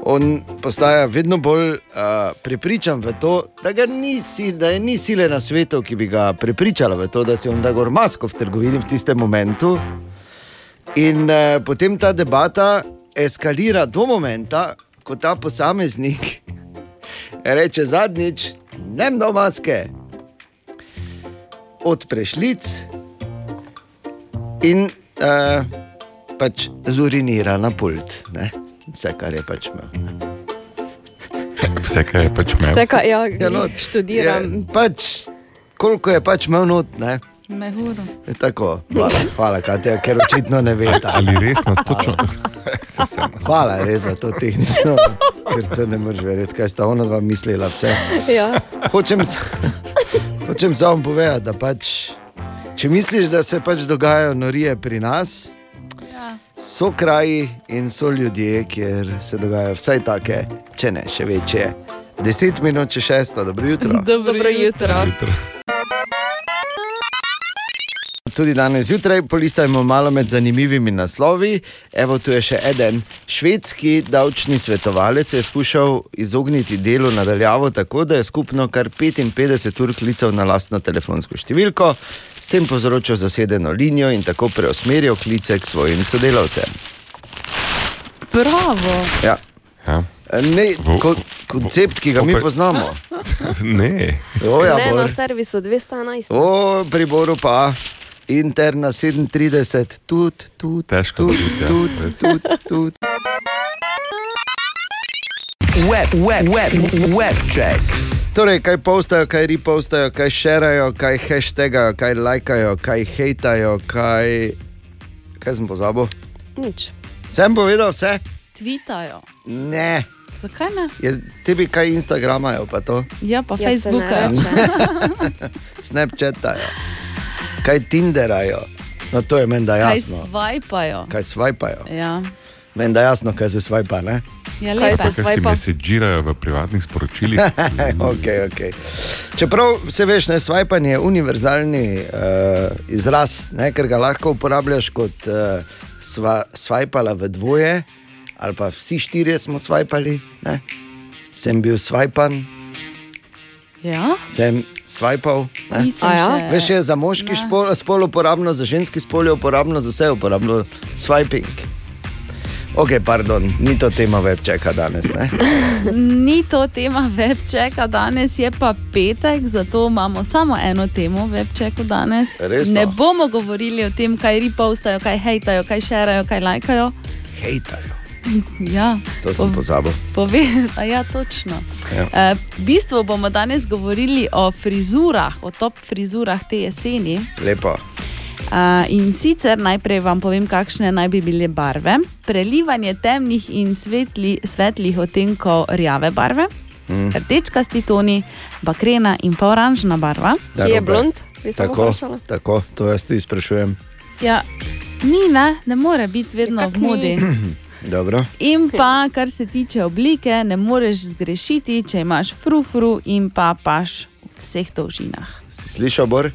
on postaja vedno bolj uh, prepričan v to, da, ni, da je ni sile na svetu, ki bi ga prepričala v to, da si on da gor masko v trgovini v tistem momentu. In uh, potem ta debata eskalira do momenta, ko ta posameznik reče zadnjič, ne do maske, odpreš lic in uh, pač zurinira na pult. Ne? Vse, kar je pač imel. Vse, kar je pač imel. Vse, kar ja, Ja, no, študiram. Je, pač, koliko je pač imel not, ne? Mehuro. Je Tako, hvala, hvala Katja, ker očitno ne veš. Ali res nas točno? Hvala res za to tehnično, ker to ne moreš verjeti, kaj sta ona dva mislila. Vse. Ja. Hočem, hočem samo povedati, da pač, če misliš, da se pač dogajajo norije pri nas, Ja. so kraji in so ljudje, kjer se dogajajo vsaj take, če ne še večje. Deset minut če šesto, dobro jutro. Dobro, Dobro jutro. jutro. Tudi danes zjutraj polistajmo malo med zanimivimi naslovi. Evo, tu je še en. Švedski davčni svetovalec je skušal izogniti delu nadaljavo tako, da je skupno kar 55 ur klical na lastno telefonsko številko, s tem povzročil zasedeno linijo in tako preusmeril klice k svojim sodelavcem. Bravo. Ja. Ja. Ne, ko, koncept, ki ga mi poznamo. [LAUGHS] Ne. O, ja, ne, na servisu 211. O, pri Boru pa interna 37, tudi, tudi, Težko tudi, ja, tudi, tudi, tudi. Web, web, web, web check. Torej, kaj postajo, kaj repostajo, kaj šerajo, kaj hashtagajo, kaj lajkajo, kaj hejtajo, kaj. Kaj sem pozabil? Nič. Sem povedal vse? Tweetajo. Ne. Zakaj ne? Je, tebi kaj Instagramajo, pa to? Ja, pa Ja, Facebooka. reče. [LAUGHS] Snapchatajo, kaj Tinderajo. No, to je meni da Kaj jasno. svajpajo? Kaj svajpajo? Ja. Meni da jasno, kaj se svajpa, ne? Ja, Kaj lepa. se si mesežirajo v privatnih sporočilih? [LAUGHS] okay, okay. Čeprav vse veš, ne, swipanje je univerzalni uh, izraz, ne, ker ga lahko uporabljaš kot uh, sva, swipala v dvoje, ali pa vsi štirje smo swipali. Ne. Sem bil swipan, Ja? sem A ja? Veš, je za moški spol, spol uporabno, za ženski spol je uporabno, za vse je uporabno swiping. Ok, pardon, ni to tema webčeka danes. Ne? [LAUGHS] Ni to tema webčeka danes, je pa petek, zato imamo samo eno temo webčeku danes. Resno? Ne bomo govorili o tem, kaj ripostajo, kaj hejtajo, kaj šerajo, kaj lajkajo. Hejtajo. [LAUGHS] Ja, To sem pozabil. Pove, a ja, točno. Ja. Uh, v bistvu bomo danes govorili o frizurah, o top frizurah te jeseni. Lepo. Uh, in sicer najprej vam povem, kakšne naj bi bile barve. Prelivanje temnih in svetli, svetlih odtenkov rjave barve, Mm. rdečkasti toni, bakrena in pa oranžna barva. Da, Robert. Tako, tako, to jaz tudi sprašujem. Ja, ni, ne, ne more biti vedno v modi. [CLEARS THROAT] Dobro. In pa, kar se tiče oblike, ne moreš zgrešiti, če imaš frufru in pa paš v vseh dolžinah. Si slišal, Bor?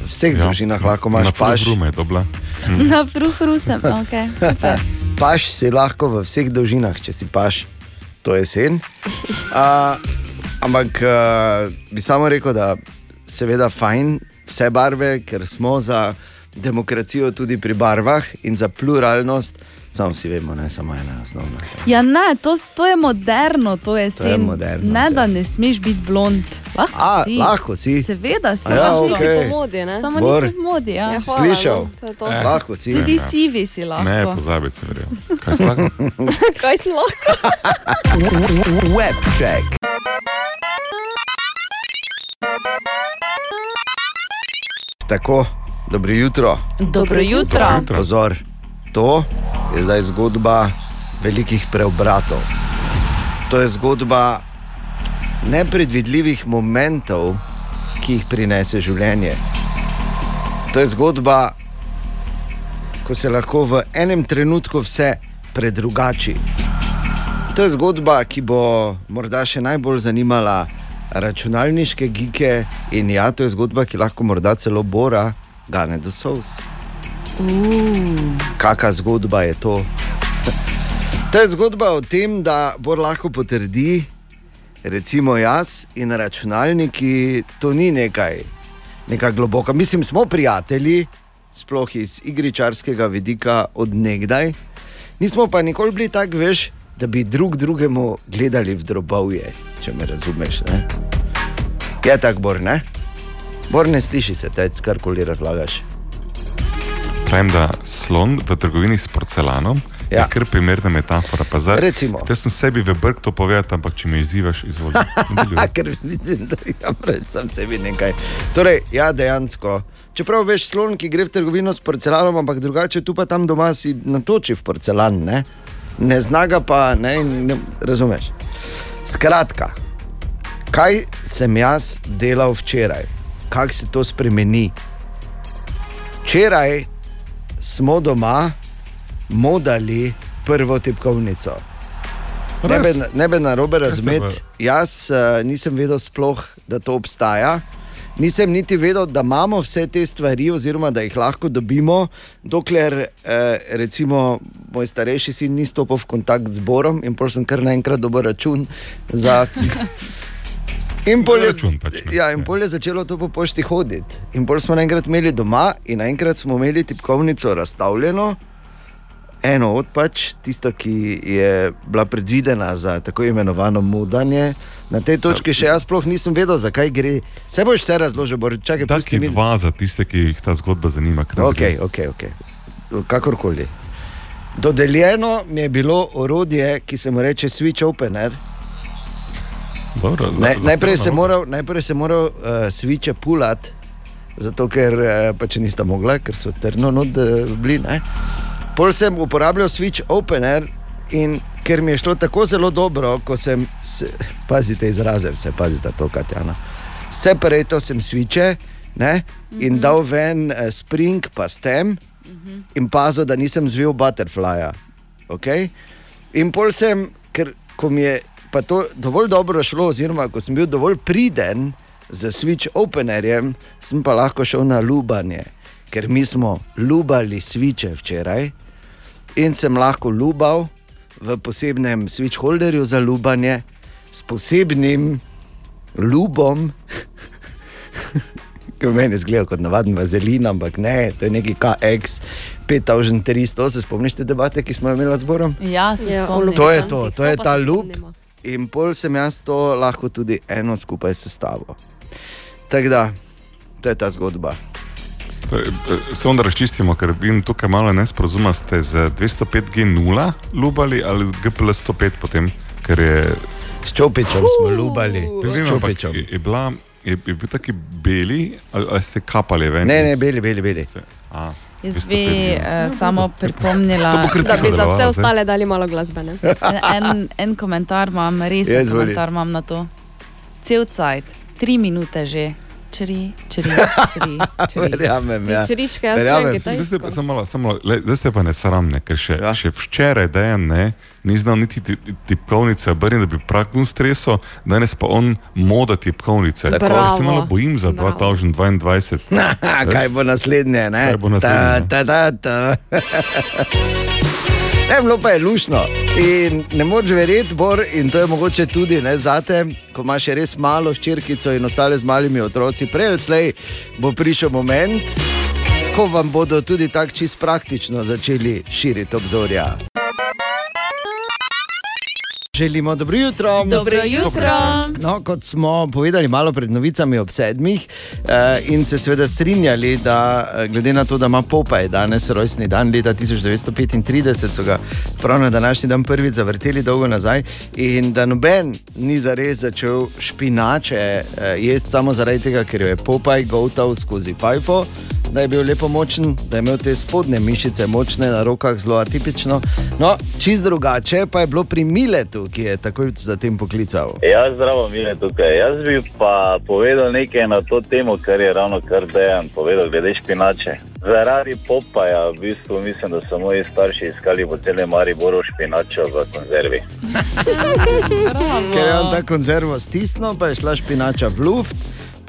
V vseh ja. družinah lahko imaš Na paš. frufru me je dobla. [LAUGHS] Na frufru sem, ok, [LAUGHS] super. Paš si lahko v vseh dolžinah, če si paš, to je sen. Uh, ampak uh, bi samo rekel, da seveda fajn vse barve, ker smo za demokracijo tudi pri barvah in za pluralnost. Samo vsi vemo, ne samo ena osnovna. Ja, ne, to, to je moderno, to je To je sen. moderno, ne, da ne smeš biti blond. Lahko A, si. lahko si. Seveda si. A ja, lahko. okej. po modi, ne? Samo Bor. nisi v modi. Ja. Ja, hvala, Slišal? to to. Eh. Lahko si. Tudi sivi si lahko. Ne, pozabi se, verjel. Kaj si lahko? [LAUGHS] Kaj si lahko? [LAUGHS] Webček. Tako, dobro jutro. Dobro jutro. Dobro jutro. Pozor, to je zdaj zgodba velikih preobratov. To je zgodba nepredvidljivih momentov, ki jih prinese življenje. To je zgodba, ko se lahko v enem trenutku vse predrugači. To je zgodba, ki bo morda še najbolj zanimala računalniške gike, in ja, to je zgodba, ki lahko morda celo bora gane do sous. Kakšna zgodba je to? To je zgodba o tem, da bo lahko potrdi, recimo jaz in računalniki, to ni nekaj, nekaj globoko. Mislim, smo prijatelji, sploh iz igričarskega vidika od nekdaj. Nismo pa nikoli bili tako, veš, da bi drug drugemu gledali v drobovje, če me razumeš. Ne? Je tako, bor, ne? Bor ne sliši se, te karkoli razlagaš. Pravim, da slon v trgovini s porcelanom ja. je kar primerna metafora. Pa Zdaj, Recimo. Te sem sebi v brk to povedal, ampak če me izzivaš, izvoli. [LAUGHS] Ker mislim, da ja, sam sebi nekaj. Torej, ja, dejansko. Čeprav veš, slon, ki gre v trgovino s porcelanom, ampak drugače tu pa tam doma si natoči v porcelan, ne, ne znaga pa, ne, ne razumeš. Skratka, kaj sem jaz delal včeraj, kako se to spremeni. Včeraj smo doma modali prvo tipkovnico. Ne bi, ne bi na robe razumeti. Jaz uh, nisem vedel sploh, da to obstaja. Nisem niti vedel, da imamo vse te stvari, oziroma da jih lahko dobimo, dokler eh, recimo moj starejši sin ni stopil v stik z Borom in pol sem kar naenkrat dobil račun za. In pol je, Račun pač, ne. ja, in pol je začelo to po pošti hoditi. In pol smo naenkrat imeli doma, in naenkrat smo imeli tipkovnico razstavljeno, eno od pač, tisto, ki je bila predvidena za tako imenovano mudanje. Na tej točki še jaz sploh nisem vedel, zakaj gre. Se boš vse razložil, bo čakaj, Taki pusti mi. dva za tiste, ki jih ta zgodba zanima. kar Ok, nadaljuj. ok, ok. Kakorkoli. Dodeljeno mi je bilo orodje, ki se mu reče Switch Opener. Dobro, za- Ne, zahtevno najprej sem nalogo. moral, najprej sem moral uh, switche pulat, zato ker uh, pač nista mogla, ker so trdno not uh, bili. Ne? Pol sem uporabljal switch opener in ker mi je šlo tako zelo dobro, ko sem, se, pazite izraze, vse pazite to, Katjana. Separato sem switche, ne, in Mhm. dal ven eh, spring, pa stem, in pazil, da nisem zvil butterflya. Okay? In pol sem, ker ko mi je pa to dovolj dobro šlo, oziroma ko sem bil dovolj priden z Switch Openerjem, sem pa lahko šel na lubanje, ker mi smo lubali sviče včeraj in sem lahko lubal v posebnem switch holderju za lubanje s posebnim lubom. [LAUGHS] Ki meni zgleda kot navaden vazelin, ampak ne, to je neki KX 5300. Se spomniš te debate, ki smo jo imeli z Borom? Ja, se Ja, spomnim. To je to, to je pa ta lup. spomnimo. In pol sem jaz to lahko tudi eno skupaj sestavil. Tako da, to je ta zgodba. To je, eh, Samo da razčistimo, ker vidim tukaj malo nesporazuma, ste z 205G0 lubali ali GPL 105 potem, ker je... S čopičem smo lubali, ampak čopičem. Je, je, bila, je, je bil taki beli, ali, ali ste kapali ven? Ne, ne, beli, beli, beli. A, Jaz 205 bi uh, samo pripomnila, Da bi za vse ostale dali malo glasbe. Ne? [LAUGHS] en, en komentar imam, res Ja, en izvoli. komentar imam na to. Cel cajt, tri minute že, čri, čri, čri. [LAUGHS] čri. Verjamem, ja. Čričke, jaz Verjamem. Zdaj ste, kitajsko. samo malo, samo malo, le, zdaj ste pa nesramne, ker še, ja. še včeraj dejan ne, ni znal niti ti- ti- tipkovnice obrniti, da bi praktično streso, danes pa on moda tipkovnice. Tako. Kar se malo bojim za Bravo. 2022. [LAUGHS] Kaj bo naslednje? Ne? Kaj bo naslednje? Ta, ta, ta, ta. [LAUGHS] Ne, bilo pa je lušno. In ne moreš verjeti, Bor, in to je mogoče tudi ne, zate, ko imaš res malo ščirkico in ostale z malimi otroci. Prej ali slej bo prišel moment, ko vam bodo tudi tako čist praktično začeli širiti obzorja. Želimo dobro jutro. Dobro jutro. No, kot smo povedali malo pred novicami ob sedmih, eh, in se seveda strinjali, da eh, glede na to, da ima Popaj danes rojstni dan leta 1935, so ga prav na današnji dan prvič zavrteli dolgo nazaj, in da noben ni zares začel špinače eh, jesti samo zaradi tega, ker jo je Popaj gotal skozi fajfo. Da je bil lepo močen, da je imel te spodnje mišice močne na rokah, zelo atipično. No, čist drugače pa je bilo pri Miletu, ki je takoj zatem poklical. Ja, zdravo, mile tukaj. Jaz bi pa povedal nekaj na to temo, kar je ravno kar dejan povedal, glede špinače. Zaradi popaja, v bistvu mislim, da so moji starši iskali po celem Mariboru špinačo v konzervi. Ker je on ta konzervo stisnil, pa je šla špinača v luft.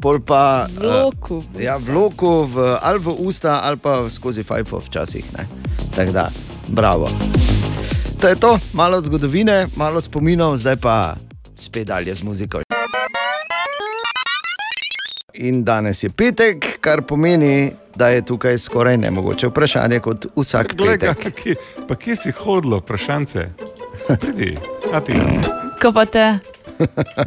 Pol pa V loku. Uh, ja, v loku, v, ali v usta, ali pa skozi fajfo včasih. Tako da, bravo. To je to, malo zgodovine, malo spominov, zdaj pa spet dalje z muziko. In danes je petek, kar pomeni, da je tukaj skoraj nemogoče vprašanje kot vsak Glej, ga, petek. kje, pa kje si hodilo, vprašance? Pridi, a ti. Ko pa te,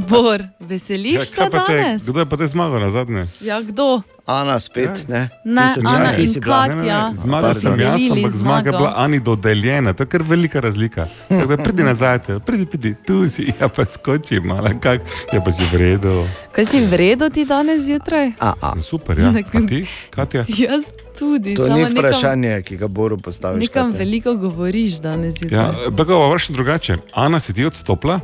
Bor, veseliš Ja, se kaj pa te, danes? kdo je pa te zmagal na zadnje? Ja, kdo? Ana spet, ne? Ne, Tisoč Ana ena, ti in si bila. Katja. Zmaga sta sem jaz, delili ampak zmaga je bila Ani dodeljena, to je kar velika razlika. Tako da pridi nazaj, pridi, pridi, tu si, [LAUGHS] ja pa skoči, malo, kak, ja pa si v redu. Kaj si vredo ti danes zjutraj? Sem super, ja. [LAUGHS] A ti, Katja? Jaz tudi. To samo ni nekam- vprašanje, ki ga Boru postaviš. Nekam Katja. veliko govoriš danes Ja, zjutraj. Begova, vrši drugače. Ana, si ti odstopila?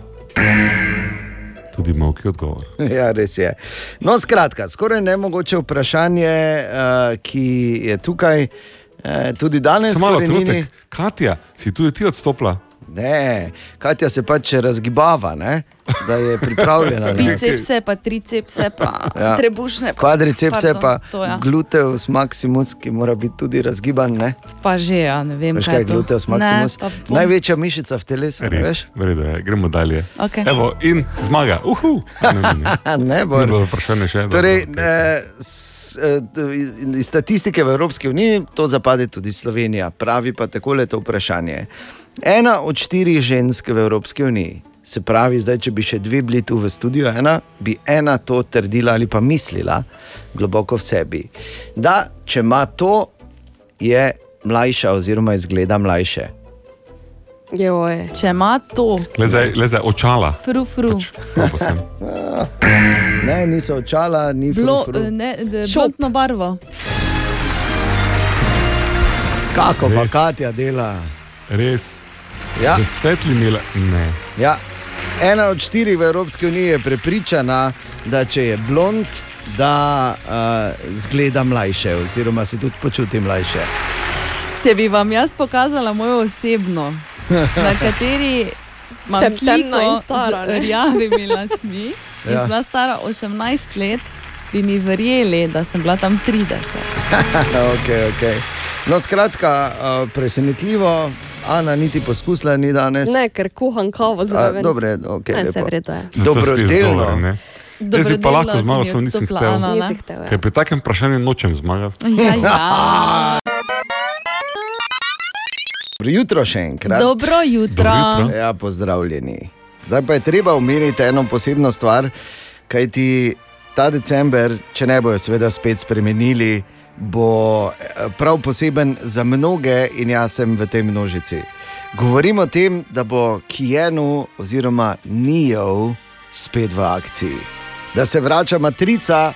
Tudi moki odgovor. [LAUGHS] Ja, res je. No, skratka, skoraj nemogoče vprašanje, uh, ki je tukaj uh, tudi danes. Samo malo trenutek. Katja, si tudi ti odstopila? Ne, Katja se pač razgibava, ne? Da je pripravljena. ne. Bicepse, pa tricepse, pa Ja. trebušne. pa- Kvadricepse pardon, pa to, ja. gluteus maximus, ki mora biti tudi razgiban. Ne? Pa že, ja, ne vem, Veš kaj kaj je to. gluteus maximus? Ne, Največja mišica v telesu, ne veš? V redu je, gremo dalje. Okej. Evo, in zmaga, uhu. Ne, ne, ne. [LAUGHS] ne, bilo vprašanje še. dobro, Torej, okej. eh, s, eh, iz statistike v Evropski uniji to zapade tudi Slovenija. Pravi pa takole to vprašanje. Ena od štirih žensk v Evropski uniji, se pravi, zdaj, če bi še dve bili tu v studiu, ena, bi ena to trdila ali pa mislila globoko v sebi. Da, če ima to, je mlajša oziroma izgleda mlajše. Joj. Če ima to, Le zdaj, le zdaj očala. fru, fru. Pa posem. [LAUGHS] Ne, niso očala, ni d- blondno barvo. Kako pa Res. Katja dela? Res. Ja. Z svetlimi, le- ne. Ja. Ena od štirih v Evropski uniji je prepričana, da če je blond, da uh, zgleda mlajše, oziroma se tudi počuti mlajše. Če bi vam jaz pokazala mojo osebno, [LAUGHS] na kateri imam Sem in sliko stara, z rjavimi [LAUGHS] lasmi, Ja. ja. sem bila stara 18 let, bi mi verjeli, da sem bila tam 30. okay, okay. No, skratka, uh, presenetljivo, Ana niti poskusila ni danes. Ne, ker kuham kavo A, zraven. dobro Ne, vse v redu je. Ste izgovor, Dobrodelno. ne? Jaz bi pa lahko zmagal, samo nisem hotel. Nisi hotel, ja. Ker pri takem vprašanju nočem zmagati. Ja, ja. Dobro jutro še enkrat. Dobro jutro. Dobro jutro. Ja, pozdravljeni. Zdaj pa je treba omeniti eno posebno stvar, kajti ta december, če ne bojo seveda spet spremenili, bo eh, prav poseben za mnoge in jaz sem v tej množici. Govorimo o tem, da bo Kijenu oziroma Nijov spet v akciji, da se vrača matrica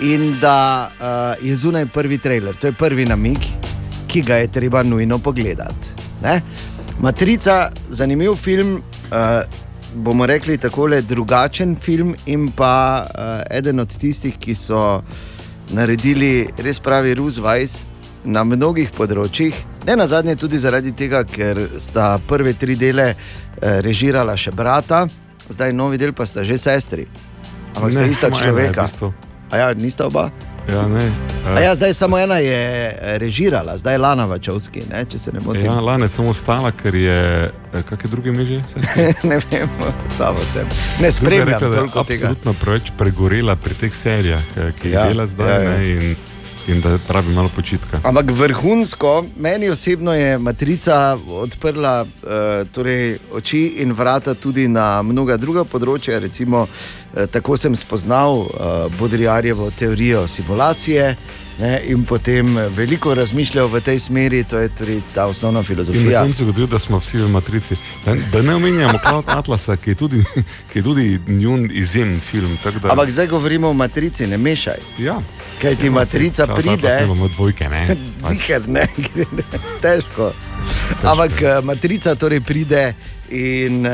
in da uh, je zunaj prvi trailer. To je prvi namig, ki ga je treba nujno pogledati. Ne? Matrica, zanimiv film, uh, bomo rekli tako, drugačen film in pa uh, eden od tistih, ki so naredili res pravi Ruzvajs na mnogih področjih. Ne na zadnje tudi zaradi tega, ker sta prve tri dele uh, režirala še brata, zdaj novi del pa sta že sestri. Ampak sta Ne, ista ena je v človeka. bistvu. A ja, nista oba? Ja, ne. A ja, zdaj samo ena je eh, režirala, zdaj Lana Vačovski, ne, če se ne motim. Ja, lani je samo ostala, ker je. eh, Kakšne druge meže? [LAUGHS] ne vem, samo sem. Ne spremljam rekla, je toliko tega. absolutno preveč pregorela pri teh serijah, ki jih Ja, dela zdaj. ja, ja. Ne, in, in da rabi malo počitka. Ampak vrhunsko, meni osebno je matrica odprla uh, torej oči in vrata tudi na mnoga druga področja. Recimo, uh, tako sem spoznal uh, Bodrijarjevo teorijo simulacije. Ne, in potem veliko razmišljal v tej smeri, to je torej ta osnovna In na filozofija. koncu ugotovil, da smo vsi v matrici. Da, da ne omenjamo Cloud Atlasa, ki je tudi, [LAUGHS] ki je tudi njun izjemen film. Da, Ampak zdaj govorimo o matrici, ne mešaj. Ja. Kaj ti matrica Cloud pride? Imamo dvojke, ne? [LAUGHS] Ziger, ne, [LAUGHS] težko. Ampak eh, matrica torej pride in uh,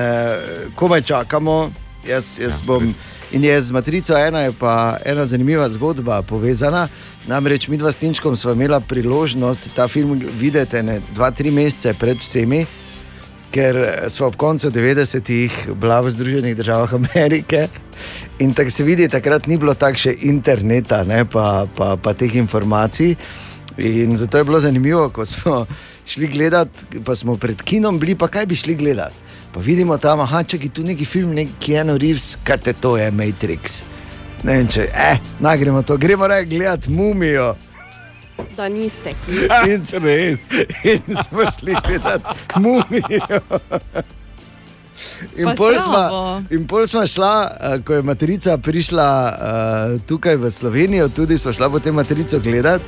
komaj čakamo. Jaz, jaz ja, bom. In je z matrico ena, je pa ena zanimiva zgodba povezana. Namreč mi dva s Tinčkom smo imeli priložnost ta film videti ne dva, tri mesece pred vsemi, ker smo ob koncu 90-ih bila v Združenih državah Amerike. In tako se vidi, takrat ni bilo tako še interneta, ne, pa, pa, pa teh informacij. In zato je bilo zanimivo, ko smo [LAUGHS] šli gledat, pa smo pred kinom bili, pa kaj bi šli gledat. Pa vidimo tam, ah, če je tu neki film, neki Keanu Reeves, kaj te to je, Matrix. Ne vem, če, eh, naj gremo to, gremo raje gledat mumijo. Da niste. ki. [LAUGHS] In, [LAUGHS] res. in smo šli gledat mumijo. In pol, sva, in pol smo šla, eh, ko je matrica prišla uh, tukaj v Slovenijo, tudi smo šla potem matrico gledati.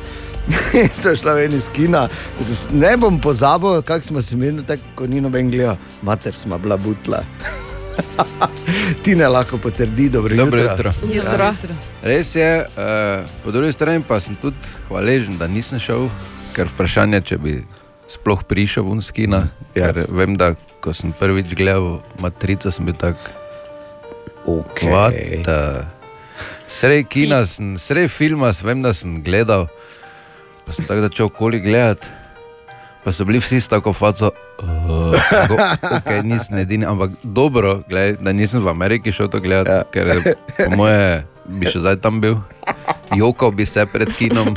[LAUGHS] so šla v eni skina, Z- ne bom pozabil, kako smo se imeli, tako kot ni noben gledal, mater smo bila butla. [LAUGHS] Ti ne lahko potrdi, dobro, Dobro jutro. jutro. Res je, uh, po drugi strani pa sem tudi hvaležen, da nisem šel, ker vprašanje, če bi sploh prišel v Unskina. Ja. Ker vem, da ko sem prvič gledal matrico, sem bil tak. Okay. Srej kina, sem, srej filma, sem, vem, da sem gledal, pa sem tako začel okoli gledati. Pa so bili vsi s tako faco, uh, go, okay, nisem edini, ampak dobro, gled, da nisem v Ameriki šel to gledati, ja. ker po moje bi še zdaj tam bil. Jokal bi se pred kinom.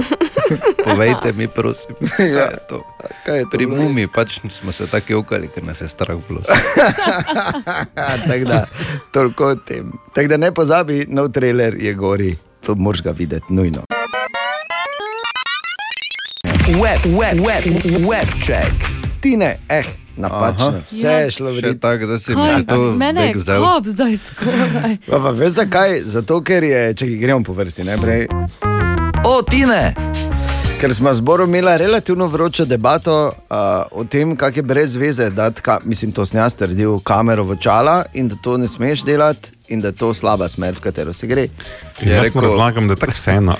Povejte mi, prosim, [LAUGHS] kaj je to. Kaj je to Pri mumi pač smo se tako jokali, ker nas je strah bilo. [LAUGHS] Tako da, toliko o tem. Tako da ne pozabi, nov trailer je gori, to moraš ga videti nujno. Web, web, web, web check. Tine, eh, napačno, Aha. vse Ja. je šlo v redu. Tako, zdaj si Kaj, mene je kop zdaj skoraj. [LAUGHS] Pa, pa veš zakaj? Zato, ker je, če gremo po vrsti najprej. O, Tine! Ker smo z Borom imeli relativno vročo debato uh, o tem, kako je brez veze, da mislim, to sem jaz trdil, kamero v čala in da to ne smeš delati in da je to slaba smer, v katero se gre. In jaz mu razlagam, da je tako vseeno,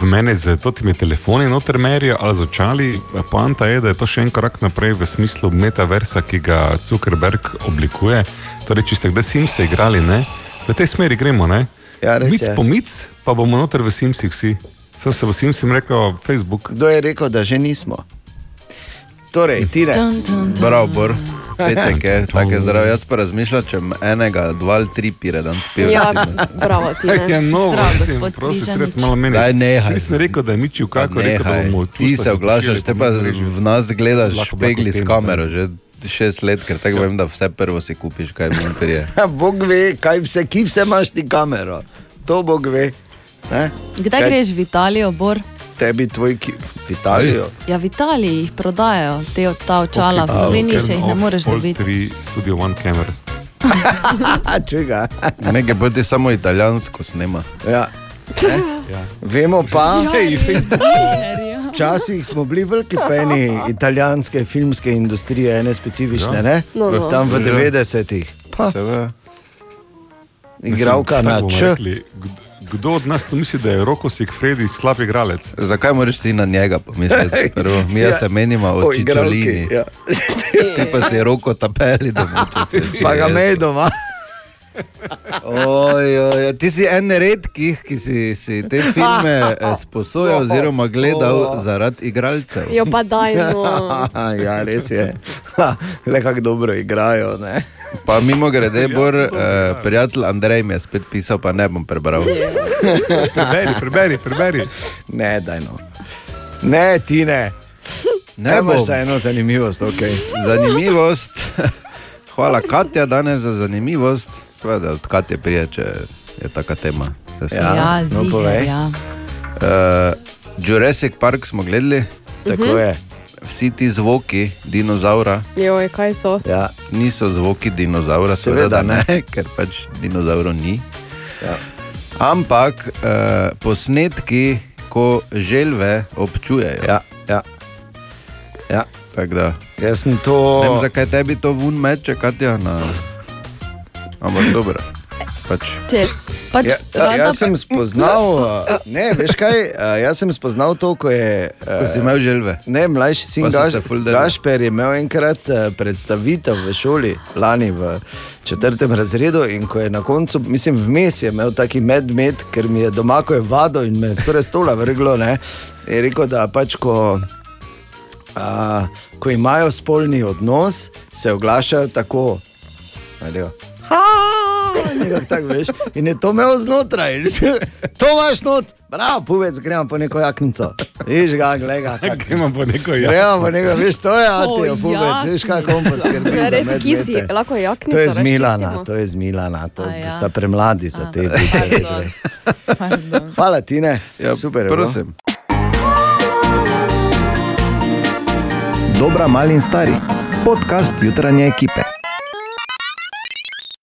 v, meni z temi telefoni noter merijo ali z očali. Poanta je, da je to še en korak naprej v smislu metaversa, ki ga Zuckerberg oblikuje. Torej, če ste kdaj Simse igrali, ne? v tej smeri gremo. Ne? Ja, mic je. po mic, pa bomo noter v Simsih vsi. Sem se v Simsih rekel, Facebook. Kdo je rekel, da že nismo? Torej, tire. Bravo, Bor. Petek je, tako je zdrav. Jaz pa razmišljam, če enega, dva ali tri pire dan spil. Ja, recimo. bravo ti. Tak je novo, Zdrav, prosti, malo meni. Daj, nehaj. Nisem rekel, da je Miči v Pa kako rekel, da bomo Ti čustva se oglašaš, te pa v nas gledaš Lahko špegli s blago kamero že šest let, ker tako vem, da vse prvo si kupiš, kaj mi prije. [LAUGHS] Bog ve, kaj vse, ki vse imaš ti kamero. To Bog ve. Ne? Kdaj Kaj greš v Italijo, Bor? Tebi tvoj ki v Italijo. Ja, v Italiji jih prodajajo, te, ta očala, v Sloveniji še jih ne moreš dobiti. Tri studio one cameras. [LAUGHS] Čega? Nekaj poti samo italijansko snema. Ja. Vemo pa, Ja, Hej, Facebook. Včasih smo bili veliki fani italijanske filmske industrije, ene specifične, Ja. ne? No, no. tam v Ja. 90-ih. Pa, Igralka Mislim, na Č. rekli, Kdo od nas misli, da je Roko Sigfredi slab igralec? Zakaj moraš ti na njega pomisliti? Prvo, mi ja. Se menimo O Čičolini. ja. Ti pa si roko tapeli doma. Pa ga mej doma. Oj, oj, ti si en redkih, ki si, si te filme eh, sposojal oziroma gledal zaradi igralcev. Jo pa daj, no. [LAUGHS] ja, res je. Le kako dobro igrajo. Ne? Pa mimo grede, Bor, eh, prijatelj Andrej mi je spet pisal, pa ne bom prebral. Preberi, preberi, preberi. Ne, daj no. Ne, ti ne. Ne Evo bom. za eno zanimivost, ok. Zanimivost. [LAUGHS] Hvala Katja danes za zanimivost. Seveda, od Katje prije, če je taka tema. Se- Ja, Ja, no, ziher, povej. ja. Eh, Jurassic Park smo gledali. Tako Mhm. je. Vsi ti zvoki dinozaura Joj, kaj so? Ja. niso zvoki dinozaura, Seveda seveda ne. ne, [LAUGHS] ker pač dinozaurov ni. Ja. Ampak eh, posnetki, ko želve občujejo. Ja, ja. ja. Tako da. Jaz sem to. Ne vem, zakaj tebi to vun meče, Katja. Na... Ampak dobro. Pač. Če, pač Ja, rada jaz sem spoznal, ne, veš kaj, jaz sem spoznal to, ko je. Ko si imel želve. Ne, mlajši sin Gaš. Gašper je imel enkrat predstavitev v šoli, lani v četrtem razredu in ko je na koncu, mislim, vmes je imel taki medmed, ker mi je doma, ko je vado in me je skoraj stola vrglo, ne, je rekel, da pač ko. Uh, ko imajo spolni odnos, se oglašajo tako. Alijo. [LAUGHS] Nekako tako veš. In je to imel znotraj, [LAUGHS] to imaš not, prav, puvec, gremo po neko jaknico. Viš ga, gledaj ga. [LAUGHS] Gremo po neko jaknico. Gremo po neko, veš, to je Atijo, puvec, veš kako on poskrbi. Ja, za res kisi, lahko je jaknica. To je z res Milana, čistimo. to je z Milana, to A ja. sta premladi za te. Hvala ti, ne? Ja, Super. je prosim. Dobra, mali in stari. Podcast jutranje ekipe.